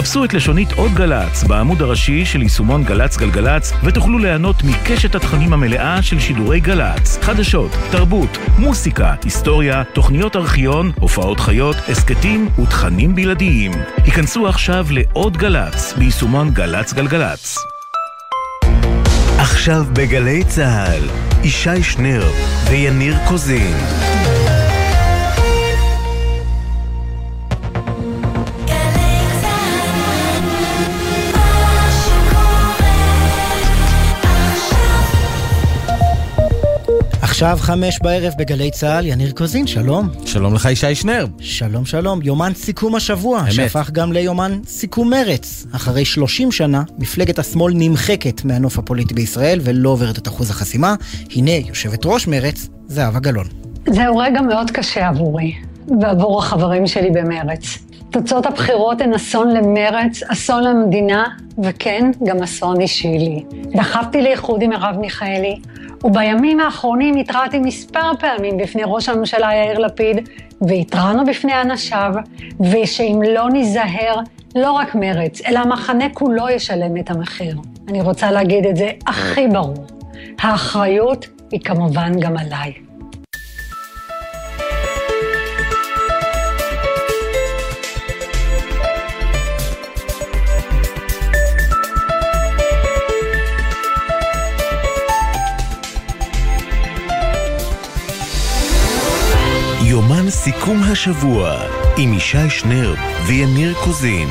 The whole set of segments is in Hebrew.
חפשו את לשונית עוד גל"צ בעמוד הראשי של יישומון גל"צ גלגלצ ותוכלו ליהנות מקשת התכנים המלאה של שידורי גל"צ. חדשות, תרבות, מוסיקה, היסטוריה, תוכניות ארכיון, הופעות חיות, הסכתים ותכנים בלעדיים. היכנסו עכשיו לעוד גל"צ ביישומון גל"צ גלגלצ. עכשיו בגלי צה"ל, ישי שנר ויניר קוזין. עכשיו חמש בערב בגלי צה"ל, יניר קוזין, שלום. שלום לך ישי שנר. שלום שלום, יומן סיכום השבוע, אמת. שהפך גם ליומן סיכום מרץ. אחרי 30 שנה, מפלגת השמאל נמחקת מהנוף הפוליטי בישראל ולא עוברת את אחוז החסימה. הנה, יושבת ראש מרץ, זהבה גלאון. זהו רגע מאוד קשה עבורי, ועבור החברים שלי במרץ. תוצאות הבחירות הן אסון למרץ, אסון למדינה, וכן, גם אסון אישי לי. דחפתי לאיחוד עם מרב מיכאלי, ובימים האחרונים התרעתי מספר פעמים בפני ראש הממשלה יאיר לפיד, והתרענו בפני אנשיו, ושאם לא ניזהר, לא רק מרץ, אלא המחנה כולו ישלם את המחיר. אני רוצה להגיד את זה הכי ברור. האחריות היא כמובן גם עליי. סיכום השבוע עם ישי שנר ויניר קוזין.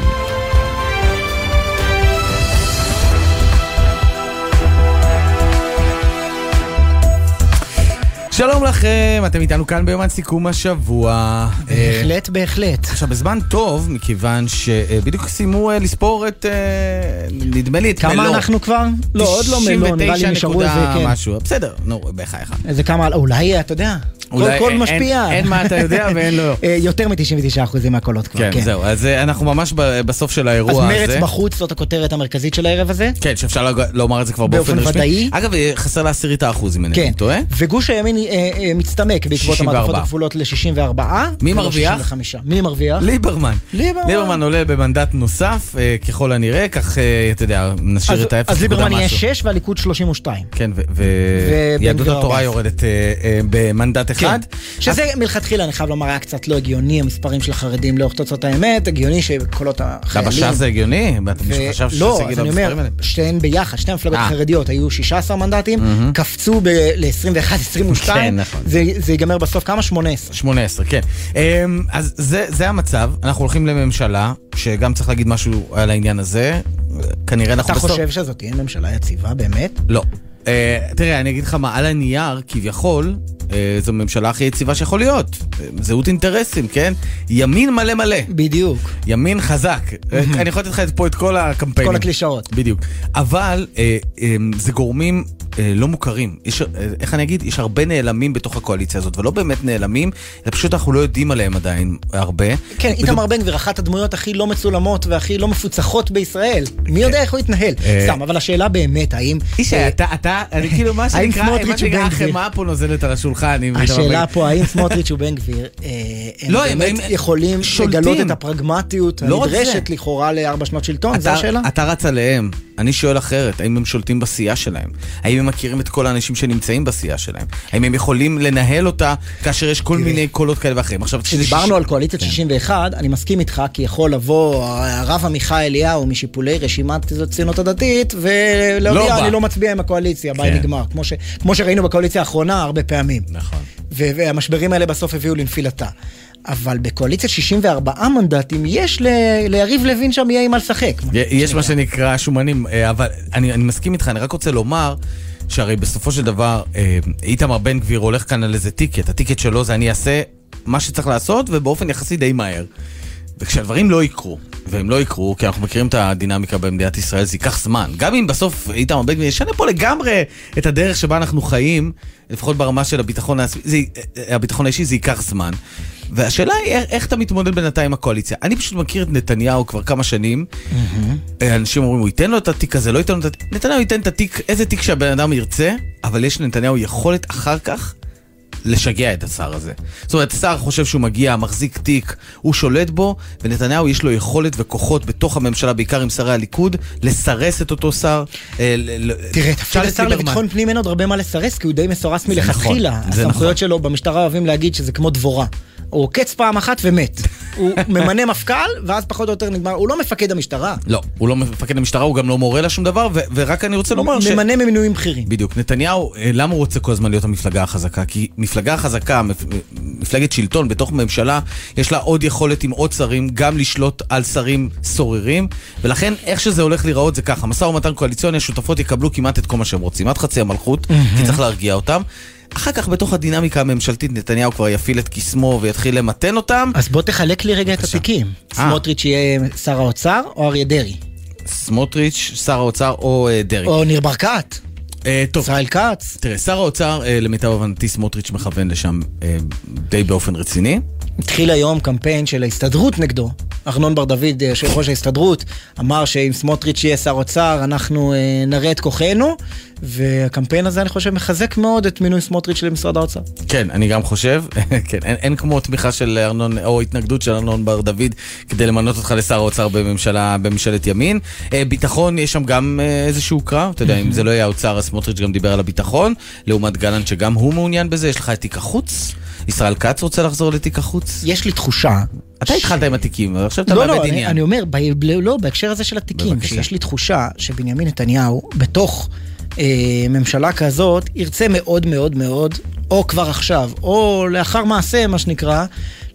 שלום לכם, אתם איתנו כאן ביומן סיכום השבוע. אה, בהחלט, בהחלט. עכשיו, בזמן טוב, מכיוון שבדיוק סיימו אה, לספור את, אה, נדמה לי, את מלוא. כמה אנחנו כבר? לא, עוד לא מלוא, נראה לי 99 נשארו איזה, נקודה כן. משהו. בסדר, נו, בחייך. איזה כמה, אולי, אתה יודע, אולי קול משפיע. אין- אין מה אתה יודע ואין לא. אה, יותר מ-99% מהקולות כבר, כן, כן. זהו, אז אה, אנחנו ממש בסוף של אז האירוע הזה. מרץ בחוץ זאת הכותרת המרכזית של הערב הזה? כן, שאפשר לומר את זה כבר באופן באופן רשמי. ודאי. אגב, אה, חסר לעשירית האחוז, אם אני כן, טועה. וגוש הימין מצטמק בעקבות 64. המעטפות הכפולות ל-64. מי מרוויח? מי מרוויח? ליברמן. ליברמן. עולה במנדט נוסף, ככל הנראה, כך, אתה יודע, נשאיר אז- את האפס אז ליברמן יהיה משהו. 6 והליכוד 32. כן, ויהדות התורה 14. יורדת במנדט אחד. כן. שזה מלכתחילה, אני חייב לומר, היה קצת לא הגיוני, המספרים של החרדים לאורך תוצאות האמת, הגיוני שקולות החיילים... עכשיו זה הגיוני? לא, שזה אז אני אומר? שתיהן ביחד, שתי המפלגות אה. החרדיות היו 16 מנדטים, קפצו ל-21, 22, כן, נכון. זה ייגמר בסוף כמה? 18. 18, כן. אמ, אז זה, זה המצב, אנחנו הולכים לממשלה, שגם צריך להגיד משהו על העניין הזה. כנראה אנחנו אתה בסוף... חושב שזאת תהיה ממשלה יציבה באמת? לא. אה, תראה, אני אגיד לך מה, על הנייר, כביכול, אה, זו הממשלה הכי יציבה שיכול להיות. אה, זהות אינטרסים, כן? ימין מלא מלא. בדיוק. ימין חזק. אני יכול לתת לך פה את כל הקמפיינים. כל הקלישאות. בדיוק. אבל זה גורמים לא מוכרים. יש, אה, איך אני אגיד? יש הרבה נעלמים בתוך הקואליציה הזאת, ולא באמת נעלמים, אלא פשוט אנחנו לא יודעים עליהם עדיין הרבה. כן, איתמר בן גביר, אחת הדמויות הכי לא מצולמות והכי לא מפוצחות בישראל. מי יודע איך הוא יתנהל? אה, סתם, אבל השאלה באמת, האם... איש, אה, אתה, אתה, אני כאילו, מה שנקרא, מה שנקרא? החמאה פה נוזלת על השולחן. בן השאלה. פה, האם סמוטריץ' ובן גביר, אה, הם לא, הם- באמת יכולים. לגלות את הפרגמטיות לא הנדרשת. לכאורה לארבע שנות שלטון? זו השאלה? אתה רץ עליהם, אני שואל אחרת, האם הם שולטים בסיעה שלהם? האם הם מכירים את כל האנשים שנמצאים בסיעה שלהם? האם הם יכולים לנהל אותה כאשר יש כל מיני קולות כאלה ואחרים? עכשיו, כשדיברנו על קואליציית כן. 61, אני מסכים איתך, כי יכול לבוא הרב עמיחי אליהו משיפולי רשימת הציונות הדתית, לא ולהודיע, בא. אני לא מצביע עם הקואליציה, ביי כן. נגמר. כמו שראינו בקואליציה האחרונה הרבה פעמים. נכון. והמשברים האלה בסוף הביאו לנפילתה. אבל בקואליציית 64 מנדטים, יש ל- ליריב לוין שם יהיה עם מה לשחק. יש מה שנקרא שומנים, אה, אבל אני, אני מסכים איתך, אני רק רוצה לומר שהרי בסופו של דבר אה, איתמר בן גביר הולך כאן על איזה טיקט, הטיקט שלו זה אני אעשה מה שצריך לעשות ובאופן יחסי די מהר. וכשהדברים לא יקרו, והם לא יקרו, כי אנחנו מכירים את הדינמיקה במדינת ישראל, זה ייקח זמן. גם אם בסוף איתמר בן גביר ישנה פה לגמרי את הדרך שבה אנחנו חיים, לפחות ברמה של הביטחון, זה, אה, הביטחון האישי, זה ייקח זמן. והשאלה היא איך, איך אתה מתמודד בינתיים עם הקואליציה. אני פשוט מכיר את נתניהו כבר כמה שנים. אה, אנשים אומרים, הוא ייתן לו את התיק הזה, לא ייתן לו את התיק. נתניהו ייתן את התיק, איזה תיק שהבן אדם ירצה, אבל יש לנתניהו יכולת אחר כך לשגע את השר הזה. זאת אומרת, השר חושב שהוא מגיע, מחזיק תיק, הוא שולט בו, ונתניהו יש לו יכולת וכוחות בתוך הממשלה, בעיקר עם שרי הליכוד, לסרס את אותו שר. אה, תראה, תפקיד השר. לביטחון פנים אין עוד הרבה מה לסרס, כי הוא די מסורס מלכתחילה. נכון, זה הסמכויות נכון. שלו במשטרה אוהבים להגיד שזה כמו דבורה. הוא עוקץ פעם אחת ומת. הוא ממנה מפכ"ל, ואז פחות או יותר נגמר. הוא לא מפקד המשטרה. לא, הוא לא מפקד המשטרה, הוא גם לא מורה לה שום דבר, ו- ורק אני רוצה לומר ש... ממנה ממינויים בכירים. בדיוק. נתניהו, אה, למה הוא רוצה כל הזמן להיות המפלגה החזקה? כי מפלגה חזקה, מפ- מפלגת שלטון בתוך ממשלה, יש לה עוד יכולת עם עוד שרים, גם לשלוט על שרים סוררים, ולכן איך שזה הולך להיראות זה ככה, משא ומתן קואליציוני, השותפות יקבלו כמעט את כל מה שהם רוצים, עד חצי המלכות, כי צריך להרגיע אותם. אחר כך בתוך הדינמיקה הממשלתית נתניהו כבר יפעיל את קסמו ויתחיל למתן אותם. אז בוא תחלק לי רגע את. התיקים. אה. סמוטריץ' יהיה שר האוצר או אריה דרעי? סמוטריץ', שר האוצר או אה, דרעי. או ניר ברקת? אה, טוב, ישראל כץ? תראה, שר האוצר, אה, למיטב הבנתי, סמוטריץ' מכוון לשם אה, די באופן רציני. התחיל היום קמפיין של ההסתדרות נגדו. ארנון בר דוד, יושב ראש ההסתדרות, אמר שאם סמוטריץ' יהיה שר אוצר, אנחנו אה, נראה את כוחנו, והקמפיין הזה, אני חושב, מחזק מאוד את מינוי סמוטריץ' למשרד האוצר. כן, אני גם חושב, כן, אין, אין כמו תמיכה של ארנון, או התנגדות של ארנון בר דוד כדי למנות אותך לשר האוצר בממשלה, בממשלת ימין. אה, ביטחון, יש שם גם אה, איזשהו קרב, אתה יודע, אם זה לא יהיה האוצר, אז סמוטריץ' גם דיבר על הביטחון, לעומת גלנט שגם הוא מעוניין בזה, יש לך את תיק החוץ, ישראל כץ רוצה לחזור לתיק החוץ. יש לי תחושה... אתה התחלת עם התיקים, ועכשיו אתה לא, מאבד לא, אני, עניין. אני אומר, ב, ב, לא, בהקשר הזה של התיקים, בבקשה. שיש לי תחושה שבנימין נתניהו, בתוך אה, ממשלה כזאת, ירצה מאוד מאוד מאוד, או כבר עכשיו, או לאחר מעשה, מה שנקרא,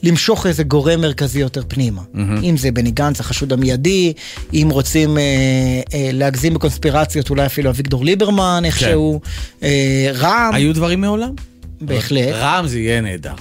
למשוך איזה גורם מרכזי יותר פנימה. אם זה בני גנץ, החשוד המיידי, אם רוצים אה, אה, להגזים בקונספירציות, אולי אפילו אביגדור ליברמן, איכשהו, אה, רע"מ, היו דברים מעולם? בהחלט, רע"מ זה יהיה נהדר.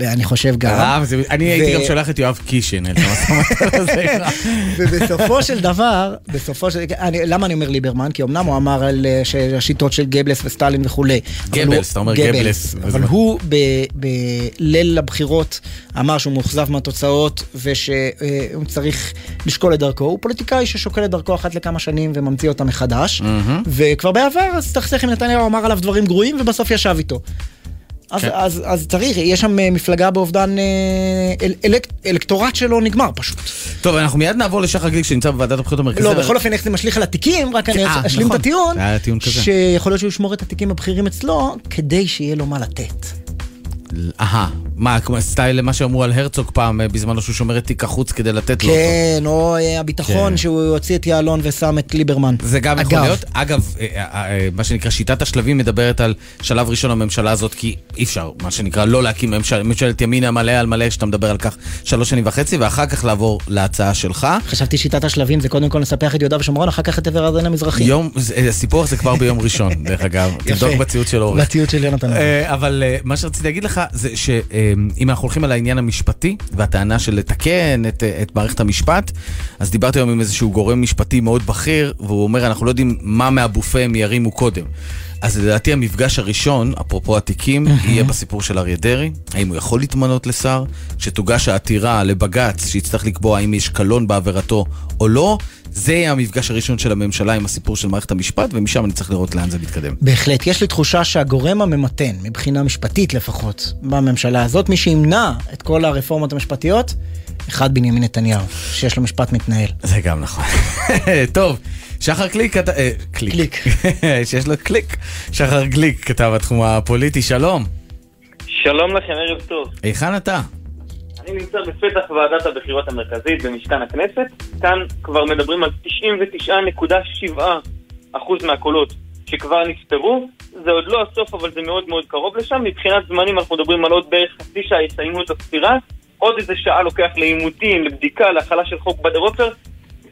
אני חושב גם. רע"מ זה... אני ו- הייתי גם שולח את יואב קיש לנהל את המשא ומתן הזה. עם רע"מ. ובסופו של דבר, בסופו של... אני, למה אני אומר ליברמן? כי אמנם הוא אמר על אה, שהשיטות של גבלס וסטלין וכולי. גבלס, הוא- אתה אומר גבלס. אבל הוא ב- בליל הבחירות אמר שהוא מאוכזב מהתוצאות ושהוא צריך לשקול את דרכו. הוא פוליטיקאי ששוקל את דרכו אחת לכמה שנים וממציא אותה מחדש. וכבר בעבר אז הסתכסך עם נתניהו, אמר עליו דברים גרועים ובסוף ישב איתו. אז, כן. אז, אז צריך, יש שם אה, מפלגה באובדן, אה, אל, אלק, אלקטורט שלו נגמר פשוט. טוב, אנחנו מיד נעבור לשחר גליק שנמצא בוועדת הבחירות המרכזית. לא, בכל אופן איך זה משליך על התיקים, רק אני אה, אשלים את נכון. הטיעון. שיכול להיות שהוא ישמור את התיקים הבכירים אצלו, כדי שיהיה לו מה לתת. אהה, מה, סטייל למה שאמרו על הרצוג פעם, אה, בזמנו שהוא שומר את תיק החוץ כדי לתת לו אותו. כן, או אה, הביטחון כן. שהוא הוציא את יעלון ושם את ליברמן. זה גם יכול להיות. אגב, אה, מה שנקרא שיטת השלבים מדברת על שלב ראשון הממשלה הזאת, כי אי אפשר, מה שנקרא, לא להקים ממשל- ממשלת ימין מלא על מלא, שאתה מדבר על כך שלוש שנים וחצי, ואחר כך לעבור להצעה שלך. חשבתי שיטת השלבים זה קודם כל לספח את יהודה ושומרון, אחר כך את עבר הירדן המזרחי. יום, הסיפור הזה כבר ביום ראשון, דרך אגב. תבדוק. בציוץ של אורך. בציוץ של יונתן. אבל מה שרציתי להגיד לך זה שאם אנחנו הולכים על העניין המשפטי והטענה של לתקן את, אה, את מערכת המשפט, אז דיברתי היום עם איזשהו גורם משפטי מאוד בכיר, והוא אומר, אנחנו לא יודעים מה מהבופה הם ירימו קודם. אז לדעתי המפגש הראשון, אפרופו התיקים, יהיה בסיפור של אריה דרעי, האם הוא יכול להתמנות לשר, כשתוגש העתירה לבג"ץ שיצטרך לקבוע האם יש קלון בעבירתו או לא, זה יהיה המפגש הראשון של הממשלה עם הסיפור של מערכת המשפט, ומשם אני צריך לראות לאן זה מתקדם. בהחלט, יש לי תחושה שהגורם הממתן, מבחינה משפטית לפחות, בממשלה הזאת, מי שימנע את כל הרפורמות המשפטיות, אחד בנימין נתניהו, שיש לו משפט מתנהל. זה גם נכון. טוב, שחר קליק, כת- אה, קליק. קליק. שיש לו קליק. שחר גליק כתב התחום הפוליטי, שלום. שלום לכם, ערב טוב. היכן אתה? אני נמצא בפתח ועדת הבחירות המרכזית במשכן הכנסת. כאן כבר מדברים על 99.7% מהקולות שכבר נספרו. זה עוד לא הסוף, אבל זה מאוד מאוד קרוב לשם. מבחינת זמנים אנחנו מדברים על עוד בערך חצי שעה יסיימו את הספירה. עוד איזה שעה לוקח לעימותים, לבדיקה, להחלה של חוק בדר עופר.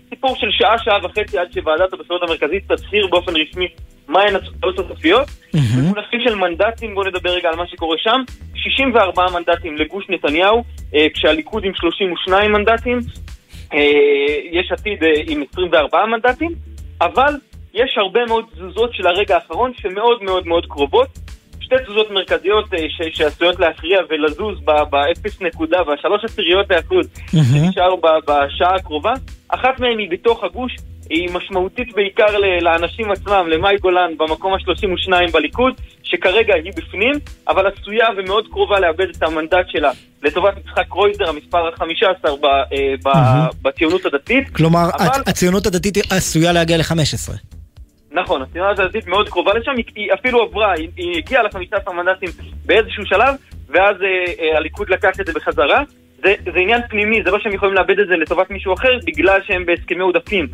סיפור של שעה, שעה וחצי עד שוועדת הבחירות המרכזית תצהיר באופן רשמי מהן התוצאות הסופיות. במונחים של מנדטים, בואו נדבר רגע על מה שקורה שם. 64 מנדטים לגוש נתניהו, אה, כשהליכוד עם 32 מנדטים, אה, יש עתיד אה, עם 24 מנדטים, אבל יש הרבה מאוד תזוזות של הרגע האחרון שמאוד מאוד מאוד קרובות. שתי תזוזות מרכזיות אה, ש- שעשויות להכריע ולזוז ב- באפס נקודה, בשלוש עשיריות האחוז שנשאר ב- בשעה הקרובה. אחת מהן היא בתוך הגוש, היא משמעותית בעיקר לאנשים עצמם, למאי גולן במקום ה-32 בליכוד, שכרגע היא בפנים, אבל עשויה ומאוד קרובה לאבד את המנדט שלה לטובת יצחק קרויזר, המספר ה-15 בציונות הדתית. כלומר, אבל... הציונות הדתית עשויה להגיע ל-15. נכון, הציונות הדתית מאוד קרובה לשם, היא אפילו עברה, היא, היא הגיעה ל-15 מנדטים באיזשהו שלב, ואז אה, אה, הליכוד לקח את זה בחזרה. זה, זה עניין פנימי, זה לא שהם יכולים לאבד את זה לטובת מישהו אחר, בגלל שהם בהסכמי עודפים.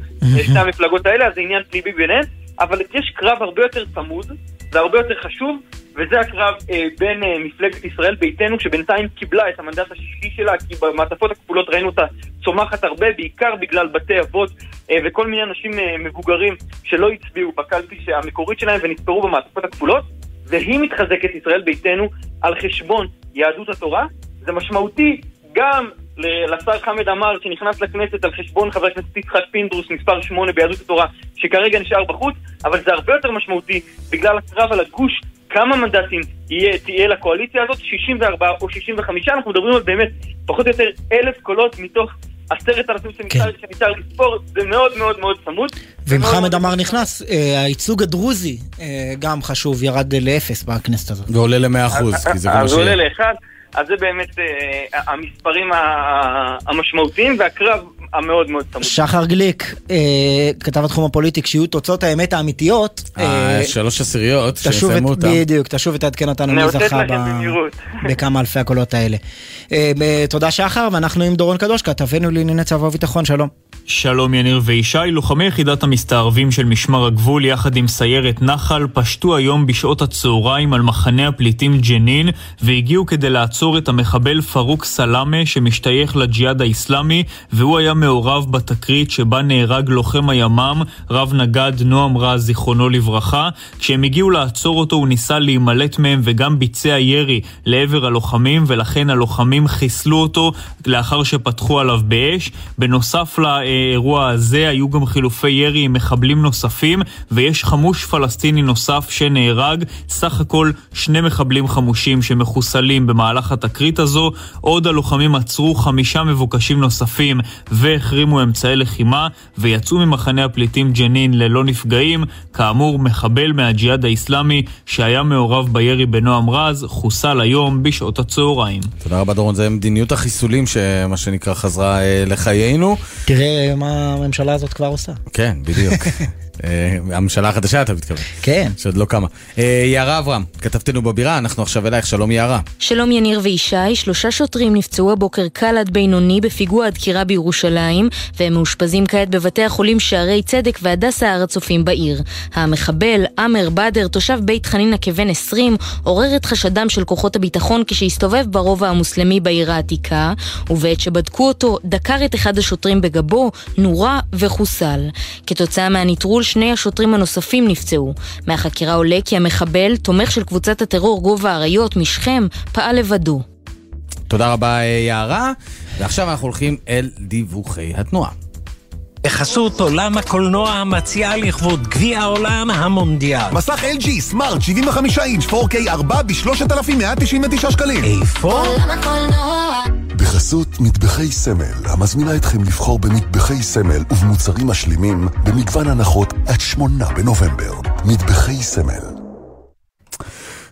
שתי המפלגות האלה, אז זה עניין פנימי ביניהם, אבל יש קרב הרבה יותר צמוד, והרבה יותר חשוב, וזה הקרב אה, בין אה, מפלגת ישראל ביתנו, שבינתיים קיבלה את המנדט השישי שלה, כי במעטפות הכפולות ראינו אותה צומחת הרבה, בעיקר בגלל בתי אבות אה, וכל מיני אנשים אה, מבוגרים שלא הצביעו בקלפי המקורית שלהם ונספרו במעטפות הכפולות, והיא מתחזקת ישראל ביתנו על חשבון יהדות התורה. זה משמעותי גם לשר חמד עמאר שנכנס לכנסת על חשבון חבר הכנסת יצחק פינדרוס, מספר 8 ביהדות התורה, שכרגע נשאר בחוץ, אבל זה הרבה יותר משמעותי בגלל הקרב על הגוש, כמה מנדטים יהיה, תהיה לקואליציה הזאת, 64 או 65, אנחנו מדברים על באמת פחות או יותר אלף קולות מתוך עשרת אלפים שנשאר כן. לספור, זה מאוד מאוד מאוד צמוד. ואם חמד עמאר נכנס, אה, הייצוג הדרוזי אה, גם חשוב, ירד לאפס בכנסת הזאת. ועולה למאה אחוז, כי זה גם מה ש... עולה לאחד. אז זה באמת אה, המספרים המשמעותיים והקרב המאוד מאוד צמוד. שחר גליק, אה, כתב התחום הפוליטי, כשיהיו תוצאות האמת האמיתיות... אה, שלוש עשיריות, שיסיימו אותם. בדיוק, תשוב ותעדכן אותנו מי זכה בכמה אלפי הקולות האלה. תודה שחר, ואנחנו עם דורון קדוש, כתבנו לענייני צבא וביטחון, שלום. שלום יניר וישי, לוחמי יחידת המסתערבים של משמר הגבול יחד עם סיירת נחל פשטו היום בשעות הצהריים על מחנה הפליטים ג'נין והגיעו כדי לעצור את המחבל פרוק סלאמה שמשתייך לג'יהאד האיסלאמי והוא היה מעורב בתקרית שבה נהרג לוחם הימ"מ רב נגד נועם רז זיכרונו לברכה כשהם הגיעו לעצור אותו הוא ניסה להימלט מהם וגם ביצע ירי לעבר הלוחמים ולכן הלוחמים חיסלו אותו לאחר שפתחו עליו באש בנוסף ל... האירוע הזה היו גם חילופי ירי עם מחבלים נוספים, ויש חמוש פלסטיני נוסף שנהרג. סך הכל שני מחבלים חמושים שמחוסלים במהלך התקרית הזו. עוד הלוחמים עצרו חמישה מבוקשים נוספים והחרימו אמצעי לחימה, ויצאו ממחנה הפליטים ג'נין ללא נפגעים. כאמור, מחבל מהג'יהאד האיסלאמי שהיה מעורב בירי בנועם רז, חוסל היום בשעות הצהריים. תודה רבה דורון, זה מדיניות החיסולים שמה שנקרא חזרה אה, לחיינו. תראה מה הממשלה הזאת כבר עושה. כן, בדיוק. אה, הממשלה החדשה אתה מתכוון. כן. שעוד לא קמה. אה, יערה אברהם, כתבתנו בבירה, אנחנו עכשיו אלייך, שלום יערה. שלום יניר וישי, שלושה שוטרים נפצעו הבוקר קל עד בינוני בפיגוע הדקירה בירושלים, והם מאושפזים כעת בבתי החולים שערי צדק והדסה הר הצופים בעיר. המחבל, עמר בדר, תושב בית חנינא כבן 20, עורר את חשדם של כוחות הביטחון כשהסתובב ברובע המוסלמי בעיר העתיקה, ובעת שבדקו אותו, דקר את אחד השוטרים בגבו, נורה וחוסל. כתוצאה מהנטרול שני השוטרים הנוספים נפצעו. מהחקירה עולה כי המחבל, תומך של קבוצת הטרור גובה האריות משכם, פעל לבדו. תודה רבה אה, יערה, ועכשיו אנחנו הולכים אל דיווחי התנועה. בחסות עולם הקולנוע המציע לכבוד גביע העולם המונדיאל. מסך LG סמארט 75 אינץ' 4K 4 ב-3,199 שקלים. איפה? עולם הקולנוע. בחסות מטבחי סמל, המזמינה אתכם לבחור במטבחי סמל ובמוצרים משלימים במגוון הנחות עד שמונה בנובמבר. מטבחי סמל.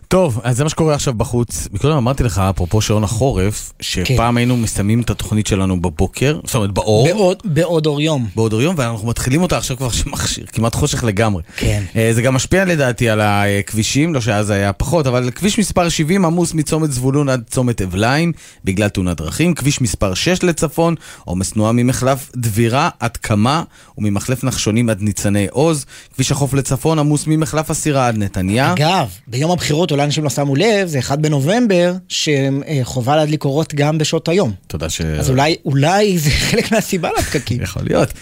טוב, אז זה מה שקורה עכשיו בחוץ. מקודם אמרתי לך, אפרופו שעון החורף, שפעם כן. היינו מסיימים את התוכנית שלנו בבוקר, זאת אומרת באור. בעוד, בעוד אור יום. בעוד אור יום, ואנחנו מתחילים אותה עכשיו כבר שמכשיר, כמעט חושך לגמרי. כן. Uh, זה גם משפיע לדעתי על הכבישים, לא שאז היה פחות, אבל כביש מספר 70 עמוס מצומת זבולון עד צומת אבליין, בגלל תאונת דרכים. כביש מספר 6 לצפון, עומס תנועה ממחלף דבירה עד קמה, וממחלף נחשונים עד ניצני עוז. כביש החוף לצפון עמוס ממחלף הסירה עד נתניה. אגב, ביום הבחירות אולי אנשים לא שמו לב, זה 1 בנובמבר, שחובה להדליק אורות גם בשעות היום. תודה ש... אז אולי, אולי זה חלק מהסיבה לפקקים. יכול להיות.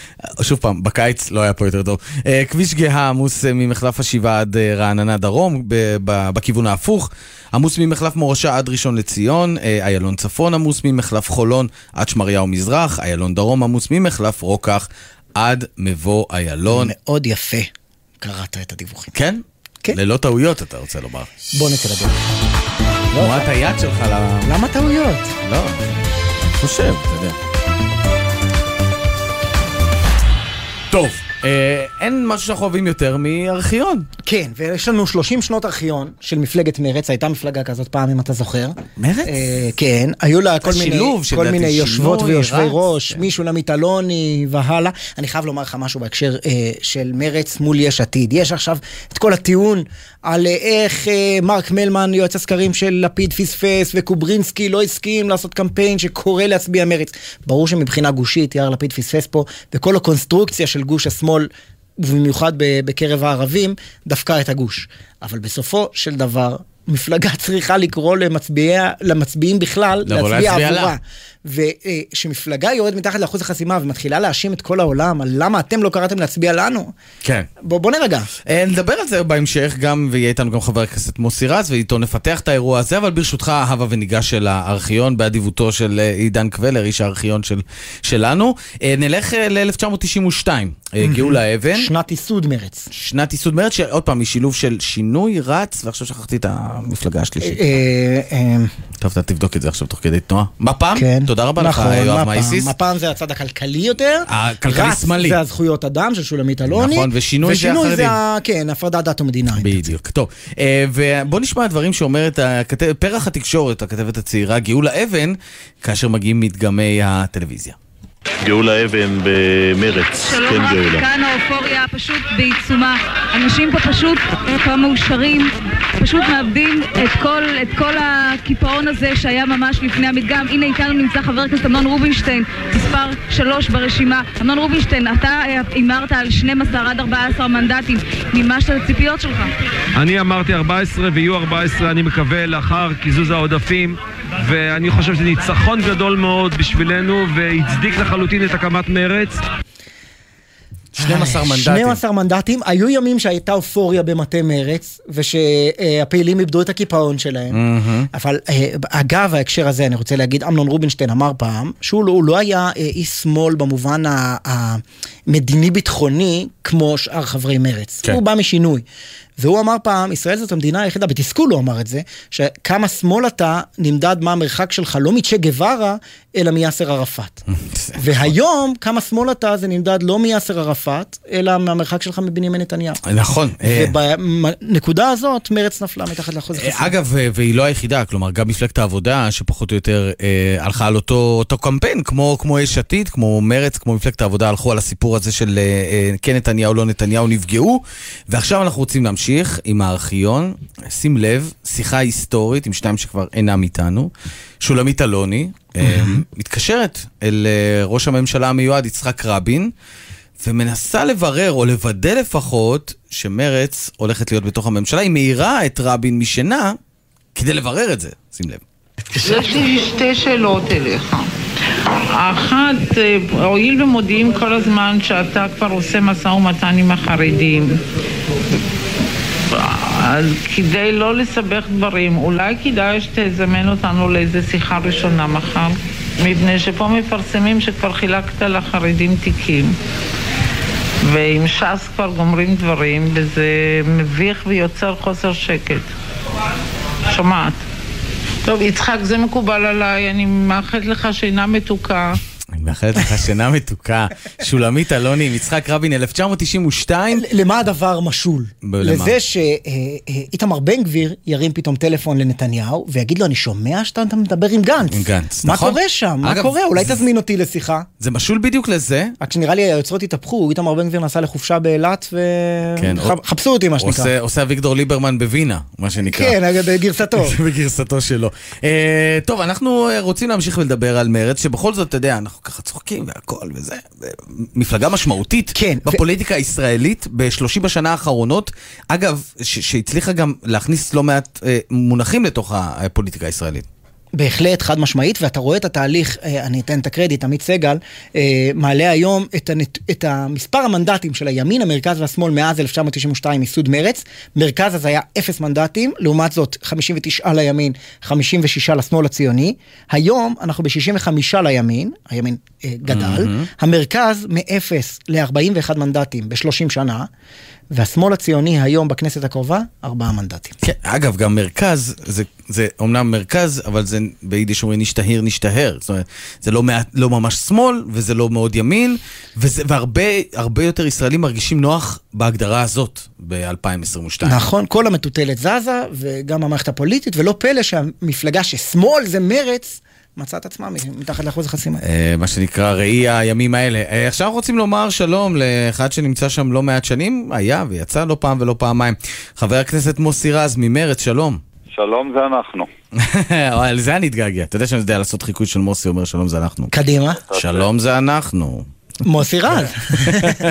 שוב פעם, בקיץ לא היה פה יותר טוב. אה, כביש גאה עמוס אה, ממחלף השבעה עד אה, רעננה דרום, בכיוון ההפוך. עמוס ממחלף מורשה עד ראשון לציון, איילון צפון עמוס ממחלף חולון עד שמריהו מזרח, איילון דרום עמוס ממחלף רוקח עד מבוא איילון. מאוד יפה קראת את הדיווחים. כן? כן. ללא טעויות, אתה רוצה לומר. בוא נצא לדרך. תנועת היד שלך ל... למה טעויות? לא, אני חושב, אתה יודע. טוב, אין משהו שאנחנו אוהבים יותר מארכיון. כן, ויש לנו 30 שנות ארכיון של מפלגת מרצ, הייתה מפלגה כזאת פעם, אם אתה זוכר. מרצ? אה, כן, היו לה כל מיני, כל מיני יושבות ויושבי רץ, ראש, כן. משולמית אלוני והלאה. אני חייב לומר לך משהו בהקשר אה, של מרצ מול יש עתיד. יש עכשיו את כל הטיעון על אה, איך אה, מרק מלמן, יועץ הסקרים של לפיד, פספס, וקוברינסקי לא הסכים לעשות קמפיין שקורא להצביע מרצ. ברור שמבחינה גושית יאיר לפיד פספס פה, וכל הקונסטרוקציה של גוש השמאל ובמיוחד ב- בקרב הערבים, דפקה את הגוש. אבל בסופו של דבר, מפלגה צריכה לקרוא למצביעיה, למצביעים בכלל, להצביע עבורה. לה. וכשמפלגה יורדת מתחת לאחוז החסימה ומתחילה להאשים את כל העולם על למה אתם לא קראתם להצביע לנו, כן. בוא, בוא נרגע. אה, נדבר על זה בהמשך, גם ויהיה איתנו גם חבר הכנסת מוסי רז, ואיתו נפתח את האירוע הזה, אבל ברשותך, הבה וניגש אל הארכיון, באדיבותו של אה, עידן קבלר, איש הארכיון של, שלנו. אה, נלך ל-1992, גאולה אבן. שנת ייסוד מרץ. שנת ייסוד מרץ, שעוד פעם, היא שילוב של שינוי, רץ, ועכשיו שכחתי את המפלגה השלישית. טוב, אתה תבדוק את זה עכשיו תוך כדי תנועה. מפ"ם? כן. תודה רבה לך, נכון, יואב מפ"ם. מייסיס. מפ"ם זה הצד הכלכלי יותר. הכלכלי-שמאלי. זה הזכויות אדם של שולמית אלוני. נכון, ושינוי זה ושינוי זה, החרדים. ה- כן, הפרדת דת ומדינה. בדיוק. טוב, אה, ובוא נשמע דברים שאומרת פרח התקשורת, הכתבת הצעירה, גאולה אבן, כאשר מגיעים מדגמי הטלוויזיה. גאולה אבן במרץ, שלום כן רב, גאולה. כאן האופוריה פשוט בעיצומה. אנשים פה פשוט כבר מאושרים, פשוט מאבדים את כל, את כל הקיפאון הזה שהיה ממש לפני המדגם. הנה איתנו נמצא חבר הכנסת אמנון רובינשטיין, מספר שלוש ברשימה. אמנון רובינשטיין, אתה אה, הימרת על 12 עד 14 מנדטים. מימשת את הציפיות שלך? אני אמרתי 14 ויהיו 14, אני מקווה, לאחר קיזוז העודפים ואני חושב שזה ניצחון גדול מאוד בשבילנו והצדיק לחלוטין את הקמת מרץ 12 מנדטים. 12 מנדטים. היו ימים שהייתה אופוריה במטה מרץ, ושהפעילים איבדו את הקיפאון שלהם. מהמם. אבל אה, אגב ההקשר הזה, אני רוצה להגיד, אמנון רובינשטיין אמר פעם, שהוא לא, לא היה אה, איש שמאל במובן המדיני-ביטחוני כמו שאר חברי מרץ. כן. הוא בא משינוי. והוא אמר פעם, ישראל זאת המדינה היחידה, בתסכול הוא אמר את זה, שכמה שמאל אתה נמדד מה המרחק שלך, לא מצ'ה גווארה, אלא מיאסר ערפאת. והיום, כמה שמאל אתה זה נמדד לא מיאסר ערפאת, אלא מהמרחק שלך מבנימין נתניהו. נכון. אה, ובנקודה הזאת, מרץ נפלה מתחת לאחוז החסימה. אה, אגב, אה, והיא לא היחידה, כלומר, גם מפלגת העבודה, שפחות או יותר אה, הלכה על אותו, אותו קמפיין, כמו, כמו יש עתיד, כמו מרץ, כמו מפלגת העבודה, הלכו על הסיפור הזה של אה, כן נתניהו, לא נתניהו, נפגעו. ועכשיו אנחנו רוצים להמשיך עם הארכיון. שים לב, שיחה היסטורית עם שניים שכבר אינם איתנו. שולמית אלוני אה, מתקשרת אל אה, ראש הממשלה המיועד יצחק רבין. ומנסה לברר, או לוודא לפחות, שמרץ הולכת להיות בתוך הממשלה. היא מאירה את רבין משינה כדי לברר את זה, שים לב. יש לי שתי שאלות אליך. אחת, אה, הואיל ומודיעים כל הזמן שאתה כבר עושה משא ומתן עם החרדים, אז כדי לא לסבך דברים, אולי כדאי שתזמן אותנו לאיזה שיחה ראשונה מחר? מפני שפה מפרסמים שכבר חילקת לחרדים תיקים. ועם ש"ס כבר גומרים דברים, וזה מביך ויוצר חוסר שקט. שומעת? טוב, יצחק, זה מקובל עליי, אני מאחלת לך שינה מתוקה. אני מאחלת לך שינה מתוקה. שולמית אלוני עם יצחק רבין, 1992. למה הדבר משול? לזה שאיתמר בן גביר ירים פתאום טלפון לנתניהו ויגיד לו, אני שומע שאתה אתה מדבר עם גנץ. עם גנץ, מה נכון? קורה שם? מה קורה? אולי תזמין אותי לשיחה. זה משול בדיוק לזה. רק שנראה לי היוצרות התהפכו, איתמר בן גביר נסע לחופשה באילת כן, וחפשו אותי מה שנקרא. עושה- אביגדור ליברמן בווינה, מה שנקרא. כן, בגרסתו. בגרסתו שלו. אה, טוב, אנחנו אה, רוצים להמשיך ולדבר על מרץ, שבכל זאת, אתה יודע, אנחנו ככה צוחקים והכל וזה. מפלגה משמעותית כן, בפוליטיקה הישראלית ב-30 השנה האחרונות. אגב, שהצליחה גם להכניס לא מעט אה, מונחים לתוך הפוליטיקה הישראלית. בהחלט, חד משמעית, ואתה רואה את התהליך, אה, אני אתן את הקרדיט, עמית סגל, אה, מעלה היום את, הנת... את המספר המנדטים של הימין, המרכז והשמאל מאז 1992, ייסוד מרץ. מרכז אז היה אפס מנדטים, לעומת זאת 59 לימין, 56 לשמאל הציוני. היום אנחנו ב-65 לימין, הימין אה, גדל. מהמם. המרכז מ-0 ל-41 מנדטים ב-30 שנה. והשמאל הציוני היום בכנסת הקרובה, ארבעה מנדטים. כן, אגב, גם מרכז, זה, זה אומנם מרכז, אבל זה ביידיש אומרים נשתהר נשתהר. זאת אומרת, זה לא, מעט, לא ממש שמאל, וזה לא מאוד ימין, וזה, והרבה הרבה יותר ישראלים מרגישים נוח בהגדרה הזאת ב-2022. נכון, כל המטוטלת זזה, וגם המערכת הפוליטית, ולא פלא שהמפלגה ששמאל זה מרץ, מצאה את עצמה מתחת לאחוז החסימה. אה, מה שנקרא ראי הימים האלה. אה, עכשיו רוצים לומר שלום לאחד שנמצא שם לא מעט שנים, היה ויצא לא פעם ולא פעמיים. חבר הכנסת מוסי רז ממרץ, שלום. שלום זה אנחנו. על זה אני אתגעגע. אתה יודע שאני יודע לעשות חיקוי של מוסי אומר שלום זה אנחנו. קדימה. שלום זה אנחנו. מוסי רז.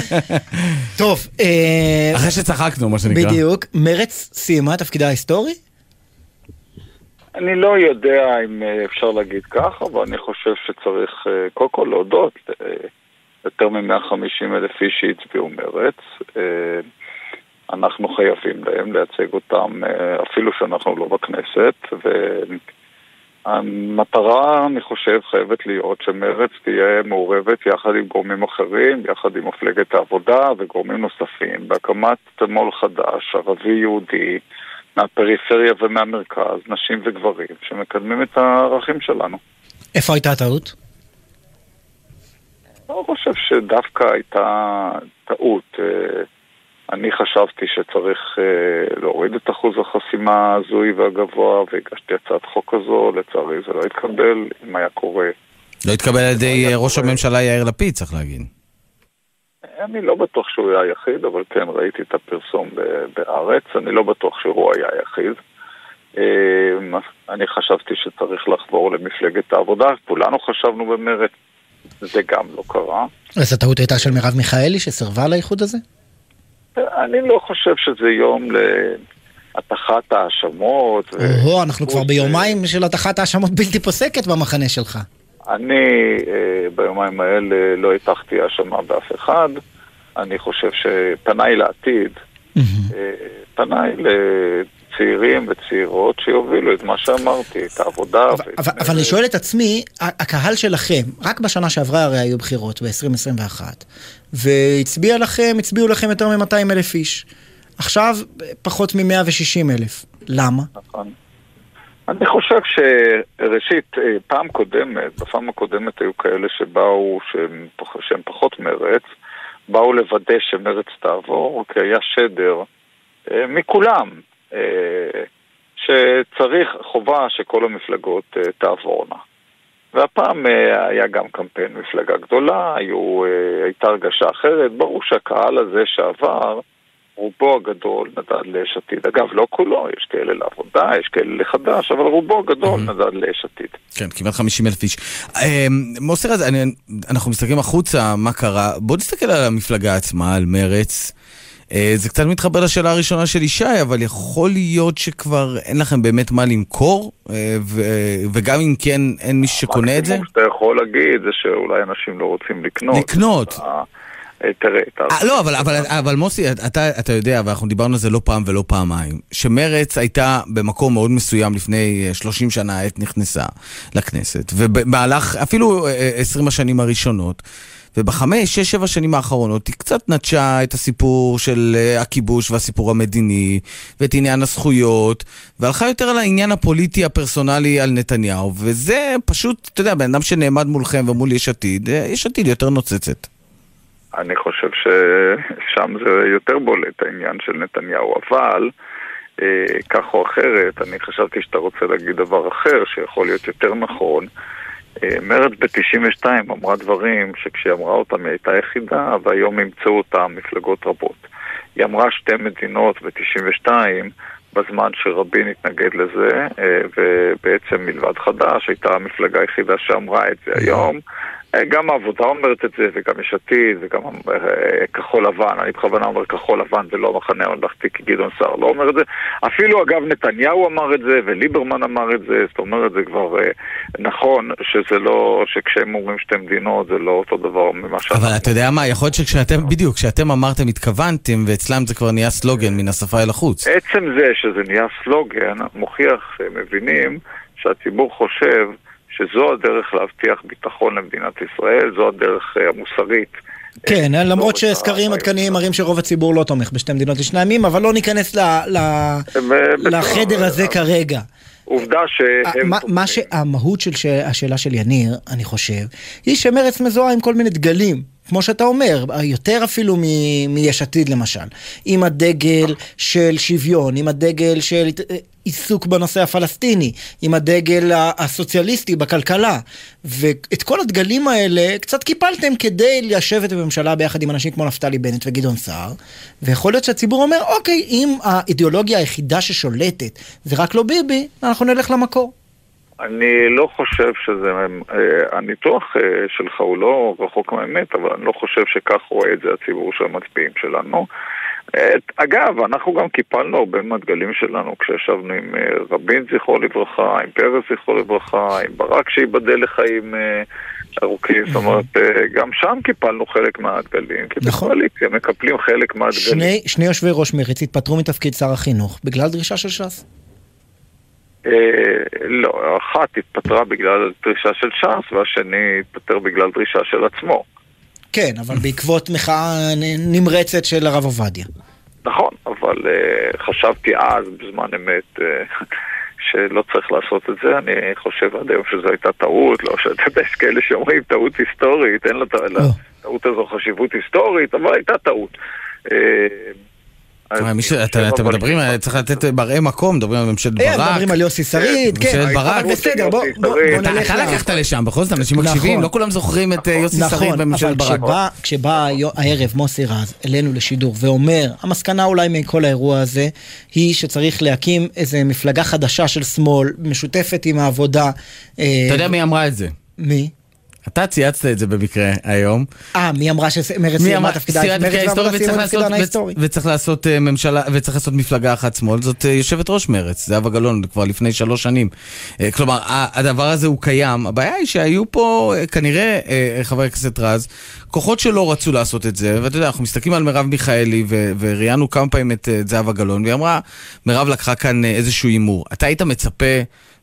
טוב. אה, אחרי שצחקנו, מה שנקרא. בדיוק. מרץ סיימה תפקידה ההיסטורי? אני לא יודע אם אה, אפשר להגיד כך, אבל אני חושב שצריך אה, קודם כל להודות ליותר מ-150 אלף איש שהצביעו מרץ. אנחנו חייבים להם לייצג אותם אפילו שאנחנו לא בכנסת, והמטרה, אני חושב, חייבת להיות שמרץ תהיה מעורבת יחד עם גורמים אחרים, יחד עם מפלגת העבודה וגורמים נוספים, בהקמת מו"ל חדש, ערבי-יהודי, מהפריפריה ומהמרכז, נשים וגברים, שמקדמים את הערכים שלנו. איפה הייתה הטעות? אני חושב שדווקא הייתה טעות. אה, אני חשבתי שצריך אה, להוריד את אחוז החסימה ההזוי והגבוה, והגשתי הצעת חוק כזו, לצערי זה לא התקבל, אם היה קורה. לא התקבל על ידי לא ראש הממשלה יאיר לפיד, צריך להגיד. אני לא בטוח שהוא היה היחיד, אבל כן, ראיתי את הפרסום בארץ, אני לא בטוח שהוא היה היחיד. אמ, אני חשבתי שצריך לחבור למפלגת העבודה, כולנו חשבנו במרץ, זה גם לא קרה. אז הטעות הייתה של מרב מיכאלי שסירבה לאיחוד הזה? אני לא חושב שזה יום להטחת האשמות. או, אנחנו כבר ביומיים של הטחת האשמות בלתי פוסקת במחנה שלך. אני אה, ביומיים האלה לא הטחתי האשמה באף אחד. אני חושב שפניי לעתיד, אה, פניי לצעירים וצעירות שיובילו את מה שאמרתי, את העבודה. אבל, אבל, אבל אני שואל את עצמי, הקהל שלכם, רק בשנה שעברה הרי היו בחירות ב-2021, והצביע לכם, הצביעו לכם יותר מ-200 אלף איש. עכשיו פחות מ-160 אלף. למה? נכון. אני חושב שראשית, אה, פעם קודמת, בפעם הקודמת היו כאלה שבאו, שהם, שהם פחות מרץ, באו לוודא שמרץ תעבור, כי היה שדר אה, מכולם, אה, שצריך, חובה שכל המפלגות תעבורנה. והפעם היה גם קמפיין מפלגה גדולה, היו, הייתה הרגשה אחרת, ברור שהקהל הזה שעבר רובו הגדול נדד ליש עתיד. אגב, לא כולו, יש כאלה לעבודה, יש כאלה לחדש, אבל רובו הגדול נדד ליש עתיד. כן, כמעט 50 אלף איש. אמ, מוסר, אנחנו מסתכלים החוצה, מה קרה? בוא נסתכל על המפלגה עצמה, על מרץ. אה, זה קצת מתחבר לשאלה הראשונה של ישי, אבל יכול להיות שכבר אין לכם באמת מה למכור, אה, וגם אם כן, אין מי שקונה את זה? מה שאתה יכול להגיד זה שאולי אנשים לא רוצים לקנות. לקנות. אה, תראה, 아, לא, אבל, מוסי, אתה, יודע, ואנחנו דיברנו על זה לא פעם ולא פעמיים, שמרץ הייתה במקום מאוד מסוים לפני 30 שנה, עת נכנסה לכנסת, ובמהלך אפילו 20 השנים הראשונות, ובחמש, שש, שבע שנים האחרונות היא קצת נטשה את הסיפור של הכיבוש והסיפור המדיני, ואת עניין הזכויות, והלכה יותר על העניין הפוליטי הפרסונלי על נתניהו, וזה פשוט, אתה יודע, בן אדם שנעמד מולכם ומול יש עתיד, יש עתיד יותר נוצצת. אני חושב ששם זה יותר בולט העניין של נתניהו, אבל אה, כך או אחרת, אני חשבתי שאתה רוצה להגיד דבר אחר שיכול להיות יותר נכון. אה, מרצ ב-92 אמרה דברים שכשהיא אמרה אותם היא הייתה יחידה, והיום ימצאו אותם מפלגות רבות. היא אמרה שתי מדינות ב-92 בזמן שרבין התנגד לזה, אה, ובעצם מלבד חד"ש הייתה המפלגה היחידה שאמרה את זה היום. אה, גם העבודה אומרת את זה, וגם יש עתיד, וגם אה, כחול לבן, אני בכוונה אומר כחול לבן ולא מחנה הממלכתי, כי גדעון סער לא אומר את זה. אפילו אגב נתניהו אמר את זה, וליברמן אמר את זה, זאת אומרת זה כבר אה, נכון שזה לא, שכשהם אומרים שתי מדינות זה לא אותו דבר ממה ש... אבל אתה יודע מה, יכול להיות שכשאתם, בדיוק, כשאתם אמרתם התכוונתם, ואצלם זה כבר נהיה סלוגן מן השפה אל החוץ. עצם זה שזה נהיה סלוגן, מוכיח שהם מבינים שהציבור חושב שזו הדרך להבטיח ביטחון למדינת ישראל, זו הדרך אה, המוסרית כן, אה, למרות שסקרים עדכניים מראים שרוב הציבור לא תומך בשתי מדינות לשני עמים, אבל לא ניכנס ו- לחדר הזה כרגע. עובדה שהם... מה- מה שהמהות של ש- השאלה של יניר, אני חושב, היא שמרץ מזוהה עם כל מיני דגלים. כמו שאתה אומר, יותר אפילו מ- מיש עתיד למשל. עם הדגל של שוויון, עם הדגל של עיסוק בנושא הפלסטיני, עם הדגל הסוציאליסטי בכלכלה. ואת כל הדגלים האלה קצת קיפלתם כדי לשבת בממשלה ביחד עם אנשים כמו נפתלי בנט וגדעון סער. ויכול להיות שהציבור אומר, אוקיי, אם האידיאולוגיה היחידה ששולטת זה רק לא ביבי, אנחנו נלך למקור. אני לא חושב שזה, הניתוח שלך הוא לא רחוק מהאמת, אבל אני לא חושב שכך רואה את זה הציבור של המצביעים שלנו. אה, אגב, אנחנו גם קיפלנו הרבה מהדגלים שלנו כשישבנו עם אה, רבין זכרו לברכה, עם פרס זכרו לברכה, עם ברק שייבדל לחיים אה, ארוכים, זאת אומרת, אה, גם שם קיפלנו חלק מהדגלים, כי בקואליציה מקפלים חלק מהדגלים. שני, שני יושבי ראש מרצ התפטרו מתפקיד שר החינוך בגלל דרישה של ש"ס. לא, אחת התפטרה בגלל דרישה של ש"ס, והשני התפטר בגלל דרישה של עצמו. כן, אבל בעקבות מחאה נמרצת של הרב עובדיה. נכון, אבל uh, חשבתי אז, בזמן אמת, uh, שלא צריך לעשות את זה. אני חושב עד היום שזו הייתה טעות, לא שאתה יודע, יש כאלה שאומרים טעות היסטורית, אין לטעות הזו חשיבות היסטורית, אבל הייתה טעות. Uh, תשמע, מי ש- אתה- אתם מדברים, צריך לתת מראה מקום, מדברים על ממשלת אה, ברק. מדברים על יוסי שריד, כן, ממשלת ברק. אבל בסדר, בוא נלך... אתה לקחת לשם, בכל זאת אנשים נכון. מקשיבים, לא כולם זוכרים את אה, יוסי שריד נכון, אבל בממשלת ברק. כשבא, כשבא היו- הערב מוסי רז אלינו לשידור ואומר, המסקנה אולי מכל האירוע הזה, היא שצריך להקים איזה מפלגה חדשה של שמאל, משותפת עם העבודה. אה, אתה יודע מי אמרה את זה? מי? אתה צייצת את זה במקרה היום. אה, מי אמרה שמרצ סיימה תפקידה? מרצ לעשות- ההיסטורי. וצריך לעשות אה, ממשלה, וצריך לעשות מפלגה אחת שמאל, זאת אה, יושבת ראש מרץ, זהבה גלאון, כבר לפני שלוש שנים. אה, כלומר, הדבר הזה הוא קיים, הבעיה היא שהיו פה אה, כנראה, אה, חבר הכנסת רז, כוחות שלא רצו לעשות את זה, ואתה יודע, אנחנו מסתכלים על מרב מיכאלי, וראיינו כמה פעמים את זהבה גלאון, והיא אמרה, מרב לקחה כאן איזשהו הימור. אתה היית מצפה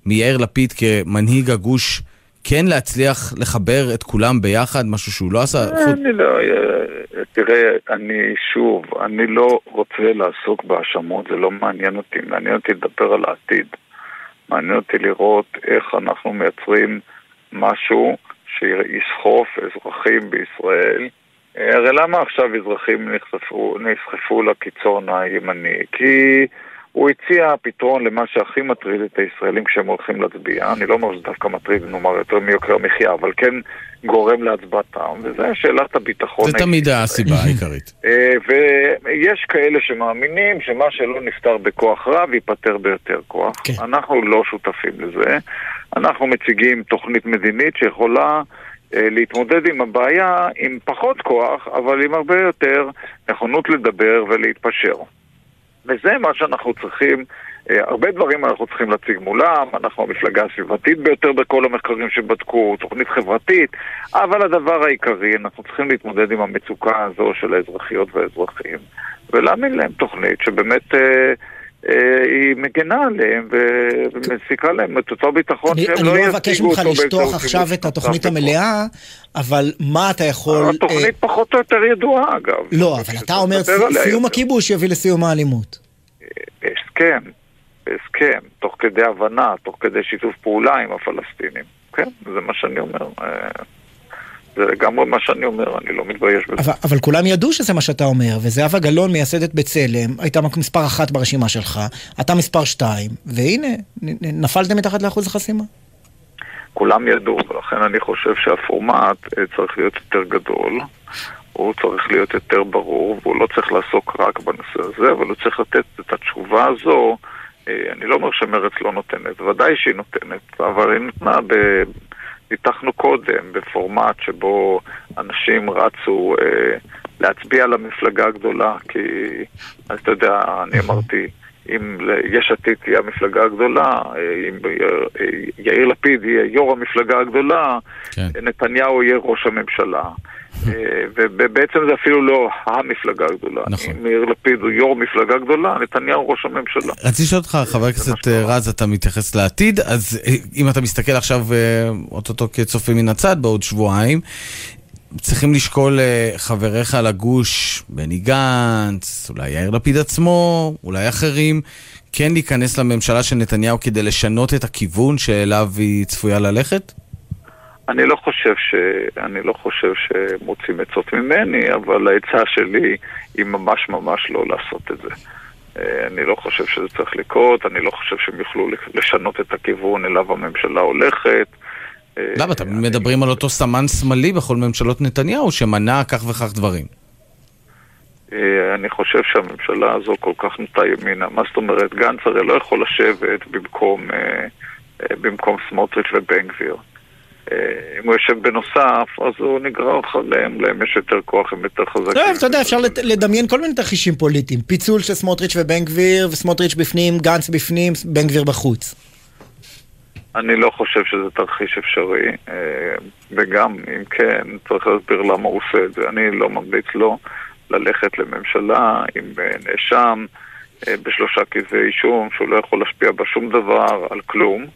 מיאיר לפיד כמנהיג הגוש, כן להצליח לחבר את כולם ביחד, משהו שהוא לא עשה? חוץ- אני לא, אה, תראה, אני שוב, אני לא רוצה לעסוק בהאשמות, זה לא מעניין אותי, מעניין אותי לדבר על העתיד. מעניין אותי לראות איך אנחנו מייצרים משהו שיסחוף אזרחים בישראל. אה, הרי למה עכשיו אזרחים נסחפו לקיצון הימני? כי הוא הציע פתרון למה שהכי מטריד את הישראלים כשהם הולכים להצביע. אני לא אומר שזה דווקא מטריד, נאמר, יותר מיוקר המחיה, אבל כן גורם להצבעתם, וזה שאלת הביטחון. זה תמיד הסיבה העיקרית. אה, ויש כאלה שמאמינים שמה שלא נפתר בכוח רב ייפתר ביותר כוח. כן. אנחנו לא שותפים לזה. אנחנו מציגים תוכנית מדינית שיכולה אה, להתמודד עם הבעיה עם פחות כוח, אבל עם הרבה יותר נכונות לדבר ולהתפשר. וזה מה שאנחנו צריכים, אה, הרבה דברים אנחנו צריכים להציג מולם, אנחנו המפלגה הסביבתית ביותר בכל המחקרים שבדקו, תוכנית חברתית, אבל הדבר העיקרי, אנחנו צריכים להתמודד עם המצוקה הזו של האזרחיות והאזרחים, ולהאמין להם תוכנית שבאמת... אה, אה, היא מגנה עליהם ומסיקה להם את אותו ביטחון שהם אני לא לא אבקש ישיגו ממך אותו לשטוח עכשיו את התוכנית. המלאה, אבל מה אתה יכול... התוכנית אה, פחות או יותר ידועה אגב. לא, אבל אתה אומר סיום. הכיבוש יביא לסיום האלימות. הסכם, הסכם, תוך כדי הבנה, תוך כדי שיתוף פעולה עם הפלסטינים. כן, זה מה שאני אומר. זה לגמרי מה שאני אומר, אני לא מתבייש בזה. אבל, אבל כולם ידעו שזה מה שאתה אומר, וזהבה גלאון מייסדת בצלם, הייתה מספר אחת ברשימה שלך, אתה מספר שתיים, והנה, נפלתם מתחת לאחוז החסימה. כולם ידעו, ולכן אני חושב שהפורמט אה, צריך להיות יותר גדול, הוא צריך להיות יותר ברור, והוא לא צריך לעסוק רק בנושא הזה, אבל הוא צריך לתת את התשובה הזו. אה, אני לא אומר שמרצ לא נותנת, ודאי שהיא נותנת, אבל היא נתנה ב... ניתחנו קודם בפורמט שבו אנשים רצו אה, להצביע למפלגה הגדולה, כי, אז אתה יודע, אני אמרתי, אם יש עתיד תהיה המפלגה הגדולה, אה, אם יאיר- אה, יאיר לפיד יהיה יו"ר המפלגה הגדולה, כן. נתניהו יהיה ראש הממשלה. אה, ובעצם זה אפילו לא המפלגה הגדולה. נכון. אם יאיר לפיד הוא יו"ר מפלגה גדולה, נתניהו ראש הממשלה. רציתי לשאול אותך, חבר הכנסת אה, רז, אתה מתייחס לעתיד, אז אה, אם אתה מסתכל עכשיו אוטוטו כצופה מן הצד בעוד שבועיים, צריכים לשקול חבריך לגוש, בני גנץ, אולי יאיר לפיד עצמו, אולי אחרים, כן להיכנס לממשלה של נתניהו כדי לשנות את הכיוון שאליו היא צפויה ללכת? אני לא חושב ש... אני לא חושב שמוצאים עצות ממני, אבל העצה שלי היא ממש ממש לא לעשות את זה. אה, אני לא חושב שזה צריך לקרות, אני לא חושב שהם יוכלו לשנות את הכיוון אליו הממשלה הולכת. אה, למה? אתם מדברים על אותו סמן שמאלי בכל ממשלות נתניהו שמנע כך וכך דברים. אה, אני חושב שהממשלה הזו כל כך נוטה ימינה. מה זאת אומרת? גנץ הרי לא יכול לשבת במקום, במקום סמוטריץ' ובן גביר. אם הוא יושב בנוסף, אז הוא נגרר אחריהם, להם יש יותר כוח, הם יותר חזקים. לא, אתה יודע, אפשר לדמיין כל מיני תרחישים פוליטיים. פיצול של סמוטריץ' ובן גביר, וסמוטריץ' בפנים, גנץ בפנים, בן גביר בחוץ. אני לא חושב שזה תרחיש אפשרי, וגם אם כן, צריך להסביר למה הוא עושה את זה. אני לא ממליץ לו ללכת לממשלה עם נאשם בשלושה כתבי אישום, שהוא לא יכול להשפיע בשום דבר, על כלום.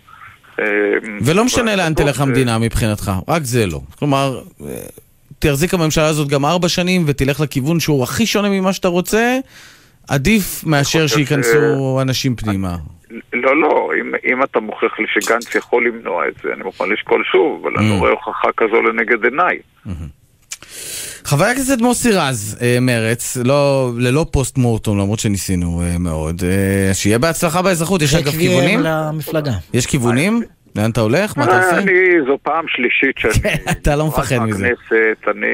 ולא משנה לאן תלך המדינה מבחינתך, רק זה לא. כלומר, תחזיק הממשלה הזאת גם ארבע שנים ותלך לכיוון שהוא הכי שונה ממה שאתה רוצה, עדיף מאשר שייכנסו אנשים פנימה. לא, לא, אם, אם אתה מוכיח לי שגנץ יכול למנוע את זה, אני מוכן לשקול שוב, אבל אני רואה הוכחה כזו לנגד עיניי. חבר הכנסת מוסי רז, מרץ, לא, ללא פוסט מורטום, למרות שניסינו מאוד, שיהיה בהצלחה באזרחות, יש אגב כיוונים? למפלגה. יש כיוונים? לאן אתה הולך? מה אתה עושה? אני, זו פעם שלישית שאני... אתה לא מפחד מזה. בכנסת, אני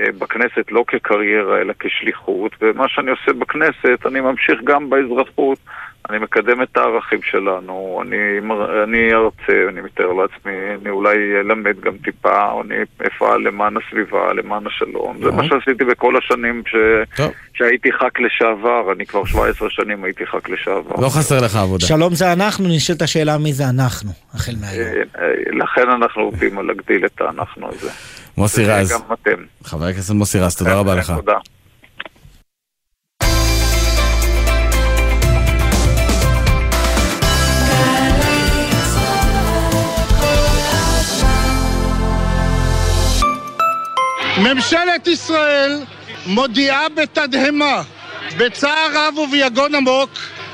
בכנסת לא כקריירה אלא כשליחות, ומה שאני עושה בכנסת, אני ממשיך גם באזרחות. אני מקדם את הערכים שלנו, אני, אני ארצה, אני מתאר לעצמי, אני אולי אלמד גם טיפה, אני אפעל למען הסביבה, למען השלום. זה מה שעשיתי בכל השנים ש... שהייתי ח"כ לשעבר, אני כבר 17 שנים הייתי ח"כ לשעבר. לא חסר לך עבודה. שלום זה אנחנו, נשאלת השאלה מי זה אנחנו, החל מהיום. לכן אנחנו עובדים על להגדיל את האנחנו הזה. מוסי רז. גם אתם. חבר הכנסת מוסי רז, תודה רבה לך. תודה. ממשלת ישראל מודיעה בתדהמה, בצער רב וביגון עמוק,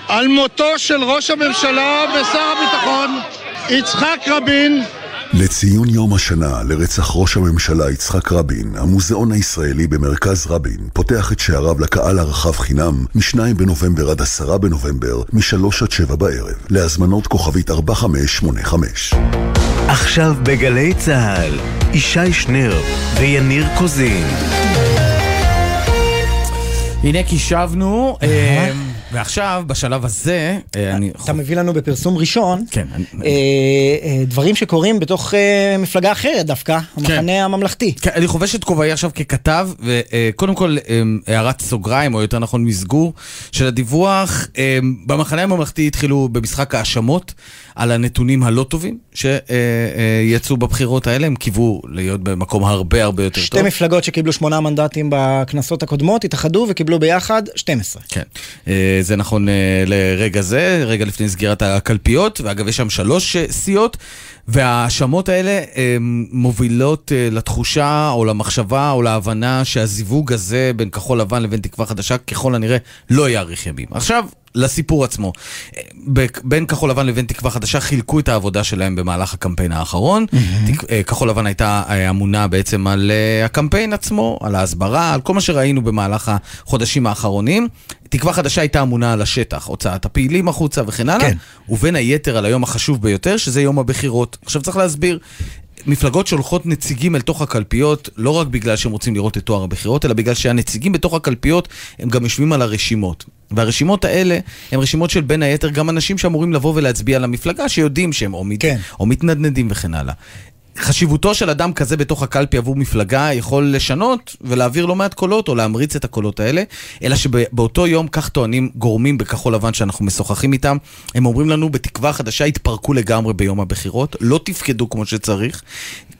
על מותו של ראש הממשלה ושר הביטחון יצחק רבין. לציון יום השנה לרצח ראש הממשלה יצחק רבין, המוזיאון הישראלי במרכז רבין פותח את שעריו לקהל הרחב חינם מ-2 בנובמבר עד 10 בנובמבר, מ-3 עד 7 בערב, להזמנות כוכבית 4585. עכשיו בגלי צה"ל, ישי שנר ויניר קוזין. הנה כי שבנו, ועכשיו, בשלב הזה, אני... אתה מביא לנו בפרסום ראשון, כן. דברים שקורים בתוך מפלגה אחרת דווקא, המחנה הממלכתי. כן, אני חובש את כובעי עכשיו ככתב, וקודם כל, הערת סוגריים, או יותר נכון מסגור, של הדיווח, במחנה הממלכתי התחילו במשחק האשמות על הנתונים הלא טובים שיצאו בבחירות האלה, הם קיוו להיות במקום הרבה הרבה יותר שתי טוב. שתי מפלגות שקיבלו שמונה מנדטים בכנסות הקודמות, התאחדו וקיבלו ביחד 12. כן, זה נכון לרגע זה, רגע לפני סגירת הקלפיות, ואגב יש שם שלוש סיעות. וההאשמות האלה מובילות לתחושה או למחשבה או להבנה שהזיווג הזה בין כחול לבן לבין תקווה חדשה ככל הנראה לא יאריך ימים. עכשיו, לסיפור עצמו. בין כחול לבן לבין תקווה חדשה חילקו את העבודה שלהם במהלך הקמפיין האחרון. Mm-hmm. כחול לבן הייתה אמונה בעצם על הקמפיין עצמו, על ההסברה, על כל מה שראינו במהלך החודשים האחרונים. תקווה חדשה הייתה אמונה על השטח, הוצאת הפעילים החוצה וכן הלאה, כן. ובין היתר על היום החשוב ביותר, שזה יום הבחירות. עכשיו צריך להסביר, מפלגות שולחות נציגים אל תוך הקלפיות, לא רק בגלל שהם רוצים לראות את תואר הבחירות, אלא בגלל שהנציגים בתוך הקלפיות, הם גם יושבים על הרשימות. והרשימות האלה הן רשימות של בין היתר גם אנשים שאמורים לבוא ולהצביע למפלגה, שיודעים שהם או, מת... כן. או מתנדנדים וכן הלאה. חשיבותו של אדם כזה בתוך הקלפי עבור מפלגה יכול לשנות ולהעביר לא מעט קולות או להמריץ את הקולות האלה, אלא שבאותו יום, כך טוענים גורמים בכחול לבן שאנחנו משוחחים איתם, הם אומרים לנו בתקווה חדשה התפרקו לגמרי ביום הבחירות, לא תפקדו כמו שצריך.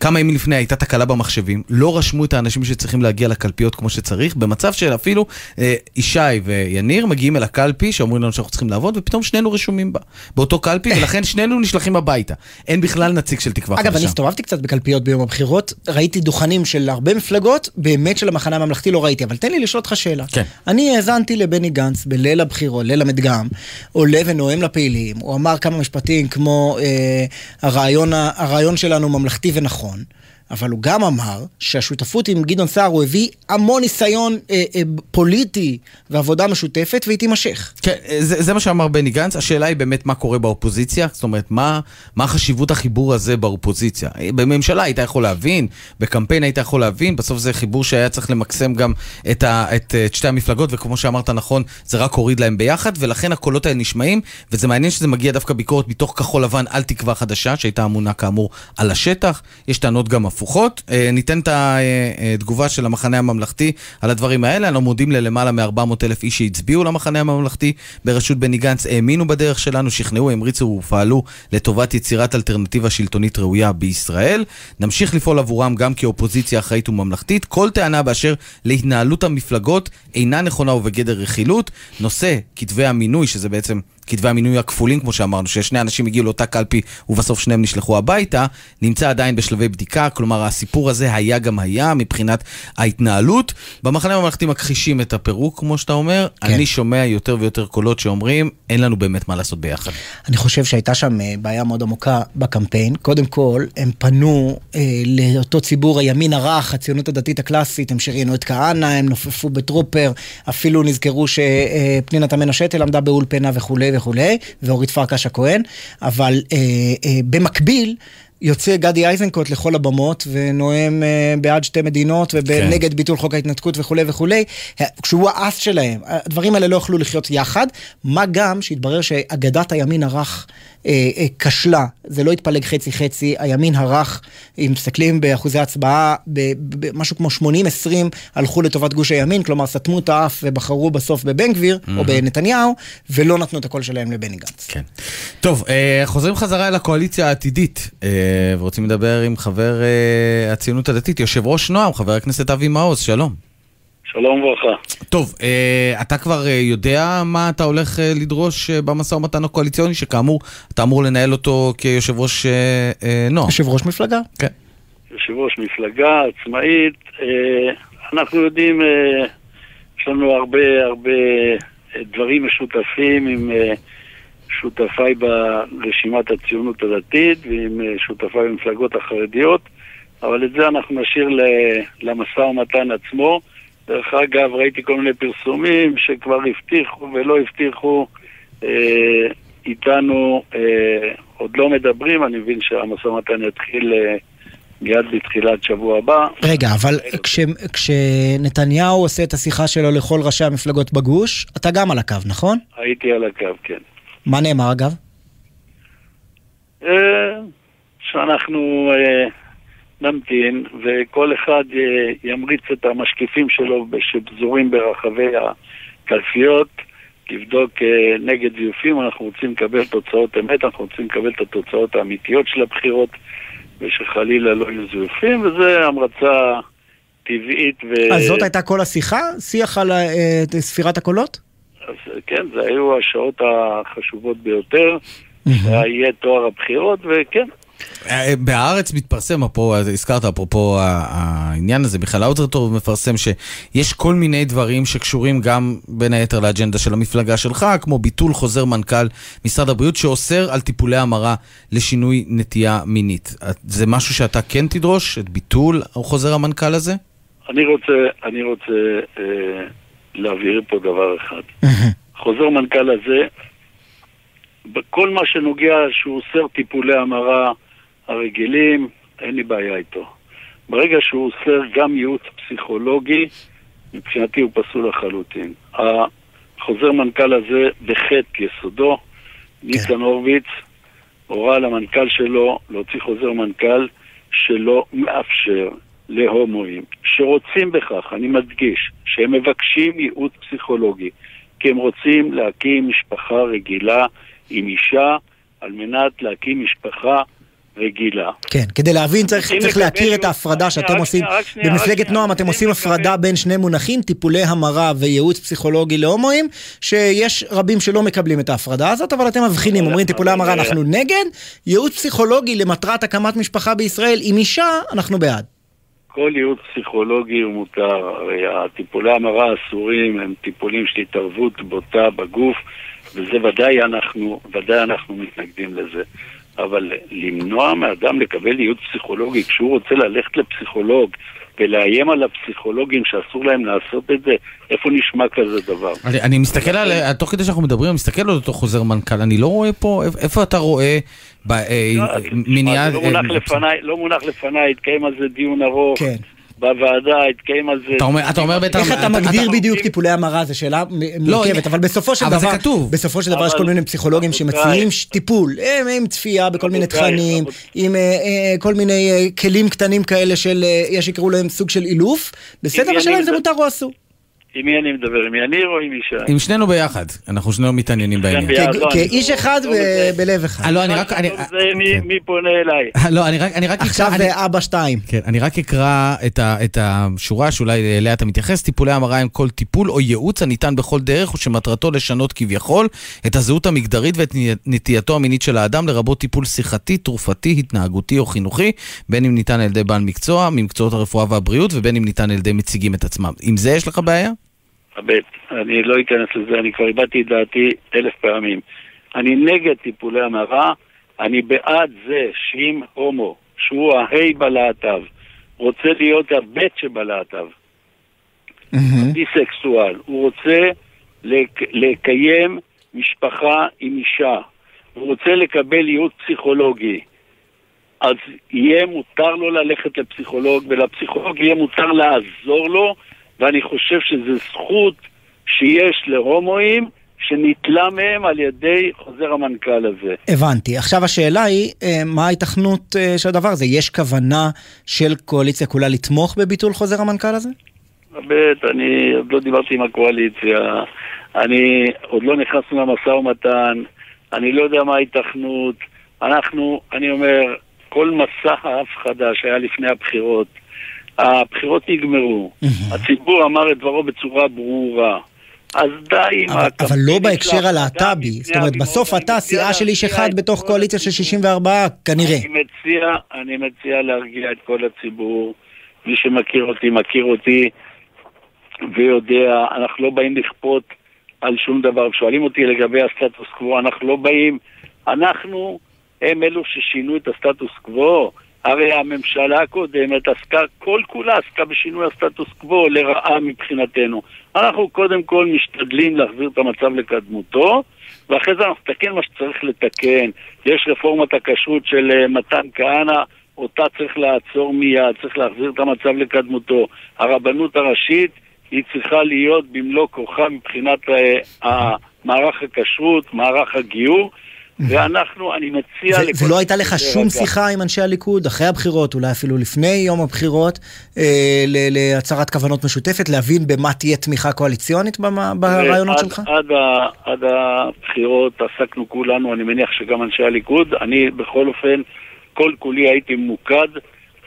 כמה ימים לפני הייתה תקלה במחשבים, לא רשמו את האנשים שצריכים להגיע לקלפיות כמו שצריך, במצב שאפילו אה, ישי ויניר מגיעים אל הקלפי, שאומרים לנו שאנחנו צריכים לעבוד, ופתאום שנינו רשומים בה, באותו קלפי, ולכן שנינו נשלחים הביתה. אין בכלל נציג של תקווה חדשה. אגב, אני הסתובבתי קצת בקלפיות ביום הבחירות, ראיתי דוכנים של הרבה מפלגות, באמת של המחנה הממלכתי לא ראיתי, אבל תן לי לשאול אותך שאלה. כן. אני האזנתי לבני גנץ בליל הבחירות, ליל המדגם, עולה ונואם לפעילים, הוא אמר כמה משפטים כמו אה, הרעיון, הרעיון שלנו ממלכתי ונכון. on אבל הוא גם אמר שהשותפות עם גדעון סער הוא הביא המון ניסיון אה, אה, פוליטי ועבודה משותפת והיא תימשך. כן, זה, זה מה שאמר בני גנץ, השאלה היא באמת מה קורה באופוזיציה, זאת אומרת, מה, מה חשיבות החיבור הזה באופוזיציה. בממשלה היית יכול להבין, בקמפיין היית יכול להבין, בסוף זה חיבור שהיה צריך למקסם גם את, ה, את, את שתי המפלגות, וכמו שאמרת נכון, זה רק הוריד להם ביחד, ולכן הקולות האלה נשמעים, וזה מעניין שזה מגיע דווקא ביקורת מתוך כחול לבן על תקווה חדשה, שהייתה אמונה כאמור על השטח, יש טענות גם הפוכות. אה, ניתן את התגובה של המחנה הממלכתי על הדברים האלה, אנחנו מודים ללמעלה מ-400 אלף איש שהצביעו למחנה הממלכתי בראשות בני גנץ, האמינו בדרך שלנו, שכנעו, המריצו ופעלו לטובת יצירת אלטרנטיבה שלטונית ראויה בישראל. נמשיך לפעול עבורם גם כאופוזיציה אחראית וממלכתית. כל טענה באשר להתנהלות המפלגות אינה נכונה ובגדר רכילות. נושא כתבי המינוי, שזה בעצם כתבי המינוי הכפולים, כמו שאמרנו, ששני אנשים הגיעו לאותה קלפי ובסוף שניהם נשלחו הביתה, נמצא עדיין בשלבי בדיקה, כלומר הסיפור הזה היה גם היה מבחינת ההתנהלות. במחנה הממלכתי מכחישים את הפירוק, כמו שאתה אומר, כן. אני שומע יותר ויותר קולות שאומרים, אין לנו באמת מה לעשות ביחד. אני חושב שהייתה שם אה, בעיה מאוד עמוקה בקמפיין. קודם כל, הם פנו אה, לאותו ציבור הימין הרך, הציונות הדתית הקלאסית, הם שריינו את כהנא, הם נופפו בטרופר, אפילו נזכרו שפנינה תמנו שטל עמדה באולפנה וכולי וכולי, ואורית פרקש הכהן, אבל אה, אה, במקביל, יוצא גדי איזנקוט לכל הבמות ונואם אה, בעד שתי מדינות ונגד כן. ביטול חוק ההתנתקות וכולי וכולי, כשהוא האס שלהם. הדברים האלה לא יכלו לחיות יחד, מה גם שהתברר שאגדת הימין הרך אה, אה, כשלה, זה לא התפלג חצי חצי, הימין הרך, אם מסתכלים באחוזי הצבעה, במשהו כמו 80-20 הלכו לטובת גוש הימין, כלומר סתמו את האף ובחרו בסוף בבן גביר mm-hmm. או בנתניהו, ולא נתנו את הקול שלהם לבני גנץ. כן. טוב, אה, חוזרים חזרה אל הקואליציה העתידית, אה, ורוצים לדבר עם חבר אה, הציונות הדתית, יושב ראש נועם, חבר הכנסת אבי מעוז, שלום. שלום וברכה. טוב, אה, אתה כבר אה, יודע מה אתה הולך אה, לדרוש אה, במשא ומתן הקואליציוני, שכאמור, אתה אמור לנהל אותו כיושב ראש אה, אה, נועם. יושב ראש מפלגה. כן. יושב ראש מפלגה עצמאית. אה, אנחנו יודעים, אה, יש לנו הרבה הרבה אה, דברים משותפים עם אה, שותפיי ברשימת הציונות הדתית ועם אה, שותפיי במפלגות החרדיות, אבל את זה אנחנו נשאיר למשא ומתן עצמו. דרך אגב, ראיתי כל מיני פרסומים שכבר הבטיחו ולא הבטיחו אה, איתנו, אה, עוד לא מדברים, אני מבין שהמשא ומתן יתחיל אה, מיד בתחילת שבוע הבא. רגע, אבל כש, כשנתניהו עושה את השיחה שלו לכל ראשי המפלגות בגוש, אתה גם על הקו, נכון? הייתי על הקו, כן. מה נאמר אגב? אה, שאנחנו... אה, נמתין, וכל אחד אה, ימריץ את המשקיפים שלו שפזורים ברחבי הקלפיות, לבדוק נגד זיופים, אנחנו רוצים לקבל תוצאות אמת, אנחנו רוצים לקבל את התוצאות האמיתיות של הבחירות, ושחלילה לא יהיו זיופים, וזו המרצה טבעית ו... אז זאת הייתה כל השיחה? שיח על ספירת הקולות? אז כן, זה היו השעות החשובות ביותר, יהיה תואר הבחירות, וכן, אה, בהארץ מתפרסם, אפרופו, הזכרת אפרופו העניין הזה, בכלל האוצר טוב מפרסם שיש כל מיני דברים שקשורים גם בין היתר לאג'נדה של המפלגה שלך, כמו ביטול חוזר מנכ"ל משרד הבריאות שאוסר על טיפולי המרה לשינוי נטייה מינית. זה משהו שאתה כן תדרוש, את ביטול חוזר המנכ"ל הזה? אני רוצה, אני רוצה אה, להבהיר פה דבר אחד. חוזר מנכ"ל הזה, כל מה שנוגע שהוא אוסר טיפולי המרה הרגילים, אין לי בעיה איתו. ברגע שהוא אוסר גם ייעוץ פסיכולוגי, מבחינתי הוא פסול לחלוטין. החוזר מנכ"ל הזה בחטא יסודו, כן. ניצן הורוביץ הורה למנכ"ל שלו להוציא חוזר מנכ"ל שלא מאפשר להומואים שרוצים בכך, אני מדגיש, שהם מבקשים ייעוץ פסיכולוגי, כי הם רוצים להקים משפחה רגילה עם אישה על מנת להקים משפחה רגילה. כן, כדי להבין צריך, צריך להכיר את ההפרדה שאתם עושים. במפלגת. נועם אתם עושים הפרדה בין שני מונחים, טיפולי המרה וייעוץ פסיכולוגי להומואים, שיש רבים שלא מקבלים את ההפרדה הזאת, אבל אתם מבחינים, אומרים טיפולי המרה אנחנו נגד, ייעוץ פסיכולוגי למטרת הקמת משפחה בישראל עם אישה, אנחנו בעד. כל ייעוץ פסיכולוגי הוא מותר, הרי הטיפולי המרה האסורים הם טיפולים של התערבות בוטה בגוף, וזה ודאי אנחנו, ודאי אנחנו מתנגדים לזה. אבל למנוע מאדם לקבל ייעוץ פסיכולוגי כשהוא רוצה ללכת לפסיכולוג ולאיים על הפסיכולוגים שאסור להם לעשות את זה, איפה נשמע כזה דבר? אני, אני מסתכל על, תוך כדי שאנחנו מדברים, אני מסתכל על אותו חוזר מנכ"ל, אני לא רואה פה, איפה אתה רואה אה, מניעה... לא מונח לפניי, לא מונח לפניי, התקיים על זה דיון ארוך. כן. בוועדה, התקיים על זה... אתה אומר, אתה אומר בעצם... איך אתה מגדיר בדיוק טיפולי המרה, זו שאלה לא, מורכבת, אבל בסופו של אבל זה דבר, כתוב. בסופו של דבר יש כל מיני פסיכולוגים שמציעים טיפול, הם עם צפייה בכל מיני תכנים, עם אה, אה, כל מיני אה, כלים קטנים כאלה של, אה, יש שיקראו להם סוג של אילוף, בסדר, השאלה אם זה? מותר או אסור. עם מי אני מדבר? עם יניר או עם ישי? עם שנינו ביחד, אנחנו שנינו מתעניינים בעניין. ביחד, לא, כאיש אחד ב- בלב אחד. אה, לא, אני רק... אני- זה מי- מי פונה אליי? לא, אני רק, אני רק עכשיו אבא שתיים. כן, אני רק אקרא את השורה שאולי אליה אתה מתייחס. טיפולי המרה הם כל טיפול או ייעוץ הניתן בכל דרך ושמטרתו לשנות כביכול את הזהות המגדרית ואת נטייתו המינית של האדם, לרבות טיפול שיחתי, תרופתי, התנהגותי או חינוכי, בין אם ניתן על ידי בעל מקצוע, ממקצועות הרפואה והבריאות, ובין אם ניתן על ידי מציגים את עצמם. עם זה יש לך בעיה? הבט, אני לא אכנס לזה, אני כבר הבעתי את דעתי אלף פעמים. אני נגד טיפולי המרה, אני בעד זה שאם הומו, שהוא ההי בלהט"ב, רוצה להיות הבט שבלהט"ב, ביסקסואל, הוא רוצה לק- לקיים משפחה עם אישה, הוא רוצה לקבל ייעוץ פסיכולוגי, אז יהיה מותר לו ללכת לפסיכולוג, ולפסיכולוג יהיה מותר לעזור לו, ואני חושב שזו זכות שיש להומואים שניטלה מהם על ידי חוזר המנכ"ל הזה. הבנתי. עכשיו השאלה היא, אה, מה ההיתכנות אה, של הדבר הזה? יש כוונה של קואליציה כולה לתמוך בביטול חוזר המנכ"ל הזה? באמת, אני עוד לא דיברתי עם הקואליציה, אני עוד לא נכנסנו למשא ומתן, אני לא יודע מה ההיתכנות. אנחנו, אני אומר, כל מסע ההפחדה שהיה לפני הבחירות, הבחירות נגמרו, הציבור אמר את דברו בצורה ברורה. אז די עם אבל, אבל לא בהקשר הלהט"בי. זאת אומרת. בסוף אתה סיעה של איש אחד בתוך קואליציה של 64, כנראה. אני מציע, אני מציע להרגיע את כל הציבור. מי שמכיר אותי, מכיר אותי ויודע, אנחנו לא באים לכפות על שום דבר. שואלים אותי לגבי הסטטוס קוו, אנחנו לא באים, אנחנו הם אלו ששינו את הסטטוס קוו. הרי הממשלה הקודמת עסקה, כל כולה עסקה בשינוי הסטטוס קוו לרעה מבחינתנו. אנחנו קודם כל משתדלים להחזיר את המצב לקדמותו, ואחרי זה אנחנו נתקן מה שצריך לתקן. יש רפורמת הכשרות של אה, מתן כהנא, אותה צריך לעצור מיד, צריך להחזיר את המצב לקדמותו. הרבנות הראשית היא צריכה להיות במלוא כוחה מבחינת אה, מערך הכשרות, מערך הגיור. ואנחנו, אני מציע... ו- לכל ולא הייתה לך שום להירגע. שיחה עם אנשי הליכוד אחרי הבחירות, אולי אפילו לפני יום הבחירות, אה, ל- להצהרת כוונות משותפת, להבין במה תהיה תמיכה קואליציונית במה- ברעיונות ועד- שלך? עד, ה, עד הבחירות עסקנו כולנו, אני מניח שגם אנשי הליכוד. אני בכל אופן, כל כולי הייתי ממוקד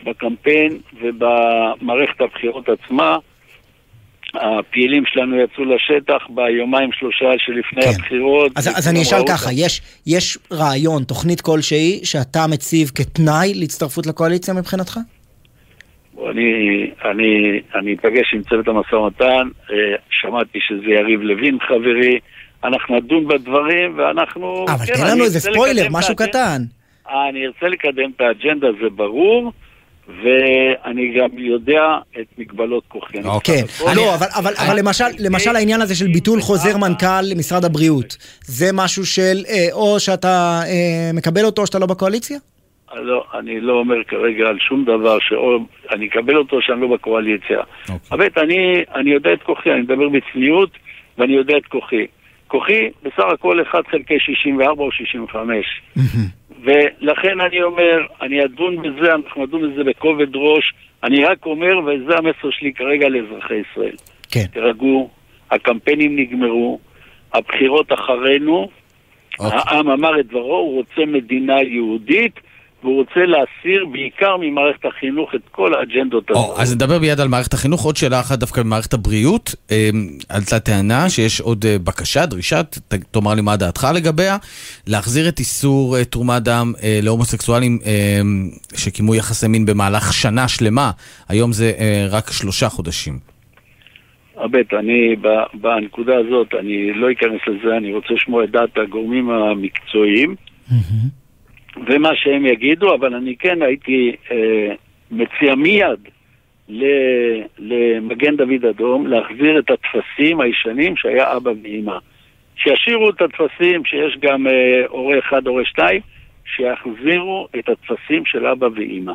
בקמפיין ובמערכת הבחירות עצמה. הפעילים שלנו יצאו לשטח ביומיים שלושה שלפני כן. הבחירות. אז, אז אני אשאל ככה. יש, יש רעיון, תוכנית כלשהי, שאתה מציב כתנאי להצטרפות לקואליציה מבחינתך? אני, אני, אני אפגש עם צוות המשא ומתן, אה, שמעתי שזה יריב לוין חברי, אנחנו נדון בדברים ואנחנו... אבל כן, תן לנו איזה ספוילר, משהו קטן. אני ארצה לקדם את האג'נדה, זה ברור, ואני גם יודע את מגבלות כוחי. כן, לא, אבל, אבל, אבל למשל, למשל העניין הזה של ביטול חוזר מנכ"ל למשרד הבריאות, זה משהו של אה, או שאתה אה, מקבל אותו או שאתה לא בקואליציה? לא, אני לא אומר כרגע על שום דבר שאו אני אקבל אותו או שאני לא בקואליציה. אבל אני, אני יודע את כוחי, אני מדבר בצניעות ואני יודע את כוחי. כוחי בסך הכל 1 חלקי 64 או 65. ולכן אני אומר, אני אדון בזה, אנחנו נדון בזה בכובד ראש. אני רק אומר, וזה המסר שלי כרגע לאזרחי ישראל. כן. תירגעו, הקמפיינים נגמרו, הבחירות אחרינו, העם אמר את דברו, הוא רוצה מדינה יהודית, והוא רוצה להסיר בעיקר ממערכת החינוך את כל האג'נדות או, הזאת. אז נדבר מיד על מערכת החינוך. עוד שאלה אחת דווקא במערכת הבריאות. אה, עלתה טענה שיש עוד אה, בקשה, דרישה, ת- תאמר לי מה דעתך לגביה, להחזיר את איסור אה, תרומת דם אה, להומוסקסואלים אה, שקיימו יחסי מין במהלך שנה שלמה. היום זה אה, רק שלושה חודשים. הבט, אני בנקודה הזאת, אני לא אכנס לזה, אני רוצה לשמוע את דעת הגורמים המקצועיים ומה שהם יגידו, אבל אני כן הייתי אה, מציע מיד למגן דוד אדום להחזיר את הטפסים הישנים שהיה אבא ואימא. שישאירו את הטפסים שיש גם אה, הורה אחד, הורה שתיים, שיחזירו את הטפסים של אבא ואימא.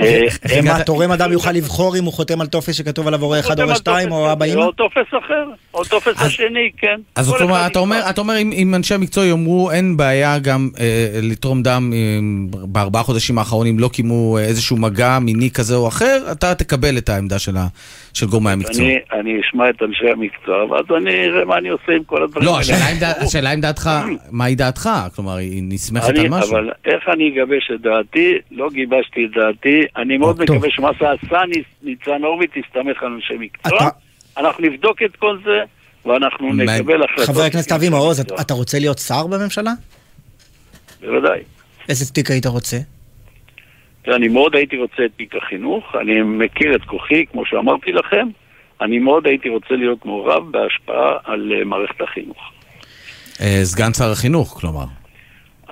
אה, ומה, תורם אדם יוכל לבחור אם הוא חותם על טופס שכתוב עליו הורה אחד, הורה שתיים, או אבא אימא? או טופס אחר, או טופס השני, כן. אז זאת אומרת, אתה אומר, אתה אומר אם, אנשי המקצוע יאמרו אין בעיה גם אה, לתרום דם אה, בארבעה חודשים האחרונים לא קיימו איזשהו מגע מיני כזה או אחר, אתה תקבל את העמדה של, גורמי המקצוע. אני, אשמע את אנשי המקצוע, ואז אני אראה מה אני עושה עם כל הדברים לא, השאלה אם, דע- השאלה אם דעתך, מהי דעתך? כלומר, היא נסמכת על משהו. אבל איך אני אגבש את דעתי? לא גיבשתי את דעתי. אני מאוד טוב. מקווה שמה שעשה ניצ- ניצן הורוביץ יסתמך על אנשי מקצוע. אנחנו נבדוק את כל זה, ואנחנו נקבל החלטות. חבר הכנסת אבי מעוז, אתה- אתה רוצה להיות שר בממשלה? בוודאי. איזה תיק היית רוצה? אני מאוד הייתי רוצה את תיק החינוך, אני מכיר את כוחי, כמו שאמרתי לכם, אני מאוד הייתי רוצה להיות מעורב בהשפעה על אה, מערכת החינוך. אה, סגן שר החינוך, כלומר.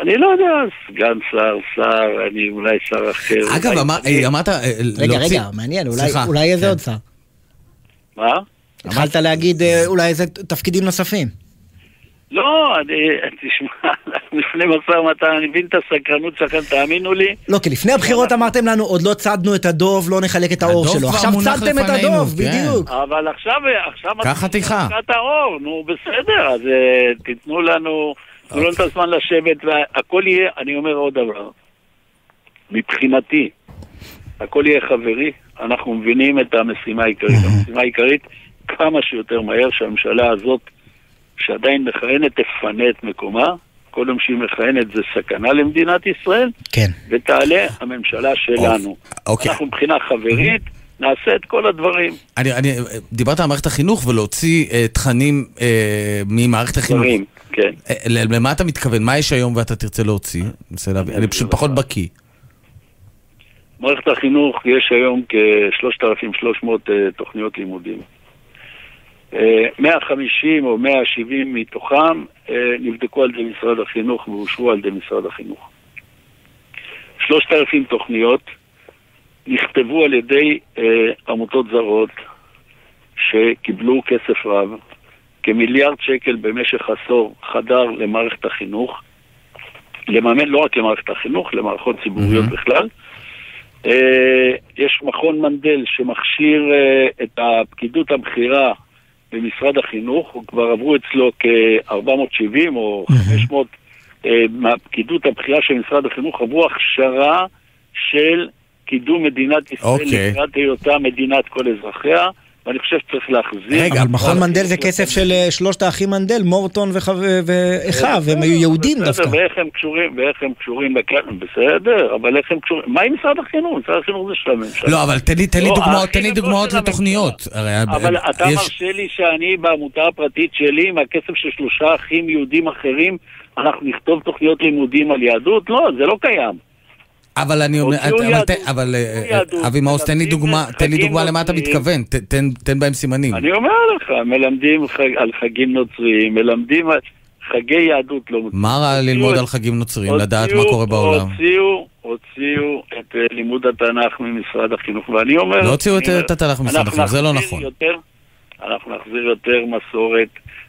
אני לא יודע, סגן שר, שר, אני אולי שר אחר. אגב, אה, אמרת אה, רגע. רגע, מעניין, אולי- איזה כן. עוד שר? מה? התחלת להגיד אה, אולי איזה תפקידים נוספים. לא, אני, תשמע, לפני משא ומתן, אני מבין את הסקרנות שלכם, תאמינו לי. לא, כי לפני הבחירות אמרתם לנו, עוד לא צדנו את הדוב, לא נחלק את האור שלו. עכשיו צדתם את הדוב, כן. בדיוק. אבל עכשיו. את האור, נו בסדר, אז תיתנו לנו, תנו לנו את הזמן לשבת, והכל יהיה, אני אומר עוד דבר. מבחינתי, הכל יהיה חברי, אנחנו מבינים את המשימה העיקרית. המשימה העיקרית, כמה שיותר מהר שהממשלה הזאת, שעדיין מכהנת, תפנה את מקומה. כל יום שהיא מכהנת זה סכנה למדינת ישראל, כן. ותעלה הממשלה שלנו. אוקיי. אנחנו מבחינה חברית נעשה את כל הדברים. אני, אני, דיברת על מערכת החינוך ולהוציא אה, תכנים אה, ממערכת החינוך. דברים, כן. אה, למה אתה מתכוון? מה יש היום ואתה תרצה להוציא? אני להבין. אני פשוט פחות בקיא. מערכת החינוך יש היום כ-3,300 אה, תוכניות לימודים. אה, 150 או 170 מתוכם אה, נבדקו על ידי משרד החינוך ואושרו על ידי משרד החינוך. 3,000 תוכניות נכתבו על ידי אה, עמותות זרות שקיבלו כסף רב, כמיליארד שקל במשך עשור חדר למערכת החינוך, לממן לא רק למערכת החינוך, למערכות ציבוריות בכלל. אה, יש מכון מנדל שמכשיר אה, את הפקידות הבכירה במשרד החינוך, כבר עברו אצלו כ-470 או 500 אה, מהפקידות הבכירה של משרד החינוך, עברו הכשרה של קידום מדינת ישראל אוקיי. לקראת היותה מדינת כל אזרחיה, ואני חושב שצריך להחזיר. רגע, אבל מכון מנדל זה כסף של אה, שלושת האחים מנדל, מורטון ואחיו, הם היו יהודים בסדר, דווקא. ואיך הם קשורים, ואיך הם קשורים בסדר, אבל איך הם קשורים, מה עם משרד החינוך? משרד החינוך זה של הממשלה. לא, אבל תן לי, לא, דוגמאות, לתוכניות. הרי, אבל אה, אתה מרשה לי שאני בעמותה הפרטית שלי, מהכסף של שלושה אחים יהודים אחרים, אנחנו נכתוב תוכניות לימודים על יהדות? לא, זה לא קיים. אבל אני אומר, אבל אה, יהדות, אבי מעוז, תן לי דוגמה, תן לי דוגמה למה אתה. מתכוון, תן- בהם סימנים. אני אומר לך, מלמדים על חגים נוצריים, מלמדים על חגי יהדות לא מוצאים. מה רע ללמוד על חגים נוצריים, לדעת מה קורה בעולם? הוציאו, הוציאו את אה, לימוד התנ"ך ממשרד החינוך, ואני אומר... לא הוציאו את- התנ"ך ממשרד החינוך, זה לא נכון. אנחנו נחזיר יותר מסורת,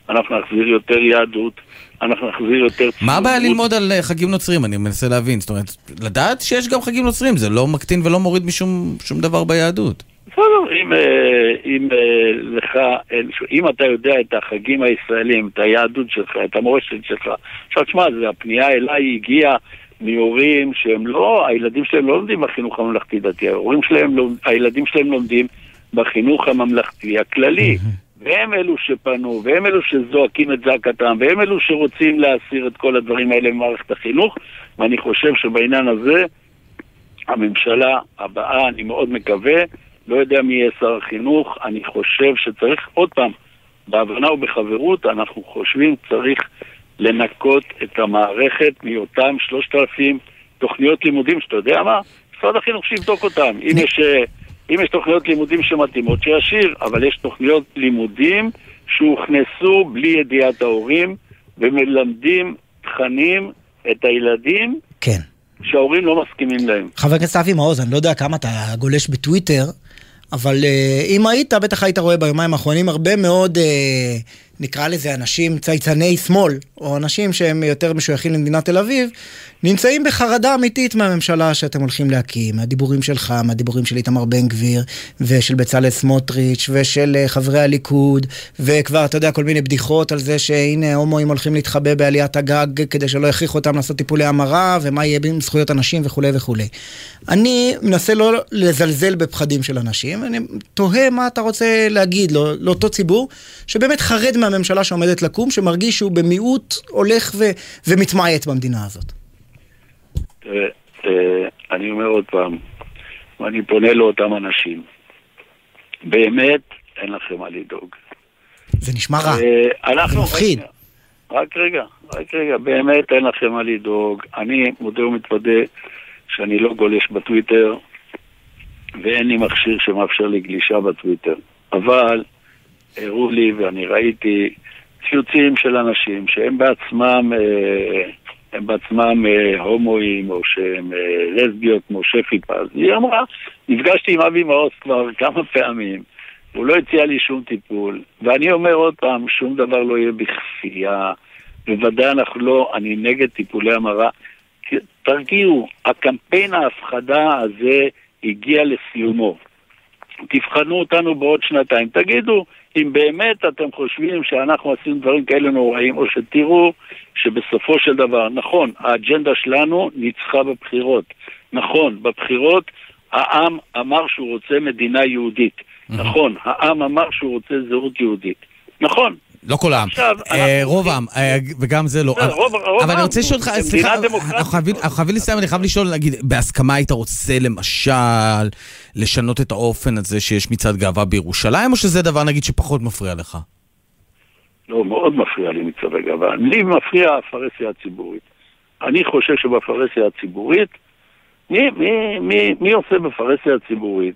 אנחנו נחזיר יותר יהדות, אנחנו נחזיר יותר... מה הבעיה. ללמוד על אה, חגים נוצרים? אני מנסה להבין. זאת אומרת, לדעת שיש גם חגים נוצרים, זה לא מקטין ולא מוריד משום שום דבר ביהדות. בסדר, אם, אה, אם אה, לך, אם אתה יודע את החגים הישראלים, את היהדות שלך, את המורשת שלך, עכשיו תשמע, הפנייה אליי הגיעה מהורים שהם לא, הילדים שלהם לא לומדים בחינוך הממלכתי-דתי, לומד- הילדים שלהם לומדים בחינוך הממלכתי הכללי. והם אלו שפנו, והם אלו שזועקים את זעקתם, והם אלו שרוצים להסיר את כל הדברים האלה ממערכת החינוך, ואני חושב שבעניין הזה הממשלה הבאה, אני מאוד מקווה, לא יודע מי יהיה שר החינוך, אני חושב שצריך, עוד פעם, בהבנה ובחברות, אנחנו חושבים צריך לנקות את המערכת מאותם שלושת אלפים תוכניות לימודים, שאתה יודע מה? משרד החינוך שיבדוק אותם. אם יש, אה, אם יש תוכניות לימודים שמתאימות, שישאיר, אבל יש תוכניות לימודים שהוכנסו בלי ידיעת ההורים ומלמדים תכנים את הילדים כן. שההורים לא מסכימים להם. חבר הכנסת אבי מעוז, אני לא יודע כמה אתה גולש בטוויטר, אבל uh, אם היית, בטח היית רואה ביומיים האחרונים הרבה מאוד, uh, נקרא לזה אנשים צייצני שמאל, או אנשים שהם יותר משויכים למדינת תל אביב, נמצאים בחרדה אמיתית מהממשלה שאתם הולכים להקים, מהדיבורים שלך, מהדיבורים של איתמר בן גביר, ושל בצלאל סמוטריץ', ושל uh, חברי הליכוד, וכבר, אתה יודע, כל מיני בדיחות על זה שהנה הומואים הולכים להתחבא בעליית הגג כדי שלא יכריחו אותם לעשות טיפולי המרה, ומה יהיה עם זכויות הנשים וכולי וכולי. אני מנסה לא לזלזל בפחדים של אנשים, אני תוהה מה אתה רוצה להגיד לא, לאותו ציבור שבאמת חרד מהממשלה שעומדת לקום, שמרגיש שהוא במיעוט הולך ו, ומתמעט במדינה הזאת. תראה, אני אומר עוד פעם, ואני פונה לאותם אנשים, באמת אין לכם מה לדאוג. זה נשמע רע, אה. זה מפחיד. רק רגע, רק רגע, באמת אין לכם מה לדאוג. אני מודה ומתוודה שאני לא גולש בטוויטר, ואין לי מכשיר שמאפשר לי גלישה בטוויטר. אבל הראו לי ואני ראיתי ציוצים של אנשים שהם בעצמם, אה, הם בעצמם אה, הומואים או שהם אה, לסביות כמו שפי פז. היא אמרה, נפגשתי עם אבי מעוז כבר כמה פעמים, הוא לא הציע לי שום טיפול. ואני אומר עוד פעם, שום דבר לא יהיה בכפייה. בוודאי אנחנו לא, אני נגד טיפולי המרה. תרגיעו, הקמפיין ההפחדה הזה הגיע לסיומו. תבחנו אותנו בעוד שנתיים. תגידו, אם באמת אתם חושבים שאנחנו עשינו דברים כאלה נוראים, או שתראו שבסופו של דבר, נכון, האג'נדה שלנו ניצחה בבחירות. נכון, בבחירות העם אמר שהוא רוצה מדינה יהודית. נכון, העם אמר שהוא רוצה זהות יהודית. נכון, לא כל העם. אה, רוב העם, אה, וגם זה לא. אבל אני רוצה לשאול אותך, סליחה. אנחנו חייבים- לסיים, אני חייב לשאול, נגיד, בהסכמה היית רוצה למשל לשנות את האופן הזה שיש מצעד גאווה בירושלים, או שזה דבר, נגיד, שפחות מפריע לך? לא, מאוד מפריע לי מצווי גאווה. לי מפריע הפרהסיה הציבורית. אני חושב שבפרהסיה הציבורית, מי, מי, מי, מי עושה בפרהסיה הציבורית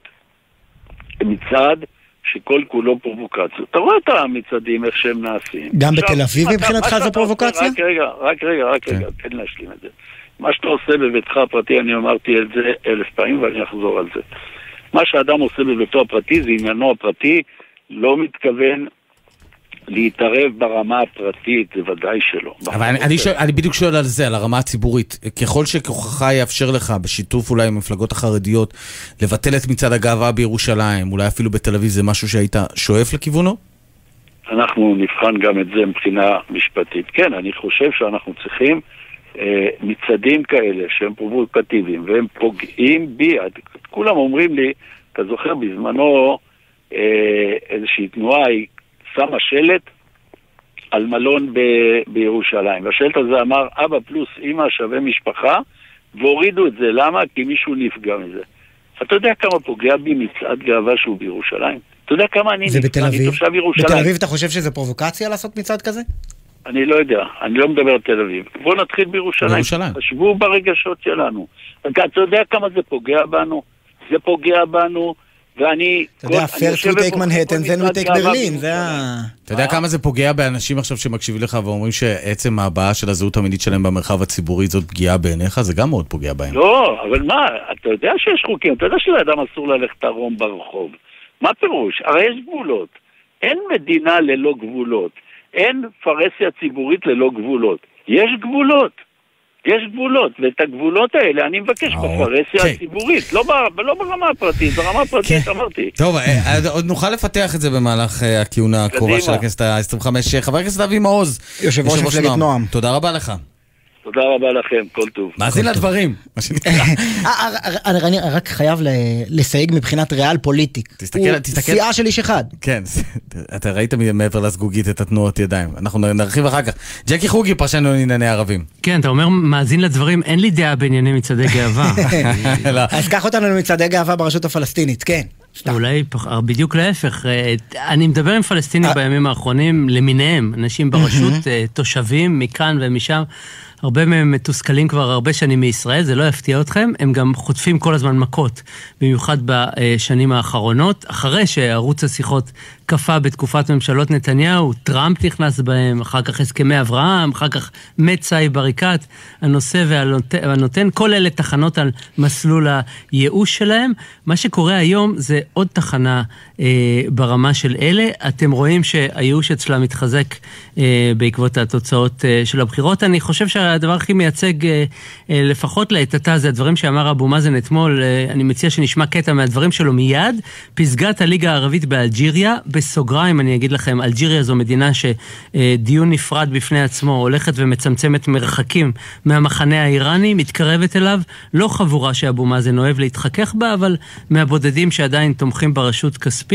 מצעד שכל כולו פרובוקציות? אתה רואה את המצעדים, איך שהם נעשים. גם עכשיו, בתל אביב מבחינתך שאתה פרובוקציה? רק רגע, רק רגע, רק רגע, תן להשלים את זה. מה שאתה עושה בביתך הפרטי, אני אמרתי את זה אלף פעמים ואני אחזור על זה. מה שאדם עושה בביתו הפרטי זה עניינו הפרטי, לא מתכוון להתערב ברמה הפרטית, זה ודאי שלא. אבל אני, אני, שואל, אני בדיוק שואל על זה, על הרמה הציבורית. ככל שכוחך יאפשר לך, בשיתוף אולי עם המפלגות החרדיות, לבטל את מצעד הגאווה בירושלים, אולי אפילו בתל אביב, זה משהו שהיית שואף לכיוונו? אנחנו נבחן גם את זה מבחינה משפטית. כן, אני חושב שאנחנו צריכים אה, מצעדים כאלה שהם פרובוקטיביים והם פוגעים בי. כולם אומרים לי, אתה זוכר בזמנו אה, איזושהי תנועה, היא שמה שלט על מלון ב- בירושלים. והשלט הזה אמר, אבא פלוס אימא שווה משפחה, והורידו את זה. למה? כי מישהו נפגע מזה. אתה יודע כמה פוגע בי מצעד גאווה שהוא בירושלים? אתה יודע כמה אני נפגע? אני אביב? תושב ירושלים. בתל אביב אתה חושב שזה פרובוקציה לעשות מצעד כזה? אני לא יודע, אני לא מדבר על תל אביב. בואו נתחיל בירושלים. בירושלים. תשבו ברגשות שלנו. אתה יודע כמה זה פוגע בנו? זה פוגע בנו, ואני... אתה יודע, יושב we take Manhattan, then we take ברלין, זה ה... אתה יודע כמה זה פוגע באנשים עכשיו שמקשיבים לך ואומרים שעצם ההבעה של הזהות המינית שלהם במרחב הציבורי זאת פגיעה בעיניך? זה גם מאוד פוגע בהם. לא, אבל מה, אתה יודע שיש חוקים, אתה יודע שלאדם אסור ללכת ערום ברחוב. מה פירוש? הרי יש גבולות. אין מדינה ללא גבולות. אין פרהסיה ציבורית ללא גבולות. יש גבולות. יש גבולות, ואת הגבולות האלה אני מבקש בפרהסיה אוקיי. הציבורית, לא, ב, לא ברמה הפרטית, ברמה הפרטית אמרתי. טוב, אה, אה, עוד נוכל לפתח את זה במהלך אה, הכהונה הקרובה. של הכנסת ה-25. חבר הכנסת אבי מעוז, יושב ראש מפלגת נועם. תודה רבה לך. תודה רבה לכם, כל טוב. מאזין לדברים, מה שנקרא. אה, אה, אה, אני רק חייב ל- לסייג מבחינת ריאל פוליטיק. תסתכל- הוא תסתכל- סיעה של איש אחד. כן, אתה ראית מעבר לזגוגית את התנועות ידיים. אנחנו נרחיב אחר כך. ג'קי חוגי, פרשן לענייני ערבים. כן, אתה אומר מאזין לדברים, אין לי דעה בענייני מצעדי גאווה. לא. אז קח אותנו למצעדי גאווה ברשות הפלסטינית, כן. אולי בדיוק להפך, אני מדבר עם פלסטינים בימים האחרונים למיניהם, אנשים ברשות, תושבים מכאן ומשם. הרבה מהם מתוסכלים כבר הרבה שנים מישראל, זה לא יפתיע אתכם, הם גם חוטפים כל הזמן מכות, במיוחד בשנים האחרונות. אחרי שערוץ השיחות קפא בתקופת ממשלות נתניהו, טראמפ נכנס בהם, אחר כך הסכמי אברהם, אחר כך מת סאיב עריקאת, הנושא והנותן, כל אלה תחנות על מסלול הייאוש שלהם. מה שקורה היום זה עוד תחנה ברמה של אלה. אתם רואים שהייאוש אצלם מתחזק אה, בעקבות התוצאות אה, של הבחירות. אני חושב שהדבר הכי מייצג, אה, אה, לפחות לעת עתה, זה הדברים שאמר אבו מאזן אתמול. אה, אני מציע שנשמע קטע מהדברים שלו מיד. פסגת הליגה הערבית באלג'יריה, בסוגריים אני אגיד לכם, אלג'יריה זו מדינה שדיון נפרד בפני עצמו, הולכת ומצמצמת מרחקים מהמחנה האיראני, מתקרבת אליו, לא חבורה שאבו מאזן אוהב להתחכך בה, אבל מהבודדים שעדיין תומכים ברשות כספית,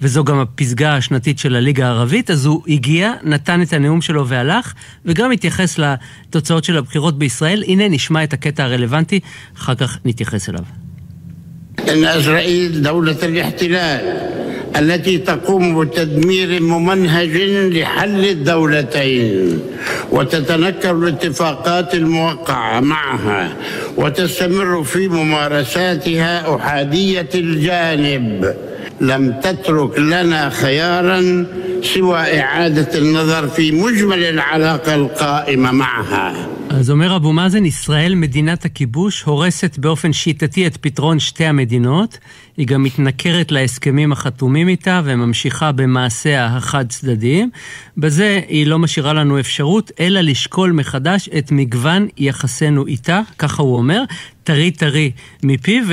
וזו גם הפסגה השנתית של הליגה הערבית, אז הוא הגיע, נתן את הנאום שלו והלך, וגם התייחס לתוצאות של הבחירות בישראל. הנה נשמע את הקטע הרלוונטי, אחר כך נתייחס אליו. إن إسرائيل دولة الاحتلال التي تقوم بتدمير ممنهج لحل الدولتين وتتنكر الاتفاقات الموقعة معها وتستمر في ممارساتها أحادية الجانب لم تترك لنا خيارا سوى إعادة النظر في مجمل العلاقة القائمة معها אז אומר אבו מאזן, ישראל, מדינת הכיבוש, הורסת באופן שיטתי את פתרון שתי המדינות. היא גם מתנכרת להסכמים החתומים איתה וממשיכה במעשיה החד-צדדיים. בזה היא לא משאירה לנו אפשרות, אלא לשקול מחדש את מגוון יחסינו איתה, ככה הוא אומר, טרי טרי מפיו.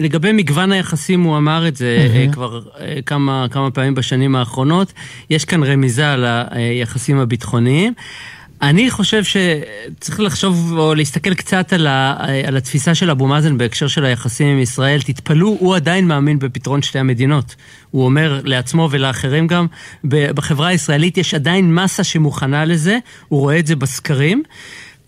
ולגבי מגוון היחסים, הוא אמר את זה מהמם. כבר אה, כמה, כמה פעמים בשנים האחרונות. יש כאן רמיזה על היחסים הביטחוניים. אני חושב שצריך לחשוב או להסתכל קצת על, ה, על התפיסה של אבו מאזן בהקשר של היחסים עם ישראל. תתפלאו, הוא עדיין מאמין בפתרון שתי המדינות. הוא אומר לעצמו ולאחרים גם, בחברה הישראלית יש עדיין מסה שמוכנה לזה, הוא רואה את זה בסקרים.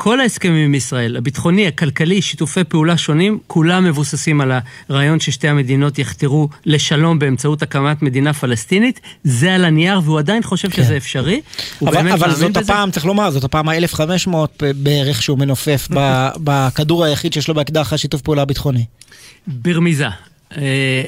כל ההסכמים עם ישראל, הביטחוני, הכלכלי, שיתופי פעולה שונים, כולם מבוססים על הרעיון ששתי המדינות יחתרו לשלום באמצעות הקמת מדינה פלסטינית. זה על הנייר, והוא עדיין חושב שזה אפשרי. אבל, אבל זאת בזה. הפעם, צריך לומר, זאת הפעם ה-1500 בערך שהוא מנופף בכדור היחיד שיש לו באקדח השיתוף פעולה הביטחוני. ברמיזה. אה,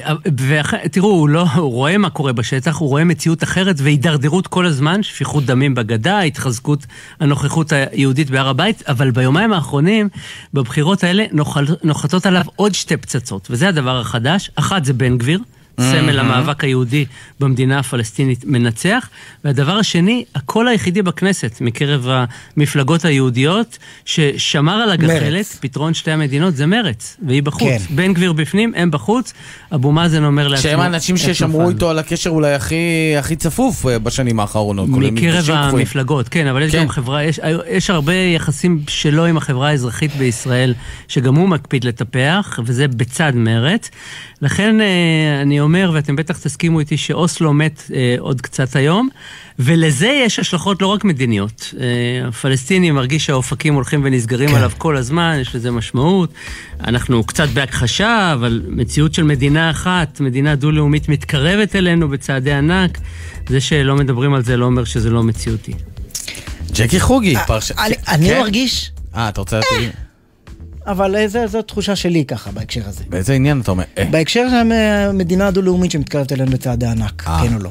תראו, הוא, לא, הוא רואה מה קורה בשטח, הוא רואה מציאות אחרת והידרדרות כל הזמן, שפיכות דמים בגדה, התחזקות הנוכחות היהודית בהר הבית, אבל ביומיים האחרונים, בבחירות האלה, נוחל, נוחתות עליו עוד שתי פצצות, וזה הדבר החדש. אחת זה בן גביר. סמל Mhm. המאבק היהודי במדינה הפלסטינית מנצח. והדבר השני, הקול היחידי בכנסת מקרב המפלגות היהודיות ששמר על הגחלת. פתרון שתי המדינות, זה מרץ, והיא בחוץ. כן. בן גביר בפנים, הם בחוץ. אבו מאזן אומר לעצמו... שהם האנשים "איך ששמרו נפל?" איתו על הקשר אולי הכי, הכי צפוף אה, בשנים האחרונות. מקרב. המפלגות, כן, אבל יש כן. גם חברה, יש, יש הרבה יחסים שלו עם החברה האזרחית בישראל, שגם הוא מקפיד לטפח, וזה בצד מרץ. לכן אה, אני אומר, ואתם בטח תסכימו איתי, שאוסלו מת אה, עוד קצת היום, ולזה יש השלכות לא רק מדיניות. אה, הפלסטיני מרגיש שהאופקים הולכים ונסגרים כן. עליו כל הזמן, יש לזה משמעות. אנחנו קצת בהכחשה, אבל מציאות של מדינה אחת, מדינה דו-לאומית מתקרבת אלינו בצעדי ענק. זה שלא מדברים על זה לא אומר שזה לא מציאותי. ג'קי חוגי, פרש... אני- אני מרגיש, אה, אתה רוצה להגיד? אבל אה, זה- זו תחושה שלי ככה בהקשר הזה. באיזה עניין אתה אומר? אה, בהקשר של המדינה הדו-לאומית שמתקרבת אלינו בצעדי ענק, כן או לא.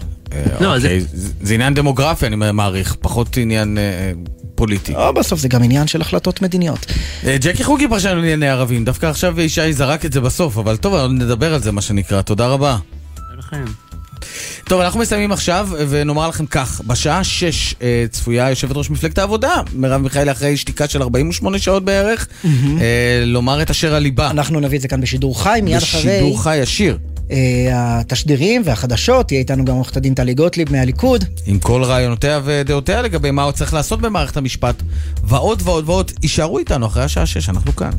לא, אוקיי, זה... זה עניין דמוגרפי, אני מעריך, פחות עניין אה, פוליטי. או בסוף זה גם עניין של החלטות מדיניות. אה, ג'קי חוגי פרשן לענייני ערבים, דווקא עכשיו ישי זרק את זה בסוף, אבל טוב, נדבר על זה, מה שנקרא. תודה רבה. טוב, אנחנו מסיימים עכשיו, ונאמר לכם כך, בשעה 6 אה, צפויה יושבת ראש מפלגת העבודה, מרב מיכאלי אחרי שתיקה של 48 שעות בערך, אה, לומר את אשר על ליבה. אנחנו נביא את זה כאן בשידור חי, מיד אחרי... בשידור חי ישיר. אה, התשדירים והחדשות. תהיה איתנו גם עורכת הדין טלי גוטליב מהליכוד. עם כל רעיונותיה ודעותיה לגבי מה עוד צריך לעשות במערכת המשפט, ועוד ועוד ועוד. יישארו איתנו אחרי השעה שש, אנחנו כאן.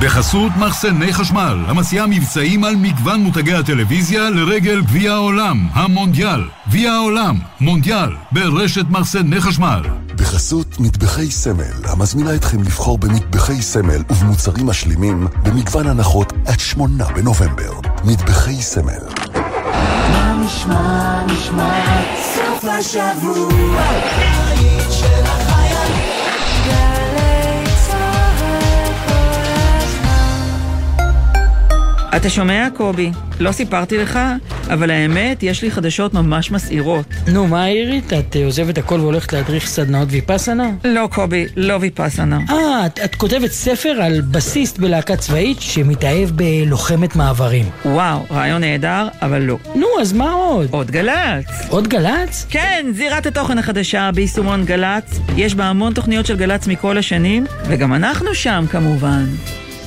בחסות מחסני חשמל, המציעה מבצעים על מגוון מותגי הטלוויזיה לרגל גביע העולם, המונדיאל. גביע העולם, מונדיאל, ברשת מחסני חשמל. בחסות מטבחי סמל, המזמינה אתכם לבחור במטבחי סמל ובמוצרים משלימים במגוון הנחות עד שמונה בנובמבר. מטבחי סמל. מה נשמע, נשמע, סוף השבוע, אתה שומע, קובי? לא סיפרתי לך, אבל האמת, יש לי חדשות ממש מסעירות. נו, מה העירית? את אה, עוזבת הכל והולכת להדריך סדנאות ויפאסנה? לא, קובי, לא ויפאסנה. אה, את, את כותבת ספר על בסיסט בלהקה צבאית שמתאהב בלוחמת מעברים. וואו, רעיון נהדר, אבל לא. נו, אז מה עוד? עוד גל"צ. עוד גל"צ? כן, זירת התוכן החדשה ביישומון גל"צ. יש בה המון תוכניות של גל"צ מכל השנים, וגם אנחנו שם כמובן.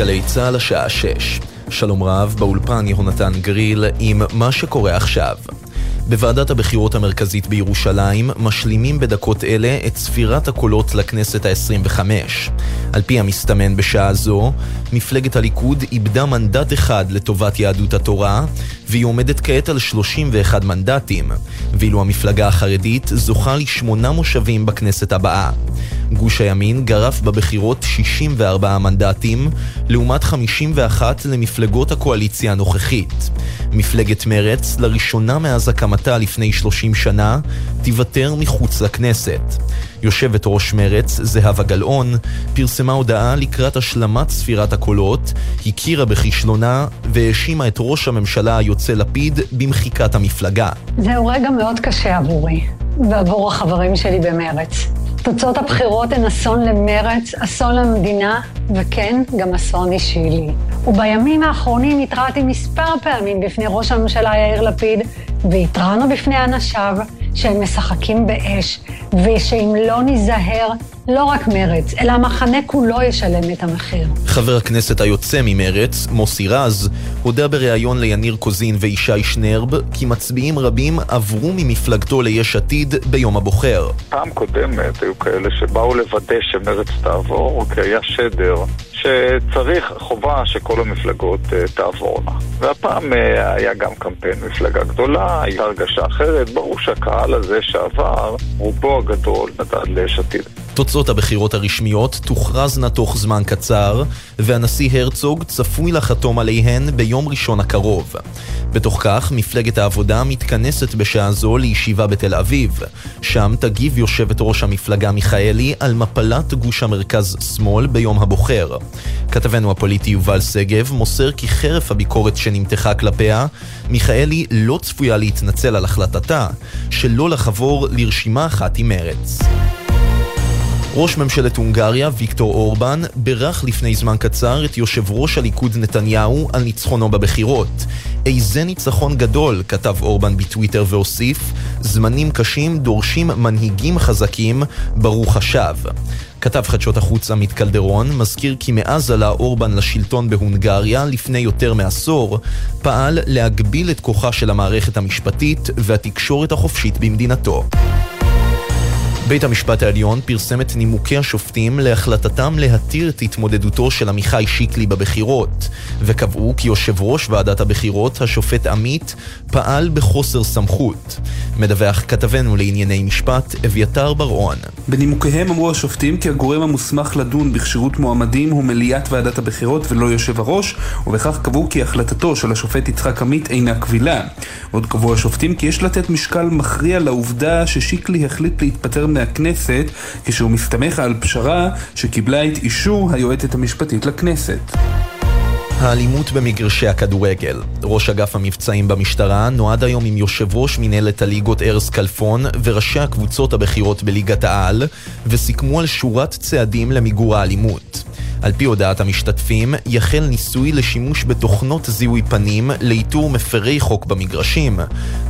גלי צה"ל השעה 6. שלום רב, באולפן יהונתן גריל עם מה שקורה עכשיו. בוועדת הבחירות המרכזית בירושלים משלימים בדקות אלה את ספירת הקולות לכנסת ה-25. על פי המסתמן בשעה זו, מפלגת הליכוד איבדה מנדט אחד לטובת יהדות התורה, והיא עומדת כעת על 31 מנדטים, ואילו המפלגה החרדית זוכה לשמונה מושבים בכנסת הבאה. גוש הימין גרף בבחירות 64 מנדטים, לעומת 51 למפלגות הקואליציה הנוכחית. מפלגת מרץ, לראשונה מאז הקמתה לפני 30 שנה, תיוותר מחוץ לכנסת. יושבת ראש מרץ, זהבה גלאון, פרסמה הודעה לקראת השלמת ספירת הקולות, הכירה בכישלונה והאשימה את ראש הממשלה היוצא לפיד במחיקת המפלגה. זהו רגע מאוד קשה עבורי, ועבור החברים שלי במרץ. תוצאות הבחירות הן אסון למרץ, אסון למדינה, וכן, גם אסון אישי לי. ובימים האחרונים התרעתי מספר פעמים בפני ראש הממשלה יאיר לפיד, והתרענו בפני אנשיו שהם משחקים באש, ושאם לא ניזהר, לא רק מרץ, אלא המחנה כולו ישלם את המחיר. חבר הכנסת היוצא ממרץ, מוסי רז, הודה בריאיון ליניר קוזין וישי שנרב כי מצביעים רבים עברו ממפלגתו ליש עתיד ביום הבוחר. פעם קודמת היו כאלה שבאו לוודא שמרץ תעבור, כי היה שדר שצריך, חובה שכל המפלגות uh, תעבורנה. והפעם uh, היה גם קמפיין מפלגה גדולה, הייתה הרגשה אחרת, ברור שהקהל הזה שעבר, רובו הגדול נתן ליש עתיד. תוצאות הבחירות הרשמיות תוכרזנה תוך זמן קצר, והנשיא הרצוג צפוי לחתום עליהן ביום ראשון הקרוב. בתוך כך, מפלגת העבודה מתכנסת בשעה זו לישיבה בתל אביב. שם תגיב יושבת ראש המפלגה מיכאלי על מפלת גוש המרכז-שמאל ביום הבוחר. כתבנו הפוליטי יובל שגב מוסר כי חרף הביקורת שנמתחה כלפיה, מיכאלי לא צפויה להתנצל על החלטתה שלא לחבור לרשימה אחת עם מרץ. ראש ממשלת הונגריה, ויקטור אורבן, בירך לפני זמן קצר את יושב ראש הליכוד נתניהו על ניצחונו בבחירות. איזה ניצחון גדול, כתב אורבן בטוויטר והוסיף, זמנים קשים דורשים מנהיגים חזקים, ברוך השב. כתב חדשות החוץ עמית קלדרון מזכיר כי מאז עלה אורבן לשלטון בהונגריה לפני יותר מעשור, פעל להגביל את כוחה של המערכת המשפטית והתקשורת החופשית במדינתו. בית המשפט העליון פרסם את נימוקי השופטים להחלטתם להתיר את התמודדותו של עמיחי שיקלי בבחירות, וקבעו כי יושב ראש ועדת הבחירות, השופט עמית, פעל בחוסר סמכות. מדווח כתבנו לענייני משפט, אביתר בר-און. בנימוקיהם אמרו השופטים כי הגורם המוסמך לדון בכשירות מועמדים הוא מליאת ועדת הבחירות ולא יושב הראש, ובכך קבעו כי החלטתו של השופט יצחק עמית אינה קבילה. עוד קבעו השופטים כי יש לתת משקל מכריע לעובדה ששיקלי החליט להתפטר מהכנסת כשהוא מסתמך על פשרה שקיבלה את אישור היועצת המשפטית לכנסת. האלימות במגרשי הכדורגל. ראש אגף המבצעים במשטרה נועד היום עם יושב ראש מנהלת הליגות ארז כלפון וראשי הקבוצות הבכירות בליגת העל, וסיכמו על שורת צעדים למיגור האלימות. על פי הודעת המשתתפים, יחל ניסוי לשימוש בתוכנות זיהוי פנים לאיתור מפרי חוק במגרשים,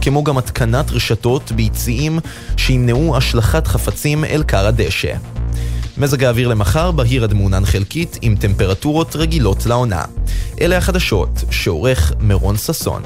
כמו גם התקנת רשתות ביציעים שימנעו השלכת חפצים אל כר הדשא. מזג האוויר למחר בהיר עד מעונן חלקית עם טמפרטורות רגילות לעונה. אלה החדשות שעורך מרון ששון.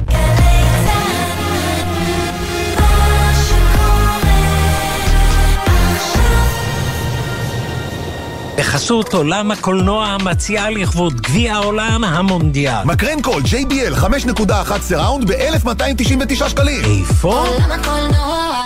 בחסות עולם הקולנוע המציעה לכבוד גביע העולם המונדיאל. מקרן קול JBL 5.1 סיראונד ב-1299 שקלים. איפה? עולם הקולנוע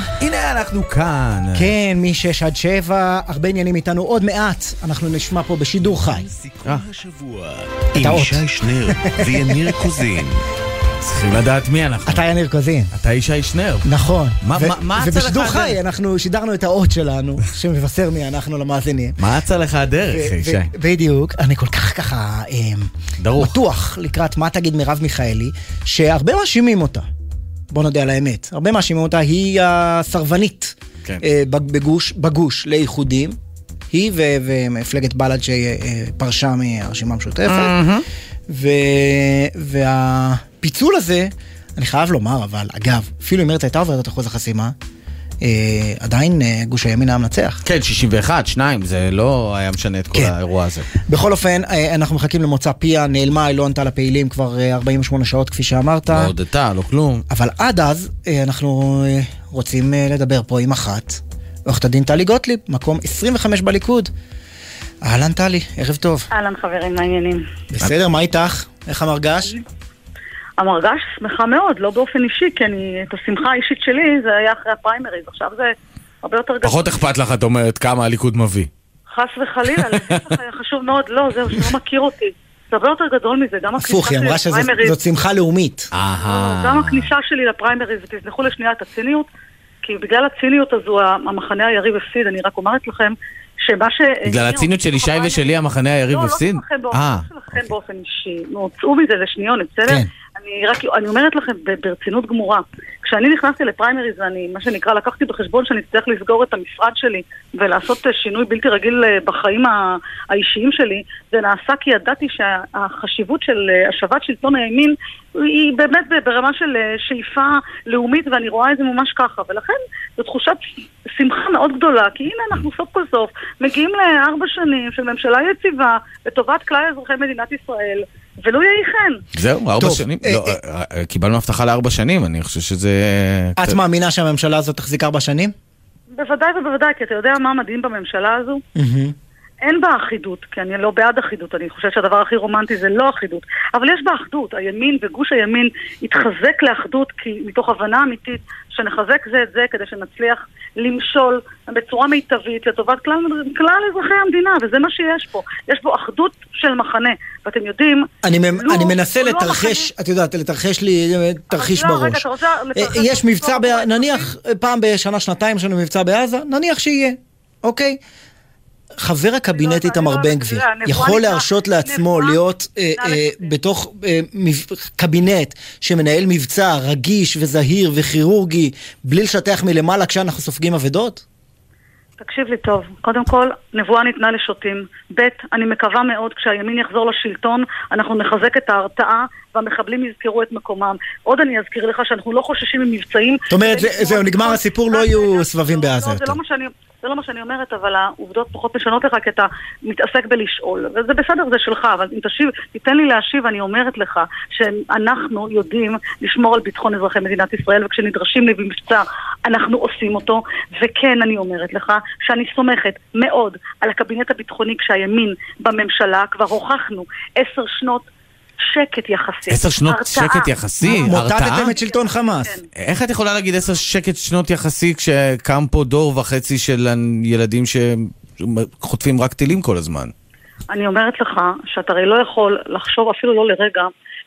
שנייה. הנה אנחנו כאן. כן, מ-6 עד 7, הרבה עניינים איתנו עוד מעט. אנחנו נשמע פה בשידור חי. אה. השבוע עם. ישי שנר ויניר קוזין. צריכים לדעת מי אנחנו. אתה יניר קוזין. אתה ישי שנר. נכון. מה- אצה לך ובשידור הדרך? חי אנחנו שידרנו את האות שלנו, שמבשר מי אנחנו למאזינים. מה אצה לך הדרך, ישי? בדיוק. אני כל כך ככה אמ, דרוך. בטוח לקראת מה תגיד מרב מיכאלי, שהרבה מאשימים אותה. בוא נודה על האמת. הרבה מאשימים אותה, היא הסרבנית כן. אה, בג- בגוש, בגוש לאיחודים. היא ו- ומפלגת בל"ד שפרשה מהרשימה המשותפת. ו- והפיצול הזה, אני חייב לומר, אבל אגב, אפילו אם מרצ הייתה עוברת את אחוז החסימה, אה, עדיין אה, גוש הימין היה מנצח. כן, 61, 2, זה לא היה משנה את כל כן. האירוע הזה. בכל אופן, אה, אנחנו מחכים למוצא פיה, נעלמה, היא לא ענתה לפעילים כבר אה, 48 שעות, כפי שאמרת. לא הודתה, לא כלום. אבל עד אז, אה, אנחנו אה, רוצים אה, לדבר פה עם אחת, עורכת הדין טלי גוטליב, מקום 25 בליכוד. אהלן טלי, ערב טוב. אהלן חברים, מה העניינים? בסדר, מה איתך? איך המרגש? המרגש שמחה מאוד, לא באופן אישי, כי אני, את השמחה האישית שלי זה היה אחרי הפריימריז, עכשיו זה הרבה יותר גדול. פחות אכפת לך, את אומרת, כמה הליכוד מביא. חס וחלילה, להפך, היה חשוב מאוד, לא, זהו, שלא מכיר אותי. זה הרבה יותר גדול מזה, גם הכניסה הפוך, היא שלי אמרה שזאת לפריימריז, זאת שמחה לאומית. גם הכניסה שלי לפריימריז, ותסלחו לשנייה את הציניות, כי בגלל הציניות הזו המחנה היריב הפסיד, אני רק אומרת לכם, שמה ש... בגלל הציניות של ישי ושלי, המחנה היריב הפסיד? לא, לא שלכם באופן, אה, לא שלכם באופן אישי. נו, צאו מזה לשניונת, בסדר? כן. אני רק, אני אומרת לכם ברצינות גמורה, כשאני נכנסתי לפריימריז ואני, מה שנקרא, לקחתי בחשבון שאני אצטרך לסגור את המשרד שלי ולעשות אה, שינוי בלתי רגיל אה, בחיים האישיים שלי, זה נעשה כי ידעתי שהחשיבות של אה, השבת שלטון הימין היא באמת ברמה של שאיפה לאומית ואני רואה את זה ממש ככה, ולכן זו תחושת שמחה מאוד גדולה, כי הנה אנחנו סוף כל סוף מגיעים לארבע שנים של ממשלה יציבה לטובת כלל אזרחי מדינת ישראל, ולו יהי כן. זהו, ארבע טוב, שנים. אה, לא, אה, אה, קיבלנו הבטחה לארבע שנים, אני חושב שזה... את מאמינה שהממשלה הזאת תחזיק ארבע שנים? בוודאי ובוודאי, כי אתה יודע מה מדהים בממשלה הזו? אין בה אחידות, כי אני לא בעד אחידות, אני חושבת שהדבר הכי רומנטי זה לא אחידות, אבל יש בה אחדות, הימין וגוש הימין התחזק לאחדות כי מתוך הבנה אמיתית שנחזק זה את זה כדי שנצליח למשול בצורה מיטבית לטובת כלל, כלל אזרחי המדינה, וזה מה שיש פה. יש פה אחדות של מחנה, ואתם יודעים... אני, לו- אני מנסה לו לתרחש, את יודעת, לתרחש לי אה, תרחיש לא, רגע, בראש. אתה רוצה לתרחש אה, יש מבצע, ב... נניח אה, פעם בשנה, שנתיים יש לנו מבצע בעזה, נניח שיהיה, אוקיי? חבר הקבינט איתמר בן גביר לא, יכול להרשות לעצמו להיות אה, אה, בתוך אה, קבינט שמנהל מבצע רגיש וזהיר וכירורגי בלי לשטח מלמעלה כשאנחנו סופגים אבדות? תקשיב לי טוב. קודם כל, נבואה ניתנה לשוטים. ב', אני מקווה מאוד, כשהימין יחזור לשלטון, אנחנו נחזק את ההרתעה והמחבלים יזכרו את מקומם. עוד אני אזכיר לך שאנחנו לא חוששים ממבצעים. זאת אומרת, זה- זהו, נגמר הסיפור, לא יהיו סבבים בעזה לא, זה יותר. לא מה שאני... זה לא מה שאני אומרת, אבל העובדות פחות משנות לך, כי אתה מתעסק בלשאול. וזה בסדר, זה שלך, אבל אם תשיב, תיתן לי להשיב, אני אומרת לך שאנחנו יודעים לשמור על ביטחון אזרחי מדינת ישראל, וכשנדרשים לי במבצע, אנחנו עושים אותו. וכן, אני אומרת לך שאני סומכת מאוד על הקבינט הביטחוני כשהימין בממשלה, כבר הוכחנו עשר שנות שקט יחסי. עשר שנות הרתעה. שקט יחסי, הרתעה? מוטטתם את שלטון חמאס. איך את יכולה להגיד עשר שקט שנות יחסי כשקם פה דור וחצי של ילדים שחוטפים רק טילים כל הזמן? אני אומרת לך שאתה הרי לא יכול לחשוב אפילו לא לרגע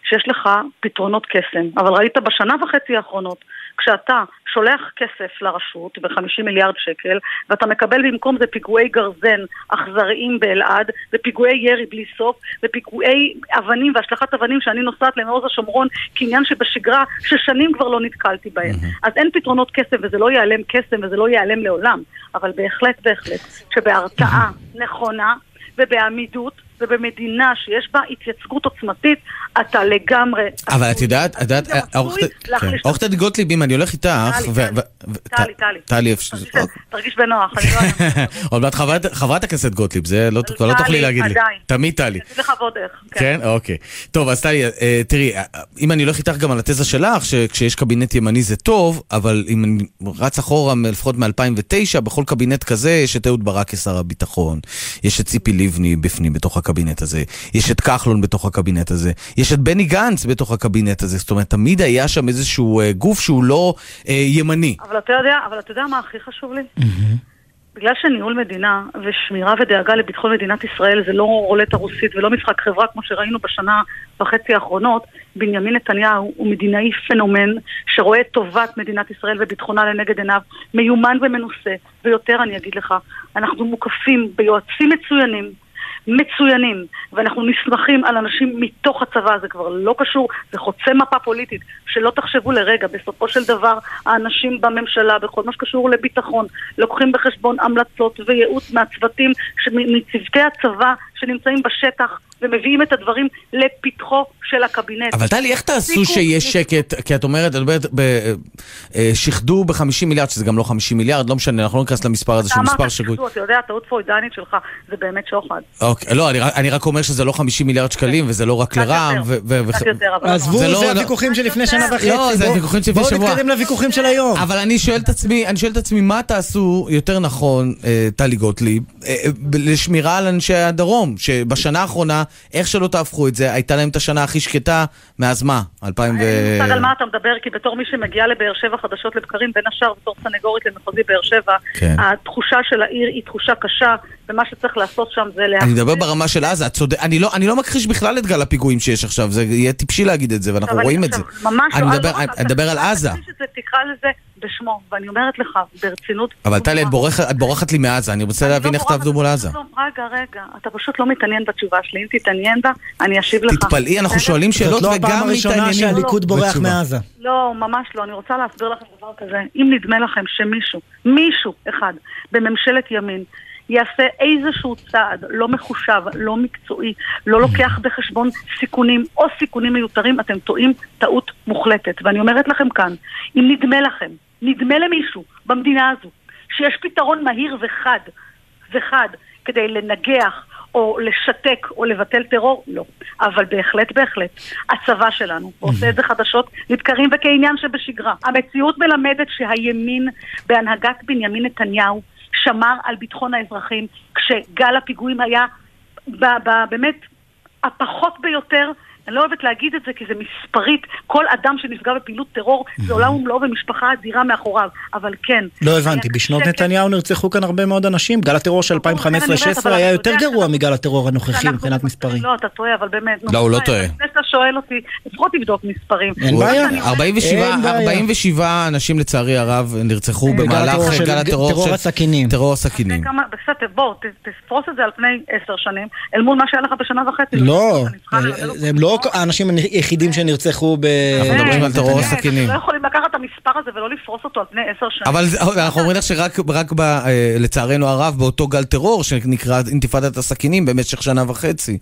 שיש לך פתרונות קסם, אבל ראית בשנה וחצי האחרונות, כשאתה שולח כסף לרשות ב-50 מיליארד שקל, ואתה מקבל במקום זה פיגועי גרזן אכזריים באלעד, ופיגועי ירי בלי סוף, ופיגועי אבנים והשלכת אבנים שאני נוסעת למעוז השומרון כעניין שבשגרה, ששנים כבר לא נתקלתי בהם. אז אין פתרונות קסם, וזה לא ייעלם קסם, וזה לא ייעלם לעולם, אבל בהחלט, בהחלט, שבהרתעה נכונה ובעמידות ובמדינה שיש בה התייצגות עוצמתית, אתה לגמרי... אבל את יודעת, את יודעת, עורכת- כן. את עורכת הדין גוטליב, אם אני הולך איתך, טלי, טלי, טלי. אפשר- תרגיש בנוח, אני לא... עוד מעט חברת- הכנסת גוטליב, זה לא- כבר לא תוכלי להגיד לי. תמיד טלי. אגיד לך ועוד איך. כן? אוקיי. טוב, אז טלי, אה, תראי, אה, אם אני הולך איתך גם על התזה שלך, שכשיש קבינט ימני זה טוב, אבל אם אני רץ אחורה, לפחות מ-2009, בכל קבינט כזה יש את אהוד ברק כשר הביטחון, יש את ציפי לבני בפנים, בתוך הקבינט הזה, יש את כחלון בתוך הקבינט הזה, יש את בני גנץ בתוך הקבינט הזה, זאת אומרת, תמיד היה שם איזשהו אה, גוף שהוא לא אה, ימני. אבל אתה יודע, אבל אתה יודע מה הכי חשוב לי? בגלל שניהול מדינה ושמירה ודאגה לביטחון מדינת ישראל זה לא רולטה רוסית ולא משחק חברה כמו שראינו בשנה וחצי האחרונות, בנימין נתניהו הוא מדינאי פנומן שרואה את טובת מדינת ישראל וביטחונה לנגד עיניו, מיומן ומנוסה, ויותר אני אגיד לך, אנחנו מוקפים ביועצים מצוינים, מצוינים, ואנחנו נסמכים על אנשים מתוך הצבא, זה כבר לא קשור, זה חוצה מפה פוליטית, שלא תחשבו לרגע, בסופו של דבר האנשים בממשלה, בכל מה שקשור לביטחון, לוקחים בחשבון המלצות וייעוץ מהצוותים, מצוותי הצבא שנמצאים בשטח ומביאים את הדברים לפתחו של הקבינט. אבל טלי, איך תעשו שיש שקט? כי את אומרת, את אומרת, אה, שיחדו ב-50 מיליארד, שזה גם לא 50 מיליארד, לא משנה, אנחנו לא ניכנס למספר הזה, שהוא אתה מספר אמרת שגוי. שחזו, אתה יודע, הטעות פרוידנית שלך זה באמת שוחד. אוקיי, לא, אני רק- אני רק אומר שזה לא 50 מיליארד שקלים, וזה לא רק לרע"מ, ו... ו- קצת ו- יותר, אבל... עזבו, זה לא- זה לא- הוויכוחים שלפני שנה וחצי. לא, זה הוויכוחים שלפני שבוע. בואו נתקדם לוויכוחים של היום. אבל אני שואל את עצמי, אני שואל את עצמי, מה תעשו יותר נכון, אה, טלי גוטליב, אה, לשמירה על אנשי הדרום, שבשנה האחרונה, איך שלא תהפכו את זה, הייתה להם את השנה הכי שקטה, מאז מה? 2000 ו... אין לי מושג על מה אתה מדבר, כי בתור מי שמגיעה לבאר שבע חדשות לבקרים, בין השאר בתור סנגורית למחוזי באר שבע, כן. התחושה של העיר היא תחושה קשה, ומה שצריך לעשות שם זה אני להחזיר... מדבר ברמה של עזה, צודק, אני לא, אני לא מכחיש בכלל את גל הפיגועים שיש עכשיו, זה יהיה טיפשי להגיד את זה, ואנחנו רואים אני את זה. ממש אני מדבר, לא, אני מדבר על עזה. תקרא לזה בשמו, ואני אומרת לך, ברצינות... אבל טלי, את בורחת- את בורחת לי מעזה, אני רוצה להבין איך תעבדו מול עזה. לא, רגע, רגע, אתה פשוט לא מתעניין בתשובה שלי, אם תתעניין בה, אני אשיב לך. תתפלאי, אנחנו? שואלים שאלות זאת לא וגם הפעם הראשונה מתעניינים שהליכוד בורח. מעזה. לא, ממש לא. אני רוצה להסביר לכם דבר כזה. אם נדמה לכם שמישהו, מישהו אחד, בממשלת ימין, יעשה איזשהו צעד לא מחושב, לא מקצועי, לא לוקח בחשבון סיכונים או סיכונים מיותרים, אתם טועים טעות מוחלטת. ואני אומרת לכם כאן, אם נדמה לכם, נדמה למישהו במדינה הזו, שיש פתרון מהיר וחד, וחד, כדי לנגח או לשתק או לבטל טרור, לא. אבל בהחלט, בהחלט, הצבא שלנו ועושה את זה חדשות לבקרים וכעניין שבשגרה. המציאות מלמדת שהימין בהנהגת בנימין נתניהו שמר על ביטחון האזרחים כשגל הפיגועים היה באמת הפחות ביותר אני לא אוהבת להגיד את זה כי זה מספרית, כל אדם שנפגע בפעילות טרור זה עולם ומלואו ומשפחה אדירה מאחוריו, אבל כן. לא הבנתי, בשנות נתניהו נרצחו כאן הרבה מאוד אנשים. גל הטרור של 2015-2016 אבל היה אתה יותר גרוע מגל הטרור הנוכחי שאנחנו מבחינת מספרים. לא, אתה טועה, אבל באמת. לא, הוא לא טועה. שאתה שואל אותי, לפחות תבדוק מספרים. אין בעיה. אני- 47 אין בעיה. 47 אנשים לצערי הרב נרצחו גל במהלך הטרור של- גל הטרור טרור של- הסכינים. טרור הסכינים. בסדר, בוא, תפרוס את זה על פני עשר שנים, אל מול מה שהיה לך בשנה וחצי. לא, הם לא לא האנשים היחידים שנרצחו ב... אנחנו מדברים על טרור הסכינים. לא יכולים לקחת את המספר הזה ולא לפרוס אותו על פני עשר שנים. אבל אנחנו אומרים לך שרק אה, לצערנו הרב באותו גל טרור שנקרא אינתיפאדת הסכינים במשך שנה וחצי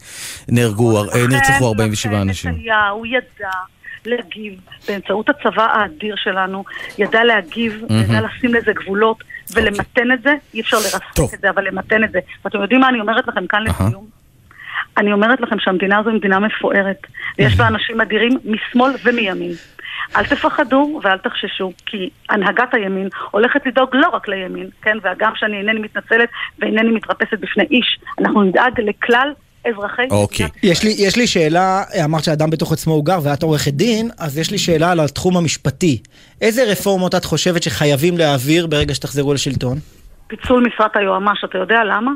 נהרגו, אה, נרצחו 47 אנשים. נתניהו ידע להגיב באמצעות הצבא האדיר שלנו, ידע להגיב. ידע לשים לזה גבולות ולמתן את זה, אי אפשר לרסק את זה, אבל למתן את זה. ואתם יודעים מה אני אומרת לכם כאן לסיום? אני אומרת לכם שהמדינה הזו היא מדינה מפוארת, ויש בה אנשים אדירים משמאל ומימין. אל תפחדו ואל תחששו, כי הנהגת הימין הולכת לדאוג לא רק לימין, כן, והגם שאני אינני מתנצלת ואינני מתרפסת בפני איש, אנחנו נדאג לכלל אזרחי אוקיי. יש לי, יש לי שאלה, אמרת שאדם בתוך עצמו הוא גר ואת עורכת דין, אז יש לי שאלה על התחום המשפטי. איזה רפורמות את חושבת שחייבים להעביר ברגע שתחזרו לשלטון? פיצול משרת היועמ"ש, אתה יודע למה?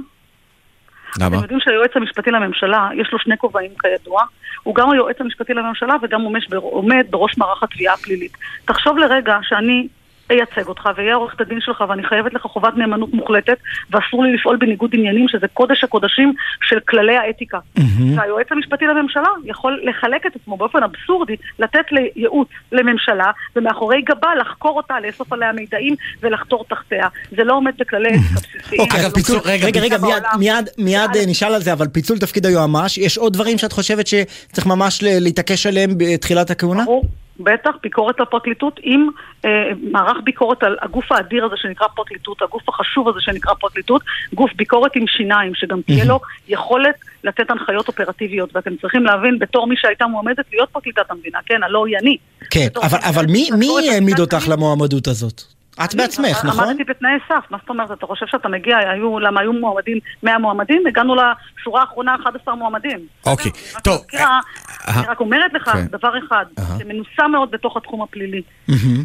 למה? אתם יודעים שהיועץ המשפטי לממשלה, יש לו שני כובעים כידוע, הוא גם היועץ המשפטי לממשלה וגם עומד, עומד בראש מערך התביעה הפלילית. תחשוב לרגע שאני אייצג אותך ואהיה עורכת הדין שלך ואני חייבת לך חובת נאמנות מוחלטת ואסור לי לפעול בניגוד עניינים שזה קודש הקודשים של כללי האתיקה. והיועץ המשפטי לממשלה יכול לחלק את עצמו באופן אבסורדי, לתת לייעוץ לממשלה ומאחורי גבה לחקור אותה, לאסוף עליה מידעים ולחתור תחתיה. זה לא עומד בכללי אתיקה בסיסיים. אוקיי, לא פיצול, רגע, רגע, מיד, בעולם. מיד, מיד אה, נשאל על זה, אבל פיצול תפקיד היועמ"ש, יש עוד דברים שאת חושבת שצריך ממש להתעקש עליהם בתחילת הכהונה? בטח, ביקורת לפרקליטות עם אה, מערך ביקורת על הגוף האדיר הזה שנקרא פרקליטות, הגוף החשוב הזה שנקרא פרקליטות, גוף ביקורת עם שיניים, שגם תהיה לו יכולת לתת הנחיות אופרטיביות. ואתם צריכים להבין, בתור מי שהייתה מועמדת להיות פרקליטת המדינה, כן, הלא היא אני. כן, אבל, אבל מי, מי העמיד אותך למועמדות הזאת? את בעצמך, נכון? עמדתי בתנאי סף, מה זאת אומרת? אתה חושב שאתה מגיע, היו, למה היו מועמדים, 100 מועמדים, הגענו לשורה האחרונה 11 מועמדים. אוקיי, טוב. מזכירה, אני רק אומרת לך כן. דבר אחד. זה מנוסה מאוד בתוך התחום הפלילי.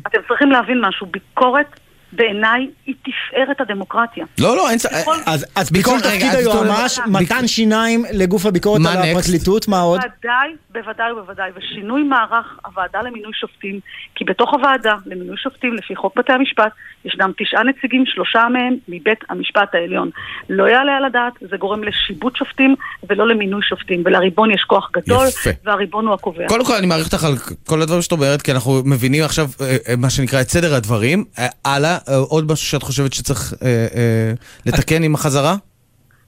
אתם צריכים להבין משהו, ביקורת בעיניי היא תפארת הדמוקרטיה. לא, לא, אין ס... ככל- אז, אז רגע, תפקיד היועמ"ש, מתן שיניים לגוף הביקורת על? הפרקליטות, מה עוד? בוודאי, בוודאי ובוודאי, ושינוי מערך הוועדה למינוי שופטים, כי בתוך הוועדה למינוי שופטים, לפי חוק בתי המשפט, יש גם תשעה נציגים, שלושה מהם מבית המשפט העליון. לא יעלה על הדעת, זה גורם לשיבוט שופטים ולא למינוי שופטים, ולריבון יש כוח גדול, יפה. והריבון הוא הקובע. קודם כל אני מעריך אותך על כל הדברים שאת אומרת, כי אנחנו מבינים עכשיו אה, אה, מה שנקרא את סדר הדברים. אה, הלאה, אה, עוד משהו שאת חושבת שצריך אה, אה, לתקן עם החזרה?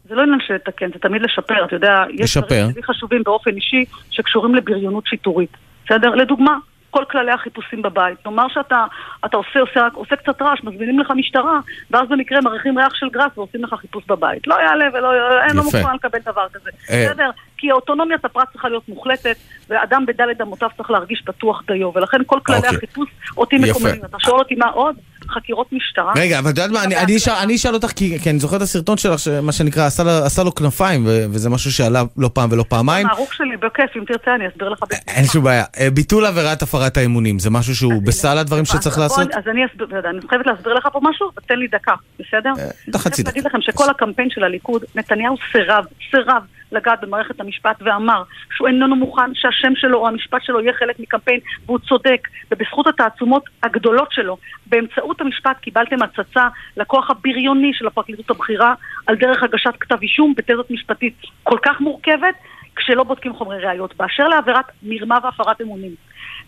זה לא עניין של לתקן, זה תמיד לשפר, אתה יודע, יש. דברים שלי חשובים באופן אישי שקשורים לבריונות שיטורית, בסדר? לדוגמה, כל כללי החיפושים בבית. נאמר שאתה אתה עושה, עושה, עושה קצת רעש, מזמינים לך משטרה, ואז במקרה מריחים ריח של גראס ועושים לך חיפוש בבית. לא יעלה ולא יעלה, אין לו יפה. מוכן לקבל דבר כזה. אה. בסדר? כי האוטונומיית הפרט צריכה להיות מוחלטת, ואדם בדלת אמותיו צריך להרגיש בטוח דיו, ולכן כל כללי אוקיי. החיפוש אותי יפה. מקוממים. אתה שואל אותי מה עוד? חקירות משטרה. רגע, אבל את יודעת מה, אני- אני אשאל- אני אשאל אותך, כי כי אני זוכר את הסרטון שלך, מה שנקרא, עשה לה- עשה לו כנפיים, ו- וזה משהו שעלה לא פעם ולא פעמיים. הערוך שלי, בכיף, אם תרצה אני אסביר לך. אין שום בעיה. אה, ביטול עבירת הפרת האמונים, זה משהו שהוא בסל הדברים שצריך לעשות? אז אני אסביר, חייבת להסביר לך פה משהו, ותן לי דקה, בסדר? דקה, אני חצי חייבת להגיד לכם שכל הקמפיין של הליכוד, נתניהו סירב, סירב לגעת במערכת המשפט ואמר שהוא איננו מוכן שהשם שלו או המשפט שלו יהיה חלק מקמפיין, והוא צודק, ובזכות תעצומות הגדולות שלו, באמצעות המשפט קיבלתם הצצה לכוח הבריוני של הפרקליטות הבכירה על דרך הגשת כתב אישום בתזות משפטית כל כך מורכבת, כשלא בודקים חומרי ראיות. באשר לעבירת מרמה והפרת אמונים,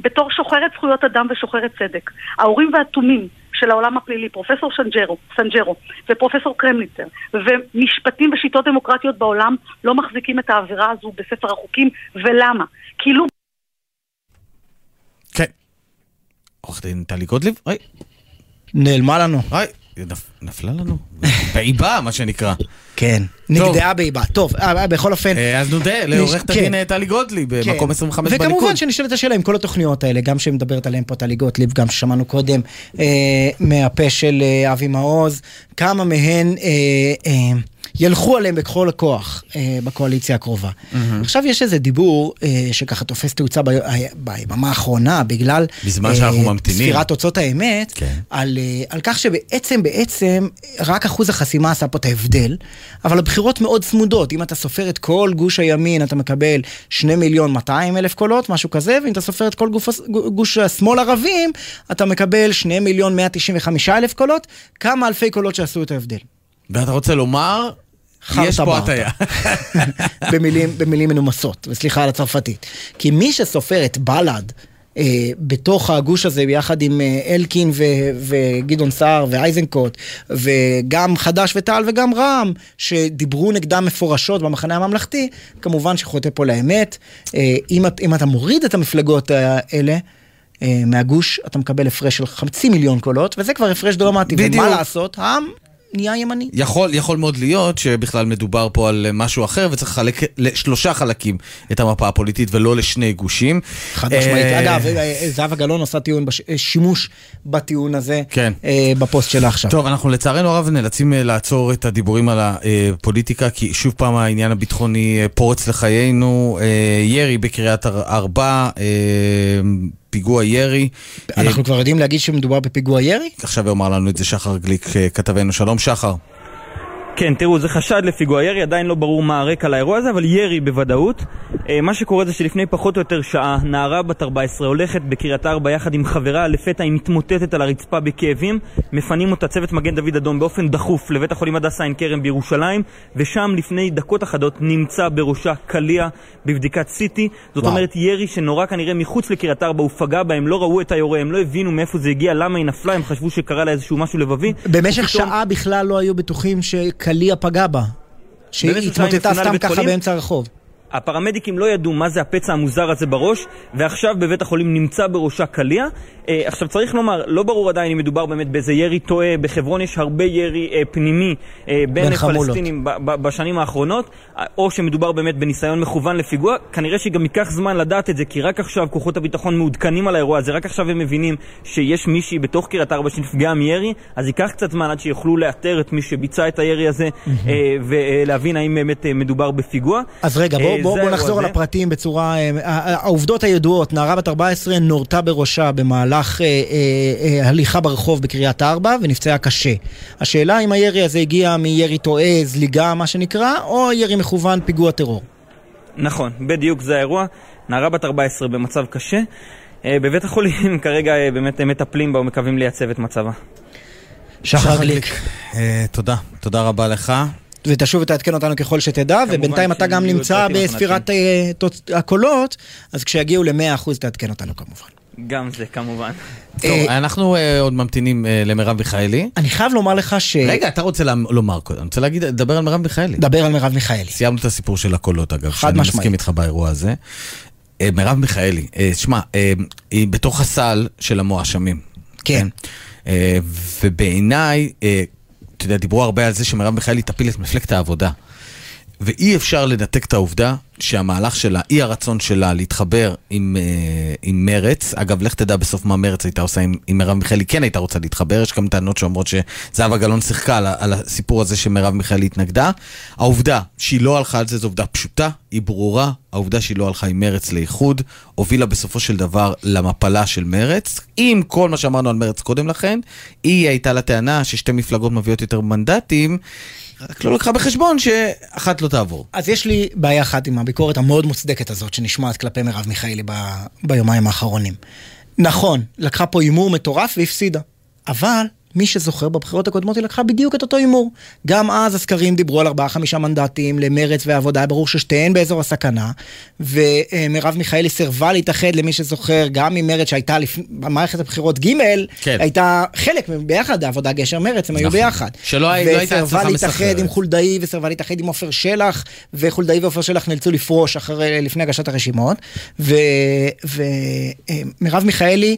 בתור שוחרת זכויות אדם ושוחרת צדק, האורים והתומים של העולם הפלילי, פרופסור סנג'רו, סנג'רו ופרופסור קרמניצר, ומשפטים ושיטות דמוקרטיות בעולם לא מחזיקים את העבירה הזו בספר החוקים, ולמה? כאילו כן. עורכת דין טלי גוטליב? היי. נעלמה לנו. היי, נפלה לנו. באיבה, מה שנקרא. כן, נגדעה באיבה. טוב, אה, בכל אופן... אז נודה לעורכת כן. הדין אה, טלי גוטליב, כן. במקום 25 בליכוד. וכמובן שנשאלת השאלה עם כל התוכניות האלה, גם שמדברת עליהן פה טלי גוטליב, גם ששמענו קודם אה, מהפה של אה, אבי מעוז, כמה מהן אה, אה, ילכו עליהם בכל הכוח אה, בקואליציה הקרובה. עכשיו יש איזה דיבור אה, שככה תופס תאוצה ב- אה, ביממה האחרונה, בגלל בזמן שאנחנו אה, ממתינים. ספירת תוצאות האמת, כן. על, אה, על כך שבעצם, בעצם, רק אחוז החסימה עשה פה את ההבדל, אבל הבחירות מאוד צמודות. אם אתה סופר את כל גוש הימין, אתה מקבל 2 מיליון 200 אלף קולות, משהו כזה, ואם אתה סופר את כל גוף, גוש השמאל ערבים, אתה מקבל 2 מיליון 195 אלף קולות, כמה אלפי קולות שעשו את ההבדל. ואתה רוצה לומר יש פה הטעיה. במילים, במילים מנומסות, וסליחה על הצרפתית. כי מי שסופר את בל"ד אה, בתוך הגוש הזה ביחד עם אה, אלקין ו, וגדעון סער ואייזנקוט וגם חד"ש ותע"ל וגם רע"מ שדיברו נגדם מפורשות במחנה הממלכתי, כמובן שחוטא פה לאמת. אה, אם, את- אם אתה מוריד את המפלגות האלה אה, מהגוש, אתה מקבל הפרש של חצי מיליון קולות, וזה כבר הפרש דרמטי. בדיוק. ומה לעשות? העם נהיה ימני. יכול, יכול מאוד להיות שבכלל מדובר פה על משהו אחר וצריך לחלק לשלושה חלקים את המפה הפוליטית ולא לשני גושים. חד משמעית. אה, אגב, זהבה גלאון עושה טיעון, בש- אה, שימוש בטיעון הזה כן. אה, בפוסט שלה עכשיו. טוב, אנחנו לצערנו הרב נאלצים אה, לעצור את הדיבורים על הפוליטיקה, כי שוב פעם העניין הביטחוני אה, פורץ לחיינו. אה, ירי בקריית אר- ארבע, אה, פיגוע ירי. אנחנו כבר יודעים להגיד שמדובר בפיגוע ירי? עכשיו יאמר לנו את זה שחר גליק, אה, כתבנו. שלום שחר. כן, תראו, זה חשד לפיגוע ירי, עדיין לא ברור מה הרקע לאירוע הזה, אבל ירי בוודאות. אה, מה שקורה זה שלפני פחות או יותר שעה, נערה בת 14 הולכת בקריית ארבע יחד עם חברה, לפתע היא מתמוטטת על הרצפה בכאבים, מפנים אותה צוות מגן דוד אדום באופן דחוף לבית החולים הדסה עין כרם בירושלים, ושם לפני דקות אחדות נמצא בראשה קליע בבדיקת CT. זאת וואו. אומרת, ירי שנורא כנראה מחוץ לקריית ארבע, הוא פגע בהם, לא ראו את היורה, הם לא הבינו מאיפה זה הגיע, למה היא נפלה, הם חשבו שקרה לה איזשהו משהו לבבי. במשך פתאום- שעה בכלל לא היו בטוחים שקליע פגע בה. שהיא התמוטטה סתם ככה? באמצע הרחוב. הפרמדיקים לא ידעו מה זה הפצע המוזר הזה בראש, ועכשיו בבית החולים נמצא בראשה קליע. אה, עכשיו צריך לומר, לא ברור עדיין אם מדובר באמת באיזה ירי טועה, בחברון יש הרבה ירי אה, פנימי אה, בין בין חמולות. פלסטינים ב- ב- בשנים האחרונות, או שמדובר באמת בניסיון מכוון לפיגוע. כנראה שגם ייקח זמן לדעת את זה, כי רק עכשיו כוחות הביטחון מעודכנים על האירוע הזה, רק עכשיו הם מבינים שיש מישהי בתוך קריית ארבע שנפגעה מירי, אז ייקח קצת זמן עד שיוכלו לאתר את מי שביצע את הירי הזה, ולהבין האם באמת מדובר בפיגוע. אז רגע, בואו בוא, בוא נחזור על. הפרטים בצורה... אה, ה- העובדות הידועות, נערה בת 14 נורתה בראשה במהלך אה, אה, אה, הליכה ברחוב בקריית ארבע ונפצעה קשה. השאלה אם הירי הזה הגיע מירי טועה, זליגה, מה שנקרא, או ירי מכוון פיגוע טרור. נכון, בדיוק זה האירוע. נערה בת 14 במצב קשה. אה, בבית החולים כרגע אה, באמת מטפלים בה ומקווים לייצב את מצבה. שחר גליק. אה, תודה, תודה רבה לך. ותשוב ותעדכן אותנו ככל שתדע, ובינתיים אתה גם נמצא בספירת אה, הקולות, אז כשיגיעו ל-100% תעדכן אותנו כמובן. גם זה כמובן. טוב, אנחנו אה, עוד ממתינים אה, למרב מיכאלי. אני חייב לומר לך ש... רגע, אתה רוצה לומר קודם, אני רוצה להגיד, לדבר על מרב מיכאלי. דבר על מרב מיכאלי. סיימנו את הסיפור של הקולות, אגב, שאני. מסכים איתך באירוע הזה. אה, מרב מיכאלי, אה, שמע, אה, היא בתוך הסל של המואשמים. כן. אה, ובעיניי, אה, אתה יודע, דיברו הרבה על זה שמרב מיכאלי תפיל את מפלגת העבודה. ואי אפשר לנתק את העובדה שהמהלך שלה, אי הרצון שלה להתחבר עם, אה, עם מרץ, אגב, לך תדע בסוף מה מרץ הייתה עושה עם, עם מרב מיכאלי, כן הייתה רוצה להתחבר, יש גם טענות שאומרות שזהבה גלאון שיחקה על, על הסיפור הזה שמרב מיכאלי התנגדה. העובדה שהיא לא הלכה על זה זו עובדה פשוטה, היא ברורה, העובדה שהיא לא הלכה עם מרץ לאיחוד, הובילה בסופו של דבר למפלה של מרץ, עם כל מה שאמרנו על מרץ קודם לכן, היא הייתה לה טענה ששתי מפלגות מביאות יותר מנדטים, רק לא לקחה בחשבון שאחת לא תעבור. אז יש לי בעיה אחת עם הביקורת המאוד מוצדקת הזאת שנשמעת כלפי מרב מיכאלי ב... ביומיים האחרונים. נכון, לקחה פה הימור מטורף והפסידה. אבל מי שזוכר בבחירות הקודמות היא לקחה בדיוק את אותו הימור. גם אז הסקרים דיברו על 4-5 מנדטים למרץ והעבודה, היה ברור ששתיהן באזור הסכנה, ומרב מיכאלי סירבה להתאחד למי שזוכר, גם עם מרץ שהייתה לפ... במערכת הבחירות ג', כן. הייתה חלק ביחד, העבודה גשר מרץ, הם היו נכון. ביחד. שלא לא הייתה הצלחה וסירבה להתאחד מסחררת. עם חולדאי וסירבה להתאחד עם עופר שלח, וחולדאי ועופר שלח נאלצו לפרוש אחרי, לפני הגשת הרשימות, ומרב מיכאלי,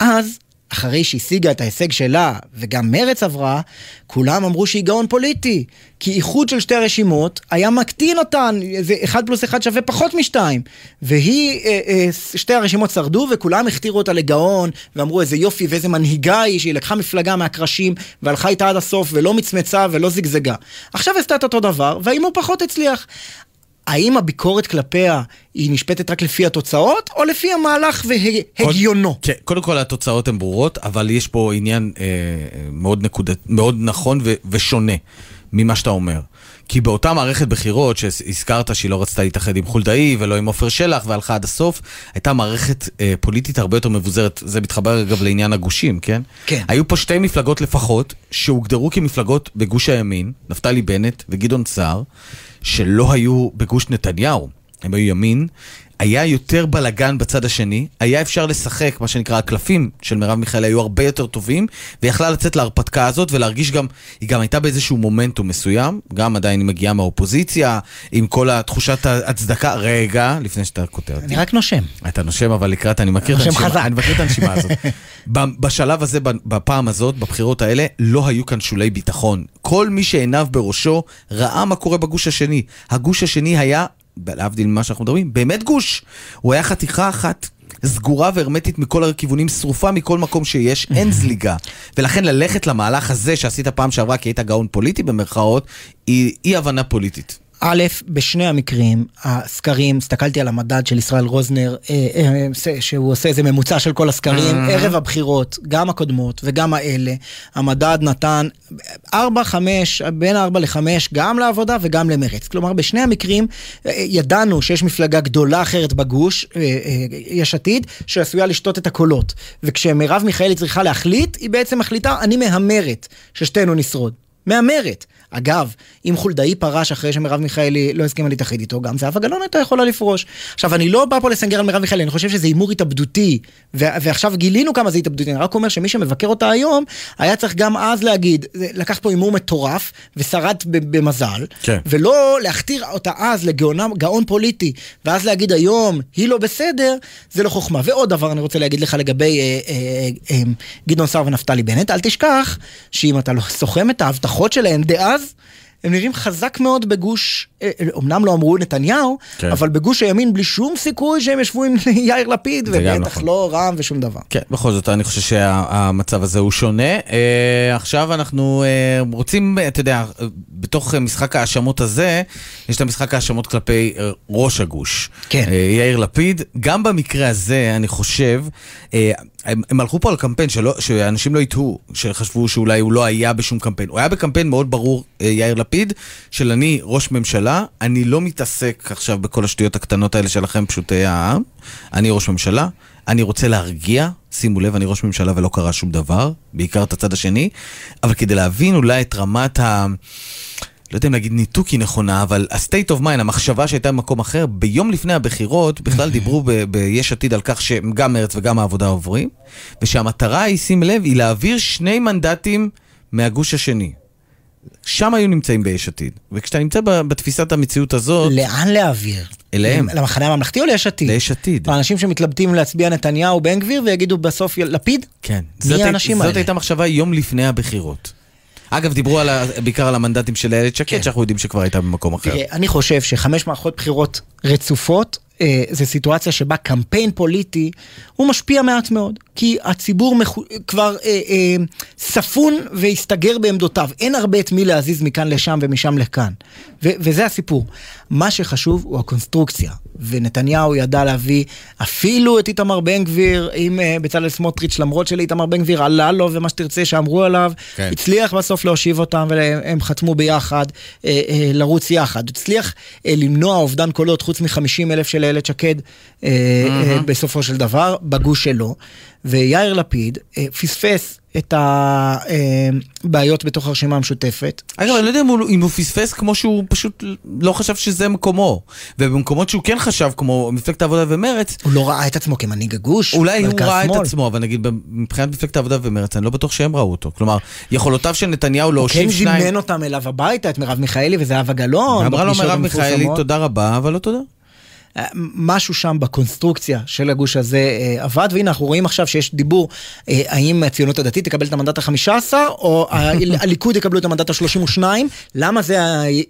אז, אחרי שהשיגה את ההישג שלה, וגם מרץ עברה, כולם אמרו שהיא גאון פוליטי. כי איחוד של שתי הרשימות היה מקטין אותן, זה אחד פלוס אחד שווה פחות משתיים. והיא, אה, אה, שתי הרשימות שרדו, וכולם הכתירו אותה לגאון, ואמרו איזה יופי ואיזה מנהיגה היא, שהיא לקחה מפלגה מהקרשים, והלכה איתה עד הסוף, ולא מצמצה ולא זגזגה. עכשיו עשתה את אותו דבר, וההימור פחות הצליח. האם הביקורת כלפיה היא נשפטת רק לפי התוצאות, או לפי המהלך והגיונו? כן, קודם כל התוצאות הן ברורות, אבל יש פה עניין אה, מאוד, נקודת, מאוד נכון ו, ושונה ממה שאתה אומר. כי באותה מערכת בחירות שהזכרת שהיא לא רצתה להתאחד עם חולדאי ולא עם עופר שלח והלכה עד הסוף, הייתה מערכת אה, פוליטית הרבה יותר מבוזרת. זה מתחבר אגב לעניין הגושים, כן? כן. היו פה שתי מפלגות לפחות שהוגדרו כמפלגות בגוש הימין, נפתלי בנט וגדעון סער, שלא היו בגוש נתניהו. הם היו ימין, היה יותר בלגן בצד השני, היה אפשר לשחק, מה שנקרא, הקלפים של מרב מיכאלי היו הרבה יותר טובים, ויכלה לצאת להרפתקה הזאת ולהרגיש גם, היא גם הייתה באיזשהו מומנטום מסוים, גם עדיין היא מגיעה מהאופוזיציה, עם כל התחושת ההצדקה, רגע, לפני שאתה כותב. אני רק נושם. אתה נושם, אבל לקראת, אני מכיר את הנשימה, חזק. אני מכיר את הנשימה הזאת. בשלב הזה, בפעם הזאת, בבחירות האלה, לא היו כאן שולי ביטחון. כל מי שעיניו בראשו ראה מה קורה בגוש השני. הגוש השני היה, להבדיל ממה שאנחנו מדברים, באמת גוש. הוא היה חתיכה אחת. סגורה והרמטית מכל הכיוונים, שרופה מכל מקום שיש, אין זליגה. ולכן ללכת למהלך הזה שעשית פעם שעברה כי היית גאון פוליטי במרכאות, היא אי הבנה פוליטית. א', בשני המקרים, הסקרים, הסתכלתי על המדד של ישראל רוזנר, אה, אה, אה, שהוא עושה איזה ממוצע של כל הסקרים, Mhm. ערב הבחירות, גם הקודמות וגם האלה, המדד נתן 4, 5, בין 4 ל-5, גם לעבודה וגם למרץ. כלומר, בשני המקרים ידענו שיש מפלגה גדולה אחרת בגוש, אה, אה, יש עתיד, שעשויה לשתות את הקולות. וכשמרב מיכאלי צריכה להחליט, היא בעצם מחליטה, אני מהמרת ששתינו נשרוד. מהמרת. אגב, אם חולדאי פרש אחרי שמרב מיכאלי לא הסכימה להתאחד איתו, גם זהבה גלאון הייתה יכולה לפרוש. עכשיו, אני לא בא פה לסנגר על מרב מיכאלי, אני חושב שזה הימור התאבדותי, ו- ועכשיו גילינו כמה זה התאבדותי, אני רק אומר שמי שמבקר אותה היום, היה צריך גם אז להגיד, לקח פה הימור מטורף, ושרד במזל, כן. ולא להכתיר אותה אז לגאון פוליטי, ואז להגיד היום, היא לא בסדר, זה לא חוכמה. ועוד דבר אני רוצה להגיד לך לגבי אה, אה, אה, גדעון סער ונפתלי בנט, אל תשכח שאם אתה לא סוכם את ההבטחות שלהם דאז, הם נראים חזק מאוד בגוש, אמנם לא אמרו נתניהו, כן. אבל בגוש הימין בלי שום סיכוי שהם ישבו עם יאיר לפיד, ובטח נכון. לא רע"מ ושום דבר. כן, בכל זאת, אני חושב שהמצב הזה הוא שונה. אה, עכשיו אנחנו אה, רוצים, אתה יודע, בתוך משחק ההאשמות הזה, יש את המשחק ההאשמות כלפי אה, ראש הגוש. כן. אה, יאיר לפיד. גם במקרה הזה, אני חושב, אה, הם, הם הלכו פה על קמפיין שלא, שאנשים לא יטעו, שחשבו שאולי הוא לא היה בשום קמפיין. הוא היה בקמפיין מאוד ברור, אה, יאיר לפיד, של אני ראש ממשלה, אני לא מתעסק עכשיו בכל השטויות הקטנות האלה שלכם, פשוטי העם. אני ראש ממשלה, אני רוצה להרגיע, שימו לב, אני ראש ממשלה ולא קרה שום דבר, בעיקר את הצד השני, אבל כדי להבין אולי את רמת ה... לא יודע אם להגיד ניתוק היא נכונה, אבל ה-state of mind, המחשבה שהייתה במקום אחר, ביום לפני הבחירות, בכלל דיברו ביש עתיד על כך שגם מרצ וגם העבודה עוברים, ושהמטרה היא, שים לב, היא להעביר שני מנדטים מהגוש השני. שם היו נמצאים ביש עתיד. וכשאתה נמצא בתפיסת המציאות הזאת... לאן להעביר? אליהם. למחנה הממלכתי או ליש עתיד? ליש עתיד. האנשים שמתלבטים להצביע נתניהו, בן גביר, ויגידו בסוף לפיד? כן. מי זאת, האנשים זאת האלה? הייתה מחשבה יום לפני הבחירות. אגב, דיברו על ה, בעיקר על המנדטים של איילת שקד, כן. שאנחנו יודעים שכבר הייתה במקום אחר. תראה, אני חושב שחמש מערכות בחירות רצופות, אה, זה סיטואציה שבה קמפיין פוליטי הוא משפיע מעט מאוד. כי הציבור מחו... כבר אה, אה, ספון והסתגר בעמדותיו. אין הרבה את מי להזיז מכאן לשם ומשם לכאן. ו- וזה הסיפור. מה שחשוב הוא הקונסטרוקציה. ונתניהו ידע להביא אפילו את איתמר בן גביר עם אה, בצלאל סמוטריץ', למרות שלאיתמר בן גביר עלה לו ומה שתרצה שאמרו עליו, כן. הצליח בסוף להושיב אותם והם חתמו ביחד, אה, אה, לרוץ יחד. הצליח אה, למנוע אובדן קולות חוץ מ-50 אלף של איילת שקד אה, אה, מהמם. בסופו של דבר, בגוש שלו. ויאיר לפיד אה, פספס את הבעיות בתוך הרשימה המשותפת. אגב, אני לא יודע אם הוא, אם הוא פספס כמו שהוא פשוט לא חשב שזה מקומו. ובמקומות שהוא כן חשב, כמו מפלגת העבודה ומרץ... הוא לא ראה את עצמו כמנהיג הגוש, אולי הוא ראה את שמאל. עצמו, אבל נגיד מבחינת מפלגת העבודה ומרץ, אני לא בטוח שהם ראו אותו. כלומר, יכולותיו של נתניהו הוא כן להושיב שניים... זימן אותם אליו הביתה, את מרב מיכאלי וזהבה גלאון. ואמרה לו מרב מיכאלי. תודה רבה, אבל לא תודה. משהו שם בקונסטרוקציה של הגוש הזה אה, עבד, והנה אנחנו רואים עכשיו שיש דיבור אה, האם הציונות הדתית תקבל את המנדט ה-15 או הליכוד יקבלו את המנדט ה-32. למה זה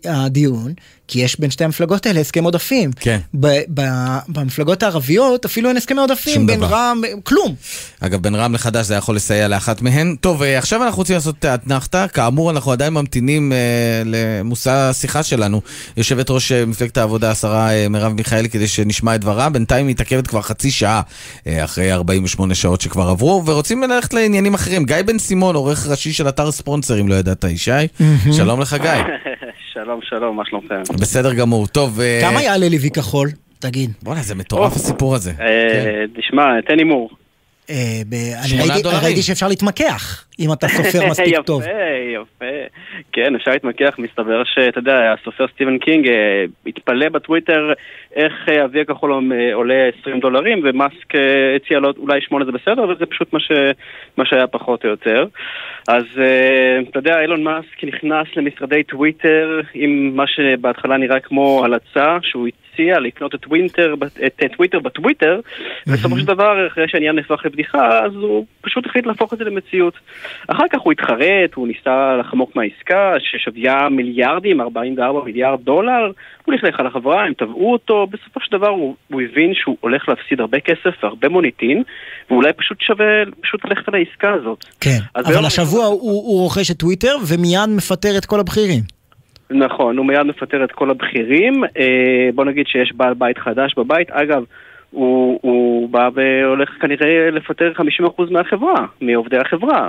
הדיון? כי יש בין שתי המפלגות האלה הסכם עודפים. כן. ב- ב- במפלגות הערביות אפילו אין הסכמי עודפים, בין דבר. רע"מ, כלום. אגב, בין רע"מ לחד"ש זה יכול לסייע לאחת מהן. טוב, אה, עכשיו אנחנו רוצים לעשות אתנחתא. כאמור, אנחנו עדיין ממתינים אה, למושא השיחה שלנו. יושבת ראש אה, מפלגת העבודה, השרה אה, מרב מיכאלי, כדי שנשמע את דברה. בינתיים היא מתעכבת כבר חצי שעה אה, אחרי 48 שעות שכבר עברו, ורוצים ללכת לעניינים אחרים. גיא בן סימון, עורך ראשי של אתר ספונסר, אם לא ידעת, ישי. שלום לך, גיא. שלום, שלום, מה שלומכם? בסדר גמור. טוב, אה, כמה יעלה לי וי כחול? תגיד. בואנה, זה מטורף הסיפור הזה. אה, תשמע, תן הימור. אה, אני ראיתי- שאפשר להתמקח, אם אתה סופר מספיק טוב. יפה, יפה. כן, אפשר להתמקח, מסתבר שאתה יודע, הסופר סטיבן קינג אה, התפלא בטוויטר איך אה, ה-V הכחול עולה 20 דולרים, ומאסק הציע לו אולי 8 זה בסדר, אבל זה פשוט מה, שהיה פחות או יותר. אז אתה יודע, אילון מאסק נכנס למשרדי טוויטר עם מה שבהתחלה נראה כמו הלצה, שהוא הציע לקנות את טוויטר, את טוויטר בטוויטר, ובסופו של דבר, אחרי שהעניין נהפך לבדיחה, אז הוא פשוט החליט להפוך את זה למציאות. אחר כך הוא התחרט, הוא ניסה לחמוק מהעסקה, ששוויה מיליארדים, 44 מיליארד דולר, הוא לכלך על החברה, הם תבעו אותו, בסופו של דבר הוא, הוא הבין שהוא הולך להפסיד הרבה כסף והרבה מוניטין, ואולי פשוט שווה פשוט ללכת על העסקה הזאת. כן, אבל השבוע הוא הוא רוכש את טוויטר ומיד מפטר את כל הבכירים. נכון, הוא מיד מפטר את כל הבכירים. אה, בוא נגיד שיש בעל בית חדש בבית. אגב, הוא, הוא בא והולך כנראה לפטר 50% מהחברה, מעובדי החברה.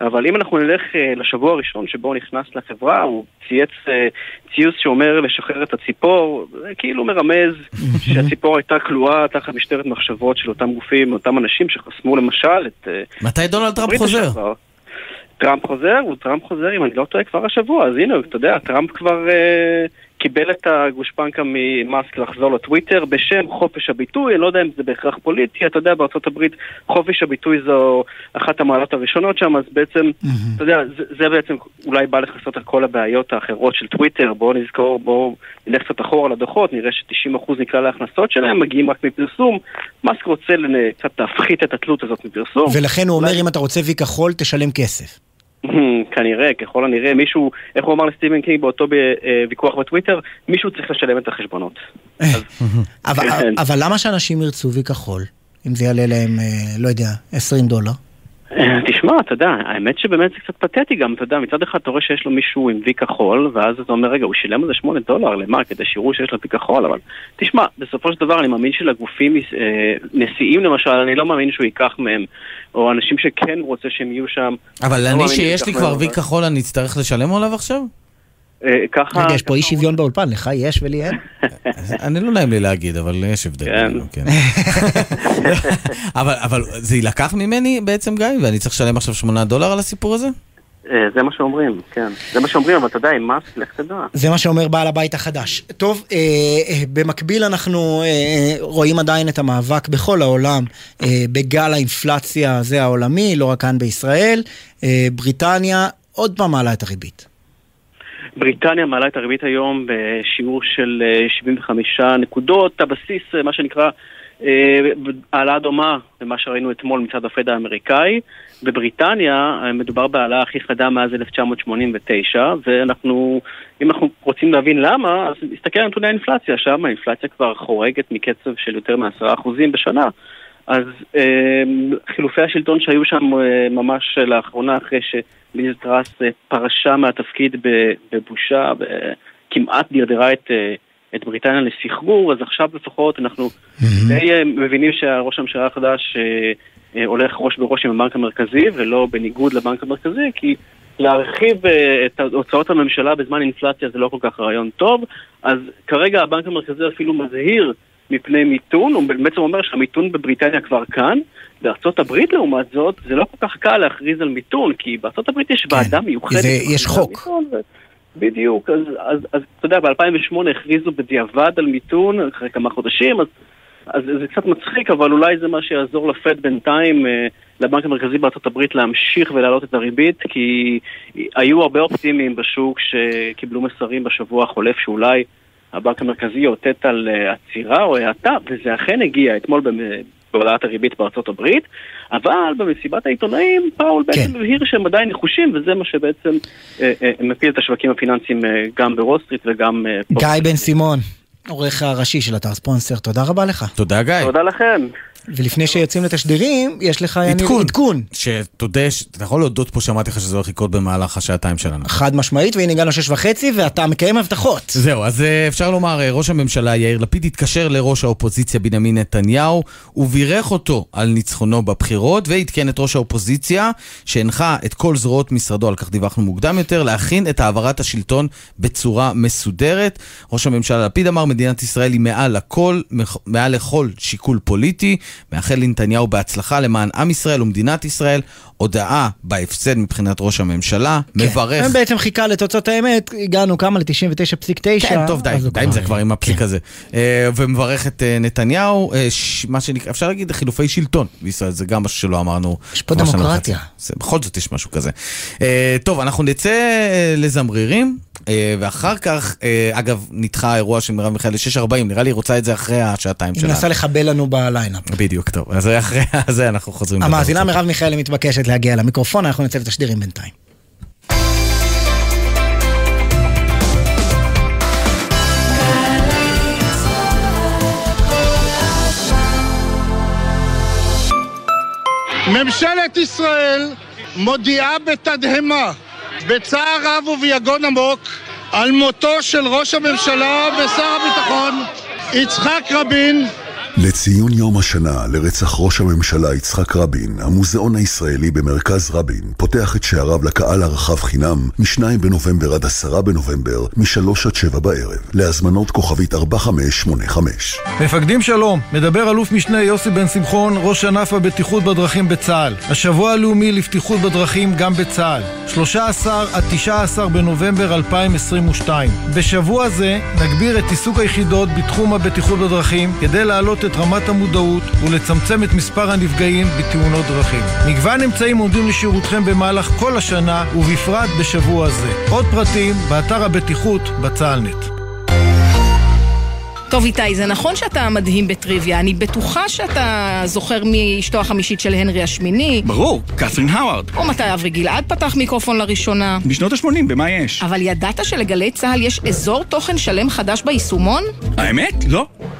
אבל אם אנחנו נלך אה, לשבוע הראשון שבו הוא נכנס לחברה, הוא צייץ אה, ציוץ שאומר לשחרר את הציפור, זה כאילו מרמז שהציפור הייתה כלואה תחת משטרת מחשבות של אותם גופים, אותם אנשים שחסמו למשל את... מתי דונלד טראמפ חוזר? לשעבר. טראמפ חוזר, וטראמפ חוזר, אם אני לא טועה, כבר השבוע, אז הנה, אתה יודע, טראמפ כבר אה, קיבל את הגושפנקה ממאסק לחזור לטוויטר בשם חופש הביטוי, אני לא יודע אם זה בהכרח פוליטי, אתה יודע, בארצות הברית חופש הביטוי זו אחת המעלות הראשונות שם, אז בעצם, אתה יודע, זה, זה בעצם אולי בא לכסות על כל הבעיות האחרות של טוויטר, בואו נזכור, בואו נלך קצת אחורה לדוחות, נראה ש-90% מכלל ההכנסות שלהם מגיעים רק מפרסום, מאסק רוצה קצת להפחית את התלות הזאת מפרסום. ולכן הוא אומר, אם אתה רוצה וי כחול, תשלם כסף. כנראה, ככל הנראה, מישהו, איך הוא אמר לסטיבן קינג באותו אה, ויכוח בטוויטר, מישהו צריך לשלם את החשבונות. אבל כן. אבל למה שאנשים ירצו וי כחול? אם זה יעלה להם, אה, לא יודע, 20 דולר? תשמע, אתה יודע, האמת שבאמת זה קצת פתטי גם, אתה יודע, מצד אחד אתה רואה שיש לו מישהו עם וי כחול, ואז אתה אומר, רגע, הוא שילם על זה 8 דולר, למה? כדי שיראו שיש לו וי כחול, אבל תשמע, בסופו של דבר אני מאמין שלגופים, אה, נשיאים למשל, אני לא מאמין שהוא ייקח מהם, או אנשים שכן רוצה שהם יהיו שם. אבל לא אני שיש לי כבר וי כחול, אני אצטרך לשלם עליו עכשיו? אה, ככה... רגע, יש פה אי שוויון באולפן, לך יש ולי אין? אני לא נעים לי להגיד, אבל יש הבדל. בינינו, כן. אבל אבל זה יילקח ממני בעצם, גיא, ואני צריך לשלם עכשיו 8 דולר על הסיפור הזה? אה, זה מה שאומרים, כן. זה מה שאומרים, אבל אתה יודע, עם מאסק, לך תדע. זה מה שאומר בעל הבית החדש. טוב, אה, אה, במקביל אנחנו אה, רואים עדיין את המאבק בכל העולם אה, בגל האינפלציה הזה העולמי, לא רק כאן בישראל. אה, בריטניה עוד פעם מעלה את הריבית. בריטניה מעלה את הריבית היום בשיעור של אה, 75 נקודות, הבסיס, אה, מה שנקרא, אה, העלאה דומה למה שראינו אתמול מצד הפד האמריקאי. בבריטניה אה, מדובר בהעלאה הכי חדה מאז 1989, ואנחנו, אם אנחנו רוצים להבין למה, אז נסתכל על נתוני האינפלציה, שם האינפלציה כבר חורגת מקצב של יותר מ-10% בשנה. אז אה, חילופי השלטון שהיו שם אה, ממש לאחרונה, אחרי שליז טראס אה, פרשה מהתפקיד בבושה וכמעט דרדרה את, אה, את בריטניה לסחרור, אז עכשיו לפחות אנחנו די אה, מבינים שהראש הממשלה החדש אה, הולך ראש בראש עם הבנק המרכזי, ולא בניגוד לבנק המרכזי, כי להרחיב אה, את הוצאות הממשלה בזמן אינפלציה זה לא כל כך רעיון טוב, אז כרגע הבנק המרכזי אפילו מזהיר מפני מיתון, הוא בעצם אומר שהמיתון בבריטניה כבר כאן. בארצות הברית לעומת זאת, זה לא כל כך קל להכריז על מיתון, כי בארצות הברית יש ועדה מיוחדת. זה- יש חוק. מיתון, בדיוק, אז, אז, אז אתה יודע, ב-2008 הכריזו בדיעבד על מיתון, אחרי כמה חודשים, אז, אז זה קצת מצחיק, אבל אולי זה מה שיעזור לפד בינתיים, אה, לבנק המרכזי בארצות הברית להמשיך ולהעלות את הריבית, כי היו הרבה אופטימיים בשוק שקיבלו מסרים בשבוע החולף שאולי הבנק המרכזי יאותת על אה, עצירה או האטה, וזה אכן הגיע אתמול במ- בהעלאת הריבית בארצות הברית, אבל במסיבת העיתונאים פאוול בעצם הבהיר שהם עדיין נחושים, וזה מה שבעצם אה, אה, מפיל את השווקים הפיננסיים אה, גם בוול סטריט וגם אה. גיא בן סימון, עורך הראשי של אתר ספונסר, תודה רבה לך. תודה, גיא. תודה לכם. ולפני שיוצאים לתשדירים, יש לך עדכון. עדכון. שתודה, אתה יכול להודות פה, שאמרתי לך שזה הולך לקרות במהלך השעתיים שלנו. חד משמעית, והנה הגענו שש וחצי, ואתה מקיים הבטחות. זהו, אז אה, אפשר לומר, אה, ראש הממשלה יאיר לפיד התקשר לראש האופוזיציה בנימין נתניהו ובירך אותו על ניצחונו בבחירות ועדכן את ראש האופוזיציה שהנחה את כל זרועות משרדו, על כך דיווחנו מוקדם יותר, להכין את העברת השלטון בצורה מסודרת. ראש הממשלה לפיד אמר, מדינת ישראל היא מעל הכל, מעל לכל שיקול פוליטי, מאחל לנתניהו בהצלחה למען עם ישראל ומדינת ישראל, הודעה בהפסד מבחינת ראש הממשלה, מברך. הם בעצם חיכה לתוצאות האמת, הגענו כמה? ל-99.9. כן, טוב, די, די עם זה כבר, עם הפסיק הזה. אה, ומברך את אה, נתניהו, אה, ש- מה שנקרא, אפשר להגיד חילופי שלטון בישראל, זה גם משהו שלא אמרנו. יש פה דמוקרטיה. זה- בכל זאת יש משהו כזה. אה, טוב, אנחנו נצא אה, לזמרירים, ואחר כך, אה, אגב, נדחה האירוע של מרב מיכאלי 6.40, נראה לי היא רוצה את זה אחרי השעתיים היא שלה. מנסה לחבל לנו בליינאפ. בדיוק, טוב, אז אחרי זה אנחנו חוזרים. המאזינה מרב מיכאלי מתבקשת להגיע למיקרופון, אנחנו נצא לתשדירים בינתיים. ממשלת ישראל מודיעה בתדהמה, בצער רב וביגון עמוק, על מותו של ראש הממשלה ושר הביטחון יצחק רבין, לציון יום השנה לרצח ראש הממשלה יצחק רבין, המוזיאון הישראלי במרכז רבין פותח את שעריו לקהל הרחב חינם מ-2 בנובמבר עד 10 בנובמבר, מ-3 עד 7 בערב, להזמנות כוכבית 4585. מפקדים שלום, מדבר אלוף משנה יוסי בן שמחון, ראש ענף הבטיחות בדרכים בצה"ל. השבוע הלאומי לבטיחות בדרכים גם בצה"ל. 13 עד 19 בנובמבר 2022. בשבוע זה נגביר את עיסוק היחידות בתחום הבטיחות בדרכים כדי להעלות את רמת המודעות ולצמצם את מספר הנפגעים בתאונות דרכים. מגוון אמצעים עומדים לשירותכם במהלך כל השנה ובפרט בשבוע זה. עוד פרטים באתר הבטיחות בצה"לנט. טוב איתי, זה נכון שאתה מדהים בטריוויה, אני בטוחה שאתה זוכר מי אשתו החמישית של הנרי השמיני, ברור, קת'רין האווארד. או מתי אברי גלעד פתח מיקרופון לראשונה. בשנות ה-80, במה יש? אבל ידעת שלגלי צה"ל יש אזור תוכן שלם חדש ביישומון? האמת? לא.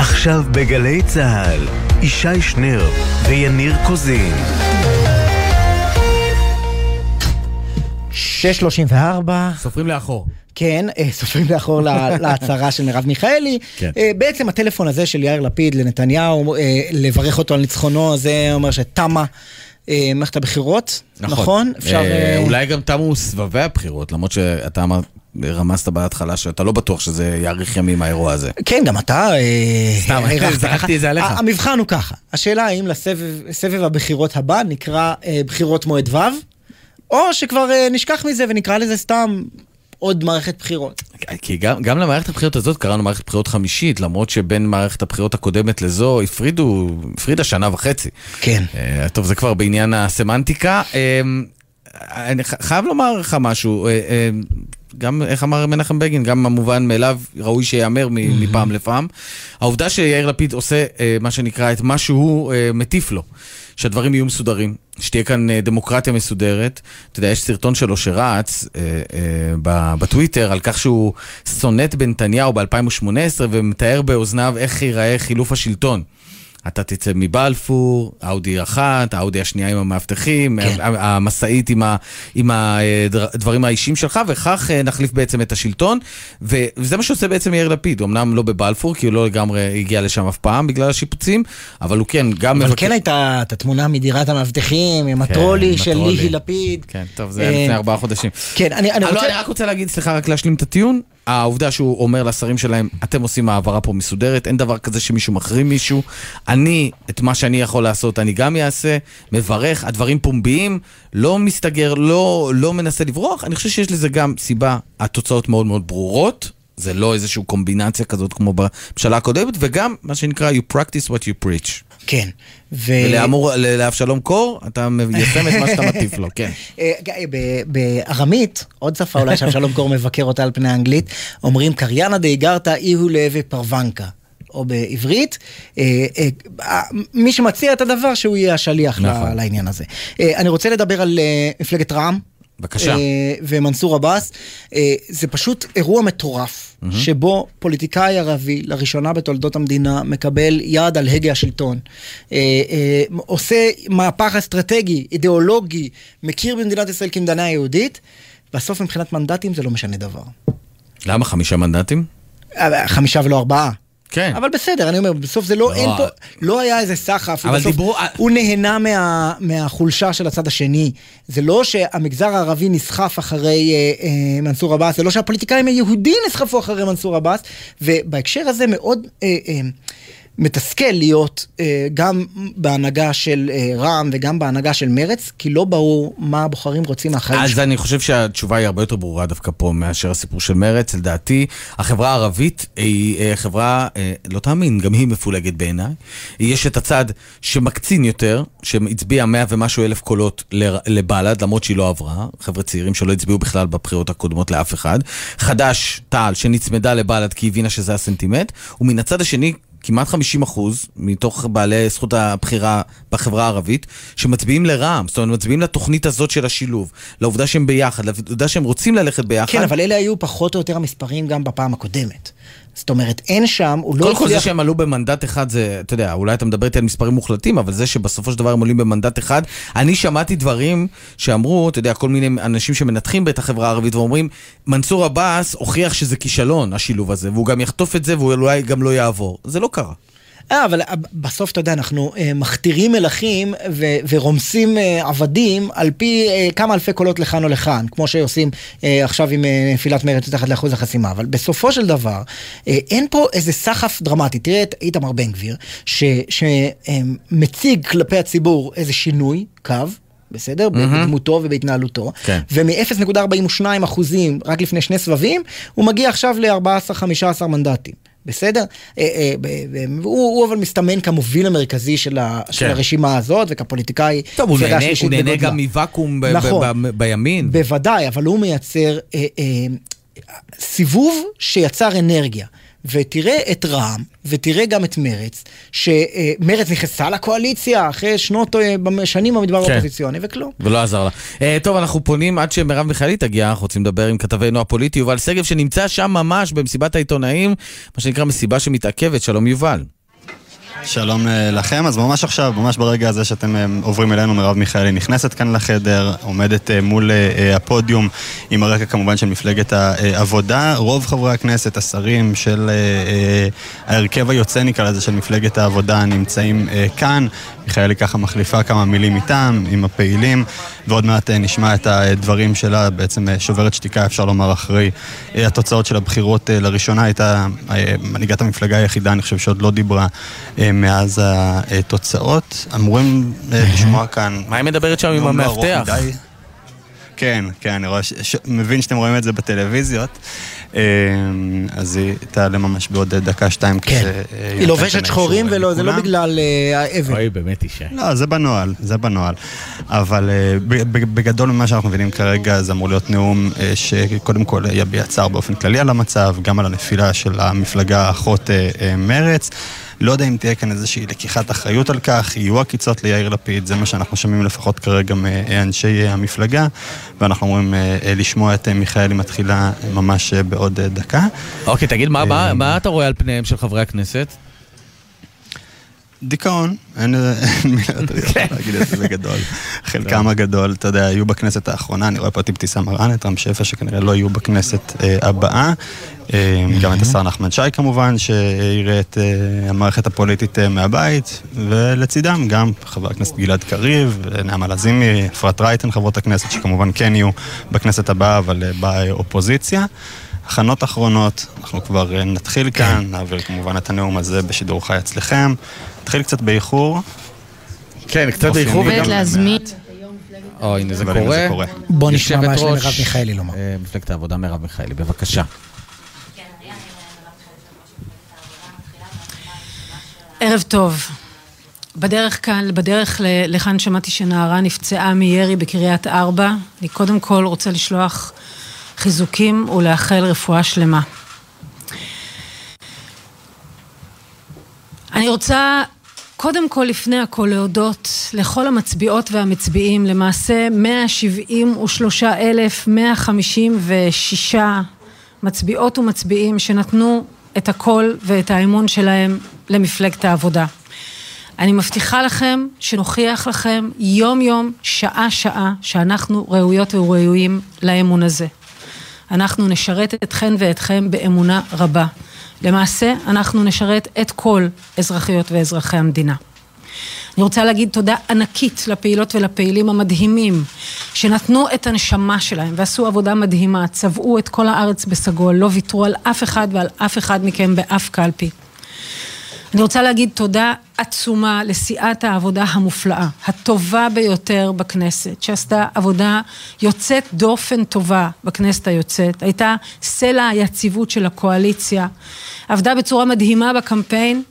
עכשיו בגלי צה"ל, ישי שנר ויניר קוזין. 6.34. סופרים לאחור. כן, אה, סופרים לאחור לה- להצהרה של מרב מיכאלי. כן. אה, בעצם הטלפון הזה של יאיר לפיד לנתניהו, אה, לברך אותו על ניצחונו הזה, אומר שתמה מערכת הבחירות, נכון? אפשר... אה, אה, אולי גם תמו סבבי הבחירות, למרות שאתה אמרת, רמזת בהתחלה שאתה לא בטוח שזה יאריך ימים האירוע הזה. כן, גם אתה... אה, סתם, זרקתי. את זה עליך. המבחן הוא ככה, השאלה האם לסבב סבב הבחירות הבא נקרא אה, בחירות מועד ו', או שכבר אה, נשכח מזה ונקרא לזה סתם עוד מערכת בחירות. כי גם, גם למערכת הבחירות הזאת קראנו מערכת בחירות חמישית, למרות שבין מערכת הבחירות הקודמת לזו הפרידו, הפרידה שנה וחצי. כן. Uh, טוב, זה כבר בעניין הסמנטיקה. Uh, אני חייב לומר לך משהו, uh, uh, גם, איך אמר מנחם בגין, גם המובן מאליו ראוי שייאמר מפעם לפעם. העובדה שיאיר לפיד עושה uh, מה שנקרא את מה שהוא uh, מטיף לו, שהדברים יהיו מסודרים, שתהיה כאן uh, דמוקרטיה מסודרת. אתה יודע, יש סרטון שלו שרץ uh, ב- בטוויטר על כך שהוא סונט בנתניהו ב-2018 ומתאר באוזניו איך ייראה חילוף השלטון. אתה תצא מבלפור, אאודי אחת, האאודי השנייה עם המאבטחים, כן. המשאית עם, ה, עם הדברים האישיים שלך, וכך אה, נחליף בעצם את השלטון. וזה מה שעושה בעצם יאיר לפיד, אמנם לא בבלפור, כי הוא לא לגמרי הגיע לשם אף פעם בגלל השיפוצים, אבל הוא כן, גם... אבל מבקר- כן הייתה את התמונה מדירת המאבטחים עם כן, הטרולי של. ליהי לפיד. כן, טוב, זה היה לפני אה, ארבעה חודשים. כן, אני אני אה, לא, רוצה... אני רק רוצה להגיד, סליחה, רק להשלים את הטיעון. העובדה שהוא אומר לשרים שלהם, אתם עושים העברה פה מסודרת, אין דבר כזה שמישהו מחרים מישהו. אני, את מה שאני יכול לעשות, אני גם אעשה, מברך, הדברים פומביים, לא מסתגר, לא, לא מנסה לברוח. אני חושב שיש לזה גם סיבה, התוצאות מאוד מאוד ברורות. זה לא איזושהי קומבינציה כזאת כמו בממשלה הקודמת, וגם מה שנקרא you practice what you preach. כן. ו... ולאמור, לאבשלום קור, אתה מיישם את מה שאתה מטיף לו, כן. אה, ב- בארמית, עוד שפה אולי שאבשלום קור מבקר אותה על פני האנגלית, אומרים קריינה דאיגרתא איהו להווה פרוונקה. או בעברית, אה, אה, מי שמציע את הדבר שהוא יהיה השליח נכון. לעניין הזה. אה, אני רוצה לדבר על אה, מפלגת רע"מ. בבקשה. אה, ומנסור עבאס, אה, זה פשוט אירוע מטורף, מהמם. שבו פוליטיקאי ערבי, לראשונה בתולדות המדינה, מקבל יד על הגה השלטון. אה, עושה מהפך אסטרטגי, אידיאולוגי, מכיר במדינת ישראל כמדינה יהודית, בסוף מבחינת מנדטים זה לא משנה דבר. למה חמישה מנדטים? חמישה ולא ארבעה. כן. אבל בסדר, אני אומר, בסוף זה לא, לא, אין פה, לא היה איזה סחף, אבל בסוף דיברו- הוא נהנה מה, מהחולשה של הצד השני. זה לא שהמגזר הערבי נסחף אחרי אה, אה, מנסור עבאס, זה לא שהפוליטיקאים היהודים נסחפו אחרי מנסור עבאס, ובהקשר הזה מאוד אה, אה, מתסכל להיות אה, גם בהנהגה של אה, רע"מ וגם בהנהגה של מרץ, כי לא ברור מה הבוחרים רוצים מהחיים אז אני חושב שהתשובה היא הרבה יותר ברורה דווקא פה מאשר הסיפור של מרץ. לדעתי, החברה הערבית היא אה, חברה, אה, לא תאמין, גם היא מפולגת בעיניי. יש את הצד שמקצין יותר, שהצביע 100 ומשהו אלף קולות לבל"ד, למרות שהיא לא עברה. חבר'ה צעירים שלא הצביעו בכלל בבחירות הקודמות לאף אחד. חד"ש, תע"ל, שנצמדה לבל"ד כי הבינה שזה הסנטימנט. ומן הצד השני, כמעט 50 אחוז מתוך בעלי זכות הבחירה בחברה הערבית, שמצביעים לרע"מ, זאת אומרת, מצביעים לתוכנית הזאת של השילוב, לעובדה שהם ביחד, לעובדה שהם רוצים ללכת ביחד. כן, אבל אלה היו פחות או יותר המספרים גם בפעם הקודמת. זאת אומרת, אין שם, הוא לא קודם כל זה הצליח... שהם עלו במנדט אחד זה, אתה יודע, אולי אתה מדבר איתי על מספרים מוחלטים, אבל זה שבסופו של דבר הם עולים במנדט אחד, אני שמעתי דברים שאמרו, אתה יודע, כל מיני אנשים שמנתחים את החברה הערבית ואומרים, מנסור עבאס הוכיח שזה כישלון, השילוב הזה, והוא גם יחטוף את זה והוא אולי גם לא יעבור. זה לא קרה. אה, אבל אה, בסוף, אתה יודע, אנחנו אה, מכתירים מלכים ורומסים עבדים על פי כמה אלפי קולות לכאן או לכאן, כמו שעושים עכשיו עם נפילת מרץ מתחת לאחוז החסימה. אבל בסופו של דבר, אין פה איזה סחף דרמטי. תראה את איתמר בן גביר, שמציג כלפי הציבור איזה שינוי, קו. בסדר? מהמם. בדמותו ובהתנהלותו. כן. ומ-0.42 אחוזים רק לפני שני סבבים, הוא מגיע עכשיו ל-14-15 מנדטים. בסדר? אה, אה, הוא, אבל מסתמן כמוביל המרכזי של, כן. הרשימה הזאת וכפוליטיקאי. טוב, הוא נהנה. גם מוואקום נכון. בימין. בוודאי, אבל הוא מייצר אה, סיבוב שיצר אנרגיה. ותראה את רע"מ, ותראה גם את מרץ, שמרץ נכנסה לקואליציה אחרי שנות, אה, שנים במדבר כן. האופוזיציוני, וכלום. ולא עזר לה. Uh, טוב, אנחנו פונים עד שמרב מיכאלי תגיע, אנחנו רוצים לדבר עם כתבנו הפוליטי יובל שגב, שנמצא שם ממש במסיבת העיתונאים, מה שנקרא מסיבה שמתעכבת. שלום יובל. שלום אה, לכם, אז ממש עכשיו, ממש ברגע הזה שאתם אה, עוברים אלינו, מרב מיכאלי נכנסת כאן לחדר, עומדת אה, מול הפודיום עם הרקע כמובן של מפלגת העבודה. רוב חברי הכנסת, השרים של ההרכב היוצא נקרא לזה של מפלגת העבודה נמצאים כאן. מיכאלי ככה מחליפה כמה מילים איתם, עם הפעילים, ועוד מעט אה, נשמע את הדברים שלה, בעצם אה, שוברת שתיקה אפשר לומר אחרי אה, התוצאות של הבחירות לראשונה, הייתה מנהיגת המפלגה היחידה, אני חושב שעוד לא דיברה מאז התוצאות. אמורים לשמוע כאן... מה היא מדברת שם עם המאבטח? כן, כן, אני רואה, ש... ש... מבין שאתם רואים את זה בטלוויזיות. אה, אז היא תעלה ממש בעוד דקה, שתיים, כן. כזה... היא לובשת שחורים ולא, זה לא בגלל אה, האבן. אוי, באמת אישה. לא, זה בנוהל, זה בנוהל. אבל אה, בגדול ממה שאנחנו מבינים כרגע, זה אמור להיות נאום אה, שקודם כל יביע צער באופן כללי על המצב, גם על הנפילה של המפלגה האחות אה, אה, מרץ. לא יודע אם תהיה כאן איזושהי לקיחת אחריות על כך, יהיו עקיצות ליאיר לפיד, זה מה שאנחנו שומעים לפחות כרגע מאנשי המפלגה, ואנחנו אמורים אה, לשמוע את אה, מיכאלי מתחילה ממש אה, בעוד דקה. אוקיי, תגיד, מה- מה מה אתה רואה על פניהם של חברי הכנסת? דיכאון, אין אין מילה יותר יפה להגיד את זה בגדול. חלקם הגדול, אתה יודע, היו בכנסת האחרונה, אני רואה פה את אבתיסאם מראענה, את רם שפע, שכנראה לא יהיו בכנסת אה, הבאה. אה, גם את השר נחמן שי כמובן, שיראה את אה, המערכת הפוליטית אה, מהבית, ולצידם גם חבר הכנסת גלעד קריב, נעמה לזימי, אפרת רייטן, חברות הכנסת, שכמובן כן יהיו בכנסת הבאה, אבל אה, באופוזיציה. הכנות אחרונות, אנחנו כבר אה, נתחיל כאן, נעביר כמובן את הנאום הזה בשידור חי אצלכם. נתחיל קצת באיחור. כן, קצת באיחור. וגם... להזמין. או, הנה זה קורה. בוא נשמע מה יש למרב מיכאלי לומר. אה, מפלגת העבודה מרב מיכאלי, בבקשה. ערב טוב. בדרך כאן, בדרך לכאן שמעתי שנערה נפצעה מירי בקריית ארבע. אני קודם כל רוצה לשלוח חיזוקים ולאחל רפואה שלמה. אני רוצה קודם כל, לפני הכל, להודות לכל המצביעות והמצביעים, למעשה 173,156 מצביעות ומצביעים שנתנו את הקול ואת האמון שלהם למפלגת העבודה. אני מבטיחה לכם שנוכיח לכם יום-יום, שעה-שעה, שאנחנו ראויות וראויים לאמון הזה. אנחנו נשרת אתכן ואתכם באמונה רבה. למעשה, אנחנו נשרת את כל אזרחיות ואזרחי המדינה. אני רוצה להגיד תודה ענקית לפעילות ולפעילים המדהימים שנתנו את הנשמה שלהם ועשו עבודה מדהימה, צבעו את כל הארץ בסגול, לא ויתרו על אף אחד ועל אף אחד מכם באף קלפי. אני רוצה להגיד תודה עצומה לסיעת העבודה המופלאה, הטובה ביותר בכנסת, שעשתה עבודה יוצאת דופן טובה בכנסת היוצאת, הייתה סלע היציבות של הקואליציה, עבדה בצורה מדהימה בקמפיין,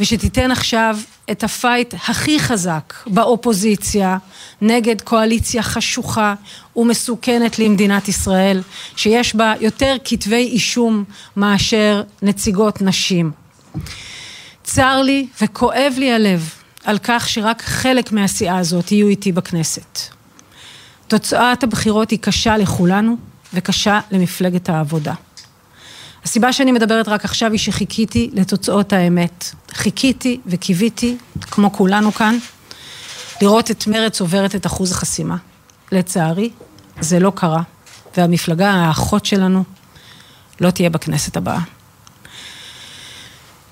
ושתיתן עכשיו את הפייט הכי חזק באופוזיציה נגד קואליציה חשוכה ומסוכנת למדינת ישראל, שיש בה יותר כתבי אישום מאשר נציגות נשים. צר לי וכואב לי הלב על כך שרק חלק מהסיעה הזאת יהיו איתי בכנסת. תוצאת הבחירות היא קשה לכולנו וקשה למפלגת העבודה. הסיבה שאני מדברת רק עכשיו היא שחיכיתי לתוצאות האמת. חיכיתי וקיוויתי, כמו כולנו כאן, לראות את מרצ עוברת את אחוז החסימה. לצערי, זה לא קרה, והמפלגה האחות שלנו לא תהיה בכנסת הבאה.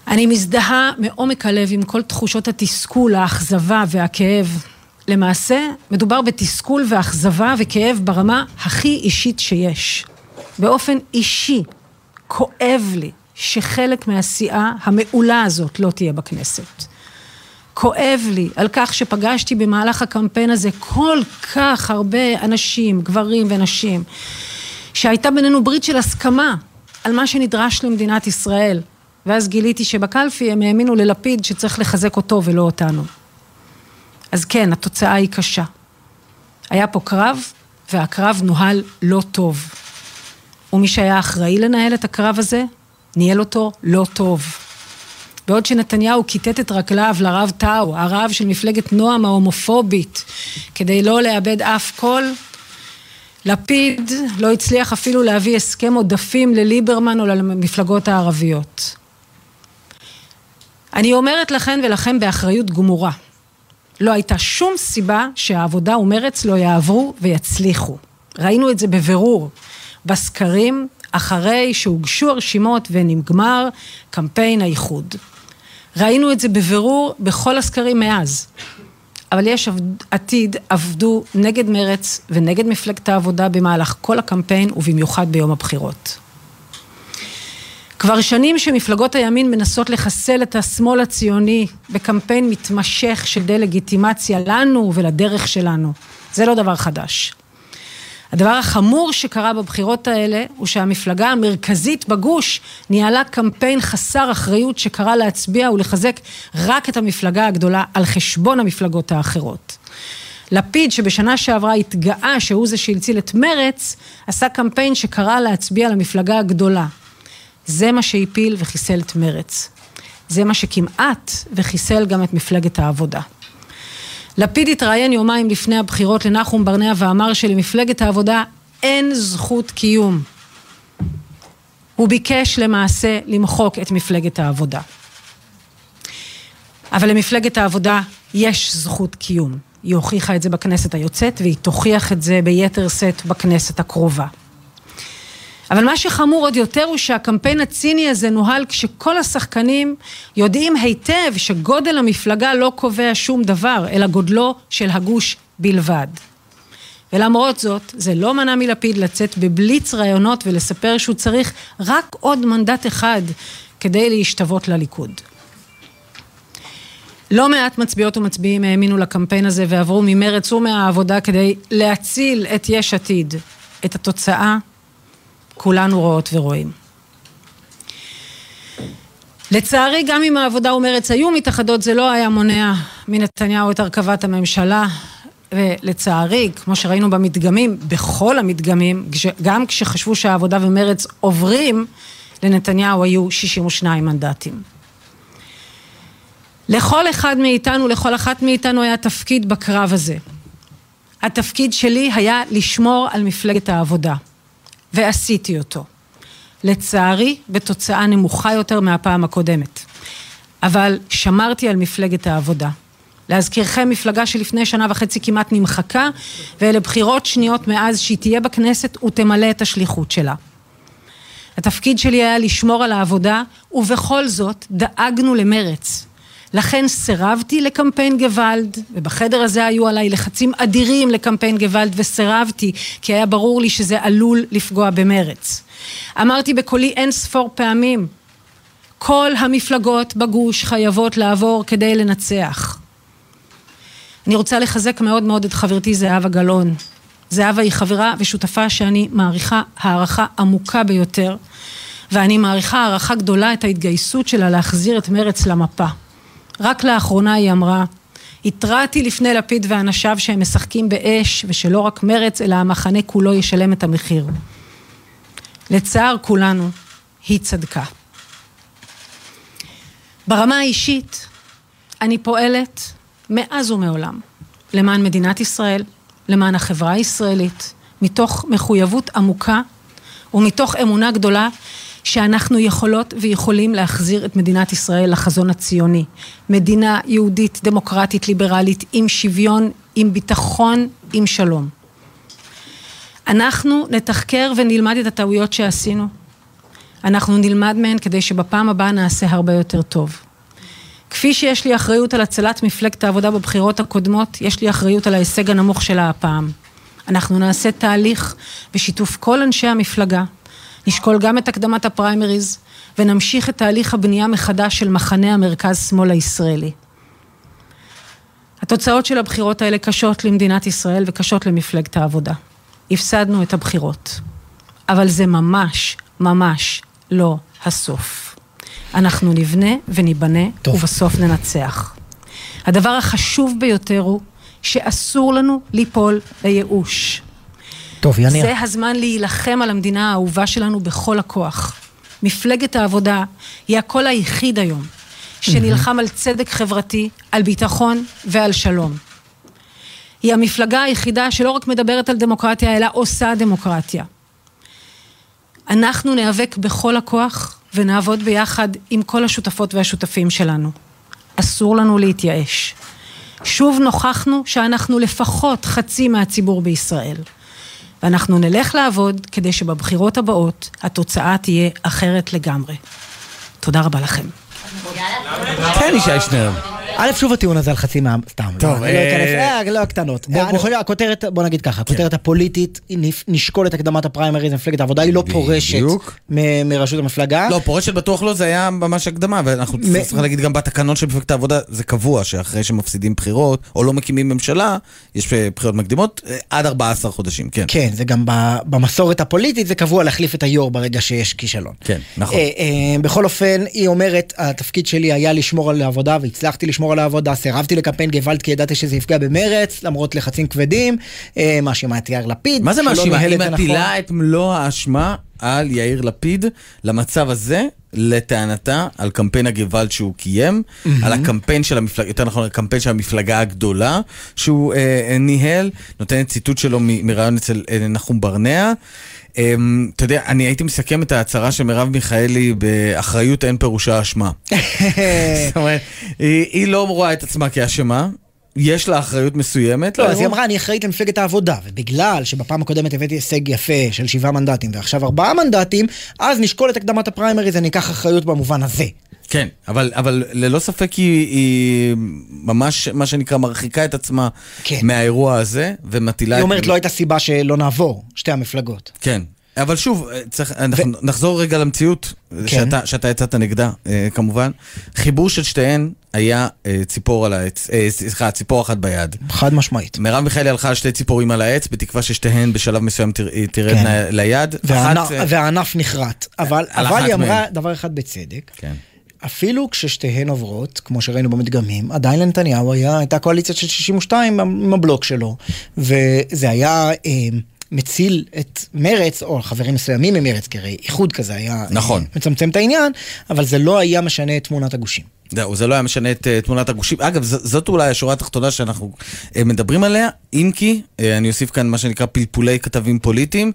אני מזדהה מעומק הלב עם כל תחושות התסכול, האכזבה והכאב. למעשה, מדובר בתסכול ואכזבה וכאב ברמה הכי אישית שיש. באופן אישי, כואב לי שחלק מהסיעה המעולה הזאת לא תהיה בכנסת. כואב לי על כך שפגשתי במהלך הקמפיין הזה כל כך הרבה אנשים, גברים ונשים, שהייתה בינינו ברית של הסכמה על מה שנדרש למדינת ישראל. ואז גיליתי שבקלפי הם האמינו ללפיד שצריך לחזק אותו ולא אותנו. אז כן, התוצאה היא קשה. היה פה קרב, והקרב נוהל לא טוב. ומי שהיה אחראי לנהל את הקרב הזה, ניהל אותו לא טוב. בעוד שנתניהו כיתת את רגליו לרב טאו, הרב של מפלגת נועם ההומופובית, כדי לא לאבד אף קול, לפיד לא הצליח אפילו להביא הסכם עודפים לליברמן או למפלגות הערביות. אני אומרת לכן ולכם באחריות גמורה, לא הייתה שום סיבה שהעבודה ומרץ לא יעברו ויצליחו. ראינו את זה בבירור בסקרים אחרי שהוגשו הרשימות ונגמר קמפיין האיחוד. ראינו את זה בבירור בכל הסקרים מאז. אבל יש עתיד עבדו נגד מרץ ונגד מפלגת העבודה במהלך כל הקמפיין ובמיוחד ביום הבחירות. כבר שנים שמפלגות הימין מנסות לחסל את השמאל הציוני בקמפיין מתמשך של דה-לגיטימציה לנו ולדרך שלנו. זה לא דבר חדש. הדבר החמור שקרה בבחירות האלה הוא שהמפלגה המרכזית בגוש ניהלה קמפיין חסר אחריות שקרא להצביע ולחזק רק את המפלגה הגדולה על חשבון המפלגות האחרות. לפיד שבשנה שעברה התגאה שהוא זה שהציל את מרץ, עשה קמפיין שקרא להצביע למפלגה הגדולה. זה מה שהפיל וחיסל את מרץ. זה מה שכמעט וחיסל גם את מפלגת העבודה. לפיד התראיין יומיים לפני הבחירות לנחום ברנע ואמר שלמפלגת העבודה אין זכות קיום. הוא ביקש למעשה למחוק את מפלגת העבודה. אבל למפלגת העבודה יש זכות קיום. היא הוכיחה את זה בכנסת היוצאת והיא תוכיח את זה ביתר שאת בכנסת הקרובה. אבל מה שחמור עוד יותר הוא שהקמפיין הציני הזה נוהל כשכל השחקנים יודעים היטב שגודל המפלגה לא קובע שום דבר, אלא גודלו של הגוש בלבד. ולמרות זאת, זה לא מנע מלפיד לצאת בבליץ רעיונות ולספר שהוא צריך רק עוד מנדט אחד כדי להשתוות לליכוד. לא מעט מצביעות ומצביעים האמינו לקמפיין הזה ועברו ממרץ ומהעבודה כדי להציל את יש עתיד. את התוצאה כולנו רואות ורואים. לצערי, גם אם העבודה ומרץ היו מתאחדות, זה לא היה מונע מנתניהו את הרכבת הממשלה. ולצערי, כמו שראינו במדגמים, בכל המדגמים, גם כשחשבו שהעבודה ומרץ עוברים, לנתניהו היו 62 מנדטים. לכל אחד מאיתנו, לכל אחת מאיתנו היה תפקיד בקרב הזה. התפקיד שלי היה לשמור על מפלגת העבודה, ועשיתי אותו. לצערי, בתוצאה נמוכה יותר מהפעם הקודמת. אבל שמרתי על מפלגת העבודה. להזכירכם, מפלגה שלפני שנה וחצי כמעט נמחקה, ואלה בחירות שניות מאז שהיא תהיה בכנסת ותמלא את השליחות שלה. התפקיד שלי היה לשמור על העבודה, ובכל זאת דאגנו למרץ. לכן סירבתי לקמפיין גוואלד, ובחדר הזה היו עליי לחצים אדירים לקמפיין גוואלד, וסירבתי, כי היה ברור לי שזה עלול לפגוע במרץ. אמרתי בקולי אין ספור פעמים, כל המפלגות בגוש חייבות לעבור כדי לנצח. אני רוצה לחזק מאוד מאוד את חברתי זהבה גלאון. זהבה היא חברה ושותפה שאני מעריכה הערכה עמוקה ביותר, ואני מעריכה הערכה גדולה את ההתגייסות שלה להחזיר את מרץ למפה. רק לאחרונה היא אמרה, התרעתי לפני לפיד ואנשיו שהם משחקים באש, ושלא רק מרץ, אלא המחנה כולו ישלם את המחיר. לצער כולנו, היא צדקה. ברמה האישית, אני פועלת מאז ומעולם למען מדינת ישראל, למען החברה הישראלית, מתוך מחויבות עמוקה ומתוך אמונה גדולה שאנחנו יכולות ויכולים להחזיר את מדינת ישראל לחזון הציוני. מדינה יהודית, דמוקרטית, ליברלית, עם שוויון, עם ביטחון, עם שלום. אנחנו נתחקר ונלמד את הטעויות שעשינו. אנחנו נלמד מהן כדי שבפעם הבאה נעשה הרבה יותר טוב. כפי שיש לי אחריות על הצלת מפלגת העבודה בבחירות הקודמות, יש לי אחריות על ההישג הנמוך שלה הפעם. אנחנו נעשה תהליך בשיתוף כל אנשי המפלגה, נשקול גם את הקדמת הפריימריז, ונמשיך את תהליך הבנייה מחדש של מחנה המרכז-שמאל הישראלי. התוצאות של הבחירות האלה קשות למדינת ישראל וקשות למפלגת העבודה. הפסדנו את הבחירות. אבל זה ממש, ממש לא הסוף. אנחנו נבנה וניבנה, טוב. ובסוף ננצח. הדבר החשוב ביותר הוא שאסור לנו ליפול לייאוש. טוב, יניר. זה הזמן להילחם על המדינה האהובה שלנו בכל הכוח. מפלגת העבודה היא הקול היחיד היום שנלחם על צדק חברתי, על ביטחון ועל שלום. היא המפלגה היחידה שלא רק מדברת על דמוקרטיה, אלא עושה דמוקרטיה. אנחנו ניאבק בכל הכוח ונעבוד ביחד עם כל השותפות והשותפים שלנו. אסור לנו להתייאש. שוב נוכחנו שאנחנו לפחות חצי מהציבור בישראל. ואנחנו נלך לעבוד כדי שבבחירות הבאות התוצאה תהיה אחרת לגמרי. תודה רבה לכם. כן, ישי שנר. א', שוב הטיעון הזה על חצי מהעם, סתם. טוב, לא, אני לא אה, אכנס, אה, לא הקטנות. חושב, הכותרת, בוא נגיד ככה, הכותרת הפוליטית, נשקול את הקדמת הפריימריז למפלגת העבודה, היא לא פורשת מראשות המפלגה. לא, פורשת בטוח לא, זה היה ממש הקדמה, ואנחנו צריכים להגיד גם בתקנון של מפלגת העבודה, זה קבוע שאחרי שמפסידים בחירות, או לא מקימים ממשלה, יש אה, בחירות מקדימות, אה, עד 14 חודשים, כן. כן, זה גם במסורת הפוליטית, זה קבוע להחליף את היו"ר ברגע שיש כישלון. כן, נכון. אה, אה, בכל אופן, היא אומרת, התפקיד שלי היה לשמור על העבודה, והצלחתי לשמור על העבודה, סירבתי לקמפיין גוואלד כי ידעתי שזה יפגע במרץ, למרות לחצים כבדים, אה, מאשימה את יאיר לפיד. מה זה מאשימה? היא. מטילה את מלוא האשמה על יאיר לפיד למצב הזה, לטענתה, על קמפיין הגוואלד שהוא קיים. על הקמפיין של המפלגה, יותר נכון, הקמפיין של המפלגה הגדולה שהוא אה, ניהל, נותנת ציטוט שלו מ- מראיון אצל אה, נחום ברנע. אה, אתה יודע, אני הייתי מסכם את ההצהרה של מרב מיכאלי באחריות אין פירושה אשמה. זאת אומרת, היא, לא רואה את עצמה כאשמה, יש לה אחריות מסוימת. לא, אז היא. אמרה, אני אחראית למפלגת העבודה, ובגלל שבפעם הקודמת הבאתי הישג יפה של שבעה מנדטים, ועכשיו ארבעה מנדטים, אז נשקול את הקדמת הפריימריז, אני אקח אחריות במובן הזה. כן, אבל, אבל ללא ספק היא, היא ממש, מה שנקרא, מרחיקה את עצמה כן. מהאירוע הזה, ומטילה היא את... אומרת, לא הייתה סיבה שלא נעבור, שתי המפלגות. כן. אבל שוב, צריך, אנחנו נחזור רגע למציאות כן. שאתה, שאתה יצאת נגדה, אה, כמובן. חיבור של שתיהן היה אה, ציפור על העץ, אה, סליחה, ציפור אחת ביד. חד משמעית. מרב מיכאלי הלכה על שתי ציפורים על העץ, בתקווה ששתיהן בשלב מסוים תר- תרדנה כן. ליד. והענף- אחת, אה, והענף נחרט. אבל אבל היא אמרה מהן. דבר אחד בצדק. כן. אפילו כששתיהן עוברות, כמו שראינו במדגמים, עדיין לנתניהו היה, הייתה קואליציה של 62 עם הבלוק שלו, וזה היה... אה, מציל את מרץ, או חברים מסוימים ממרץ, כי הרי איחוד כזה היה נכון. אה, מצמצם את העניין, אבל זה לא היה משנה את תמונת הגושים. זהו, זה לא היה משנה את uh, תמונת הגושים. אגב, ז- זאת אולי השורה התחתונה שאנחנו uh, מדברים עליה, אם כי, uh, אני אוסיף כאן מה שנקרא פלפולי כתבים פוליטיים.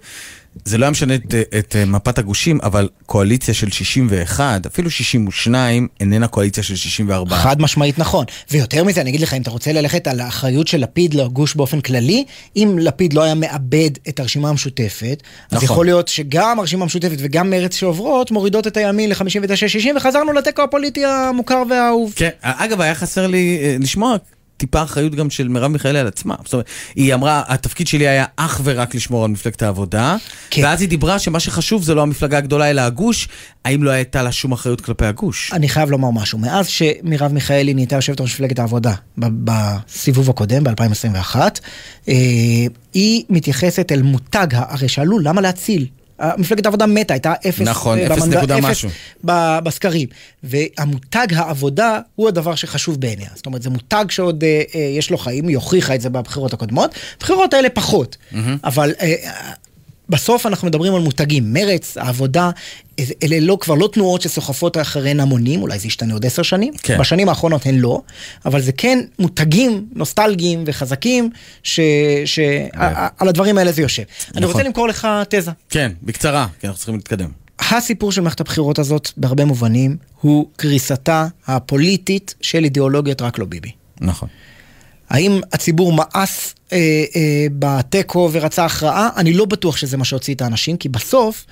זה לא היה משנה את, את uh, מפת הגושים, אבל קואליציה של 61, אפילו 62, איננה קואליציה של 64. חד משמעית נכון. ויותר מזה, אני אגיד לך, אם אתה רוצה ללכת על האחריות של לפיד לגוש באופן כללי, אם לפיד לא היה מאבד את הרשימה המשותפת, אז נכון. יכול להיות שגם הרשימה המשותפת וגם מרצ שעוברות מורידות את הימין ל-59-60, וחזרנו לתיקו הפוליטי המוכר והאהוב. כן, אגב, היה חסר לי אה, לשמוע טיפה אחריות גם של מרב מיכאלי על עצמה. זאת אומרת, היא אמרה, התפקיד שלי היה אך ורק לשמור על מפלגת העבודה, כן. ואז היא דיברה שמה שחשוב זה לא המפלגה הגדולה אלא הגוש, האם לא הייתה לה שום אחריות כלפי הגוש? אני חייב לומר משהו, מאז שמרב מיכאלי נהייתה יושבת ראש מפלגת העבודה בסיבוב הקודם, ב-2021, אה, היא מתייחסת אל מותג, הרי שאלו למה להציל? מפלגת העבודה מתה, הייתה אפס, נכון, אה, אפס נקודה משהו. בסקרים. והמותג העבודה הוא הדבר שחשוב בעיניה. זאת אומרת, זה מותג שעוד אה, אה, יש לו חיים, היא הוכיחה את זה בבחירות הקודמות, בבחירות האלה פחות. אבל אה, בסוף אנחנו מדברים על מותגים, מרץ, העבודה, אלה לא, כבר לא תנועות שסוחפות אחריהן המונים, אולי זה ישתנה עוד עשר שנים, כן. בשנים האחרונות הן לא, אבל זה כן מותגים נוסטלגיים וחזקים, שעל הדברים האלה זה יושב. אני נכון. רוצה למכור לך תזה. כן, בקצרה, כי אנחנו צריכים להתקדם. הסיפור של מערכת הבחירות הזאת, בהרבה מובנים, הוא קריסתה הפוליטית של אידיאולוגיית רק לא ביבי. נכון. האם הציבור מאס אה, אה, בתיקו ורצה הכרעה? אני לא בטוח שזה מה שהוציא את האנשים, כי בסוף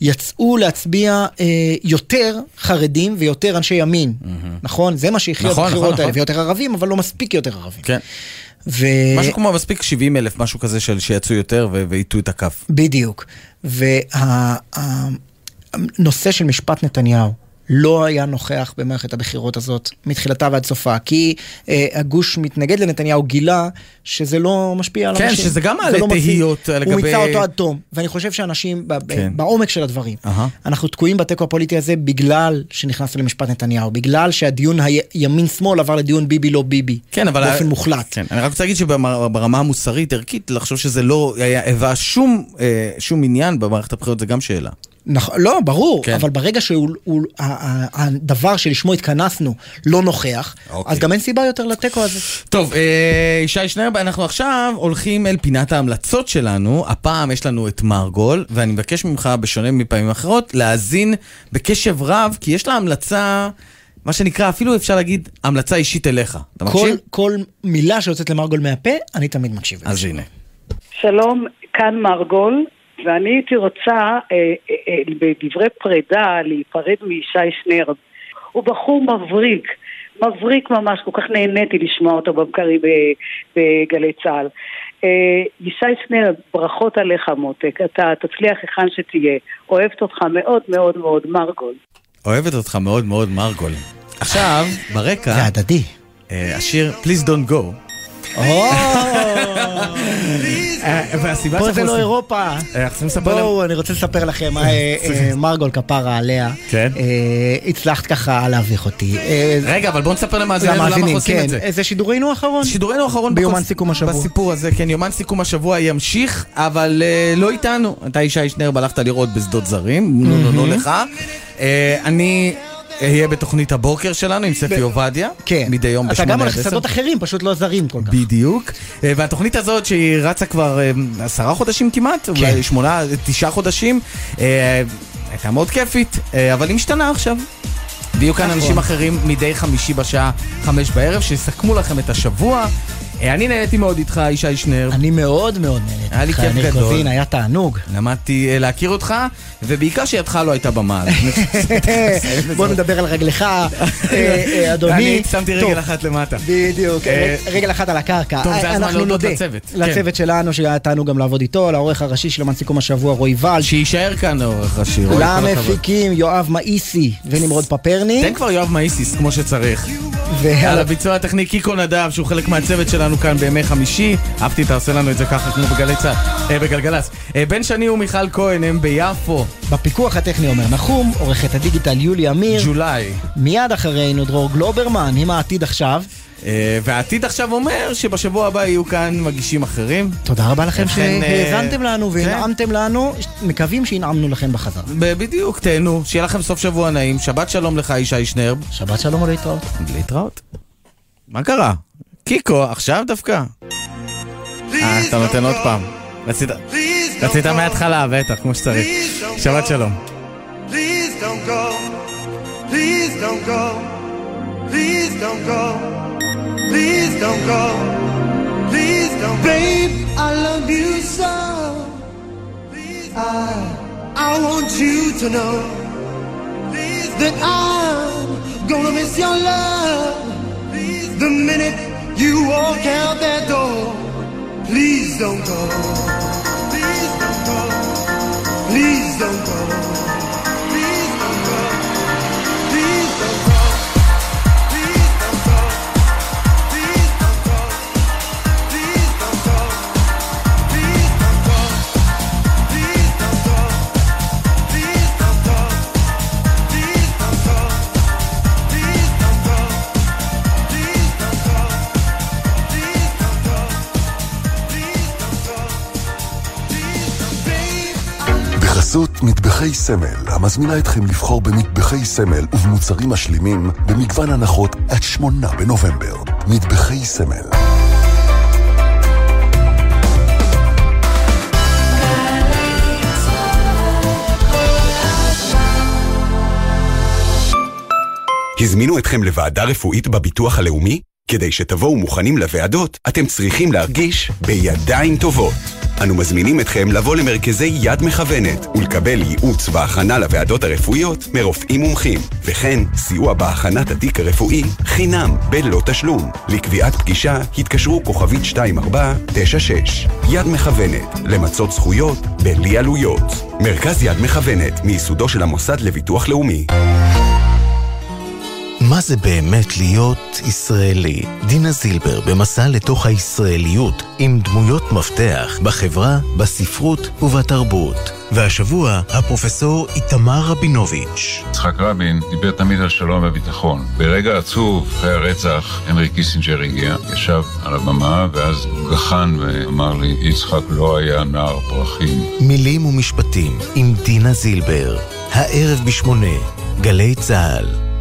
יצאו להצביע אה, יותר חרדים ויותר אנשי ימין, נכון? זה מה שהכריע נכון, בבחירות נכון, האלה, נכון. ויותר ערבים, אבל לא מספיק יותר ערבים. כן. ו... משהו כמו מספיק 70 אלף, משהו כזה של שיצאו יותר ו- והטו את הכף. בדיוק. והנושא של משפט נתניהו לא היה נוכח במערכת הבחירות הזאת מתחילתה ועד סופה, כי אה, הגוש מתנגד לנתניהו גילה שזה לא משפיע על כן, אנשים. שזה גם מעלה לא. תהיות הוא לגבי- מיצה אותו עד תום, ואני חושב שאנשים כן. בעומק של הדברים, אהה. אנחנו תקועים בתיקו הפוליטי הזה בגלל שנכנסנו למשפט נתניהו, בגלל שהדיון הימין-שמאל עבר לדיון ביבי לא ביבי, כן, אבל... באופן מוחלט. כן, אני רק רוצה להגיד שברמה המוסרית, ערכית, לחשוב שזה לא היה, שום, אה, שום עניין במערכת הבחירות, זה גם שאלה. נכון, לא, ברור, כן. אבל ברגע שהדבר שלשמו התכנסנו לא נוכח, אוקיי. אז גם אין סיבה יותר לתיקו הזה. טוב, אה, ישי שנר, אנחנו עכשיו הולכים אל פינת ההמלצות שלנו. הפעם יש לנו את מרגול, ואני מבקש ממך, בשונה מפעמים אחרות, להאזין בקשב רב, כי יש לה המלצה, מה שנקרא, אפילו אפשר להגיד, המלצה אישית אליך. אתה כל, מקשיב? כל מילה שיוצאת למרגול מהפה, אני תמיד מקשיב. אז הנה. שלום, כאן מרגול, ואני הייתי רוצה אה, אה, אה, בדברי פרידה להיפרד מישי שנר. הוא בחור מבריק, מבריק ממש, כל כך נהניתי לשמוע אותו בבקרי ב- בגלי צה"ל. אה, ישי שנר, ברכות עליך מותק, אתה תצליח היכן שתהיה. אוהבת אותך מאוד מאוד מאוד, מרגול. אוהבת אותך מאוד מאוד, מרגול. עכשיו, ברקע... זה הדדי. השיר Please Don't Go. אה, והסיבה פה זה לא אירופה. אה, בואו, אני רוצה לספר לכם, אה, מרגול כפרה עליה. כן. הצלחת ככה להביך אותי. רגע, אבל בואו נספר למאזיננו למה אנחנו עושים כן. את זה. זה שידורנו האחרון? שידורנו האחרון ביומן סיכום השבוע. בסיפור הזה, כן, יומן סיכום השבוע ימשיך, אבל לא איתנו. אתה ישי שנר, הלכת לראות בשדות זרים, נו לך. אני אהיה בתוכנית הבוקר שלנו עם ספי עובדיה. כן. מדי יום אתה בשמונה גם עד הולך עשר. לשדות אחרים, פשוט לא זרים כל כך. בדיוק. אה, והתוכנית הזאת שהיא רצה כבר אה, עשרה חודשים כמעט, כן. אולי שמונה, תשעה חודשים, אה, הייתה מאוד כיפית, אבל היא משתנה עכשיו. ויהיו כאן נכון. אנשים אחרים מדי חמישי בשעה חמש בערב, שיסכמו לכם את השבוע. אה, אני נהניתי מאוד איתך, ישי שנר. אני מאוד מאוד נהניתי. היה לי כיף גדול. קוזין, היה תענוג. למדתי אה, להכיר אותך, ובעיקר שידך לא הייתה במעל. בוא נדבר על רגלך, אה, אדוני. אני שמתי רגל אחת למטה. בדיוק, רגל- אחת על הקרקע. טוב, זה הזמן אנחנו להודות לצוות. כן. לצוות שלנו, שהיה תענוג גם לעבוד איתו, לעורך הראשי של יומן סיכום השבוע, רועי ולד. שיישאר כאן העורך ראשי. למפיקים, יואב מאיסי ונמרוד פפרני. תן כבר יואב מאיסיס כמו שצריך. על הביצוע הטכני קיקו נדב, שהוא חלק מהצוות שלנו כאן בימי חמישי. אהבתי, אתה עושה לנו את זה ככה כמו בגלי צה"ל, אה, בגלגלצ. אה, בן שני ומיכל כהן הם ביפו. בפיקוח הטכני עומר נחום, עורכת הדיגיטל יולי אמיר. ג'ולי. מיד אחרינו דרור גלוברמן, עם העתיד עכשיו. אה, והעתיד עכשיו אומר שבשבוע הבא יהיו כאן מגישים אחרים. תודה רבה לכם אה, שהאזנתם לנו והנעמתם לנו, מקווים שהנעמנו לכם בחזרה. בדיוק, תהנו, שיהיה לכם סוף שבוע נעים, שבת שלום לך ישי שנרב. שבת שלום ולהתראות. להתראות. מה קרה? קיקו, עכשיו דווקא? אה, אתה נותן עוד פעם. רצית, רצית מההתחלה, בטח, כמו שצריך. שבת שלום. Please don't go. Please don't go. Please don't go. Please don't go. Please. Babe, I love you so. I, I want you to know that I'm gonna miss your love. The minute you walk out that door, please don't go. Please don't go. Please don't go. בחסות מטבחי סמל, המזמינה אתכם לבחור במטבחי סמל ובמוצרים משלימים במגוון הנחות עד שמונה בנובמבר. מטבחי סמל. הזמינו אתכם לוועדה רפואית בביטוח הלאומי? כדי שתבואו מוכנים לוועדות, אתם צריכים להרגיש בידיים טובות. אנו מזמינים אתכם לבוא למרכזי יד מכוונת ולקבל ייעוץ והכנה לוועדות הרפואיות מרופאים מומחים, וכן סיוע בהכנת התיק הרפואי חינם בלא תשלום. לקביעת פגישה התקשרו כוכבית 2496. יד מכוונת, למצות זכויות בלי עלויות. מרכז יד מכוונת, מייסודו של המוסד לביטוח לאומי. מה זה באמת להיות ישראלי? דינה זילבר במסע לתוך הישראליות עם דמויות מפתח בחברה, בספרות ובתרבות. והשבוע, הפרופסור איתמר רבינוביץ'. יצחק רבין דיבר תמיד על שלום וביטחון. ברגע עצוב, אחרי הרצח, הנרי קיסינג'ר הגיע, ישב על הבמה, ואז הוא גחן ואמר לי, יצחק לא היה נער פרחים. מילים ומשפטים עם דינה זילבר. הערב בשמונה, גלי צה"ל.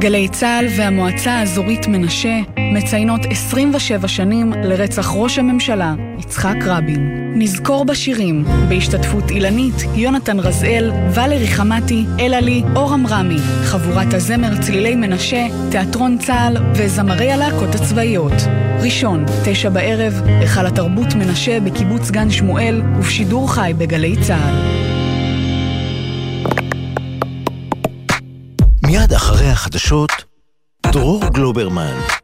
גלי צה"ל והמועצה האזורית מנשה מציינות 27 שנים לרצח ראש הממשלה יצחק רבין. נזכור בשירים, בהשתתפות אילנית, יונתן רזאל, ולרי חמאתי, אלעלי, אורם רמי, חבורת הזמר צלילי מנשה, תיאטרון צה"ל וזמרי הלהקות הצבאיות. ראשון, תשע בערב, היכל התרבות מנשה בקיבוץ גן שמואל ובשידור חי בגלי צה"ל. מיד אחרי החדשות, דרור גלוברמן.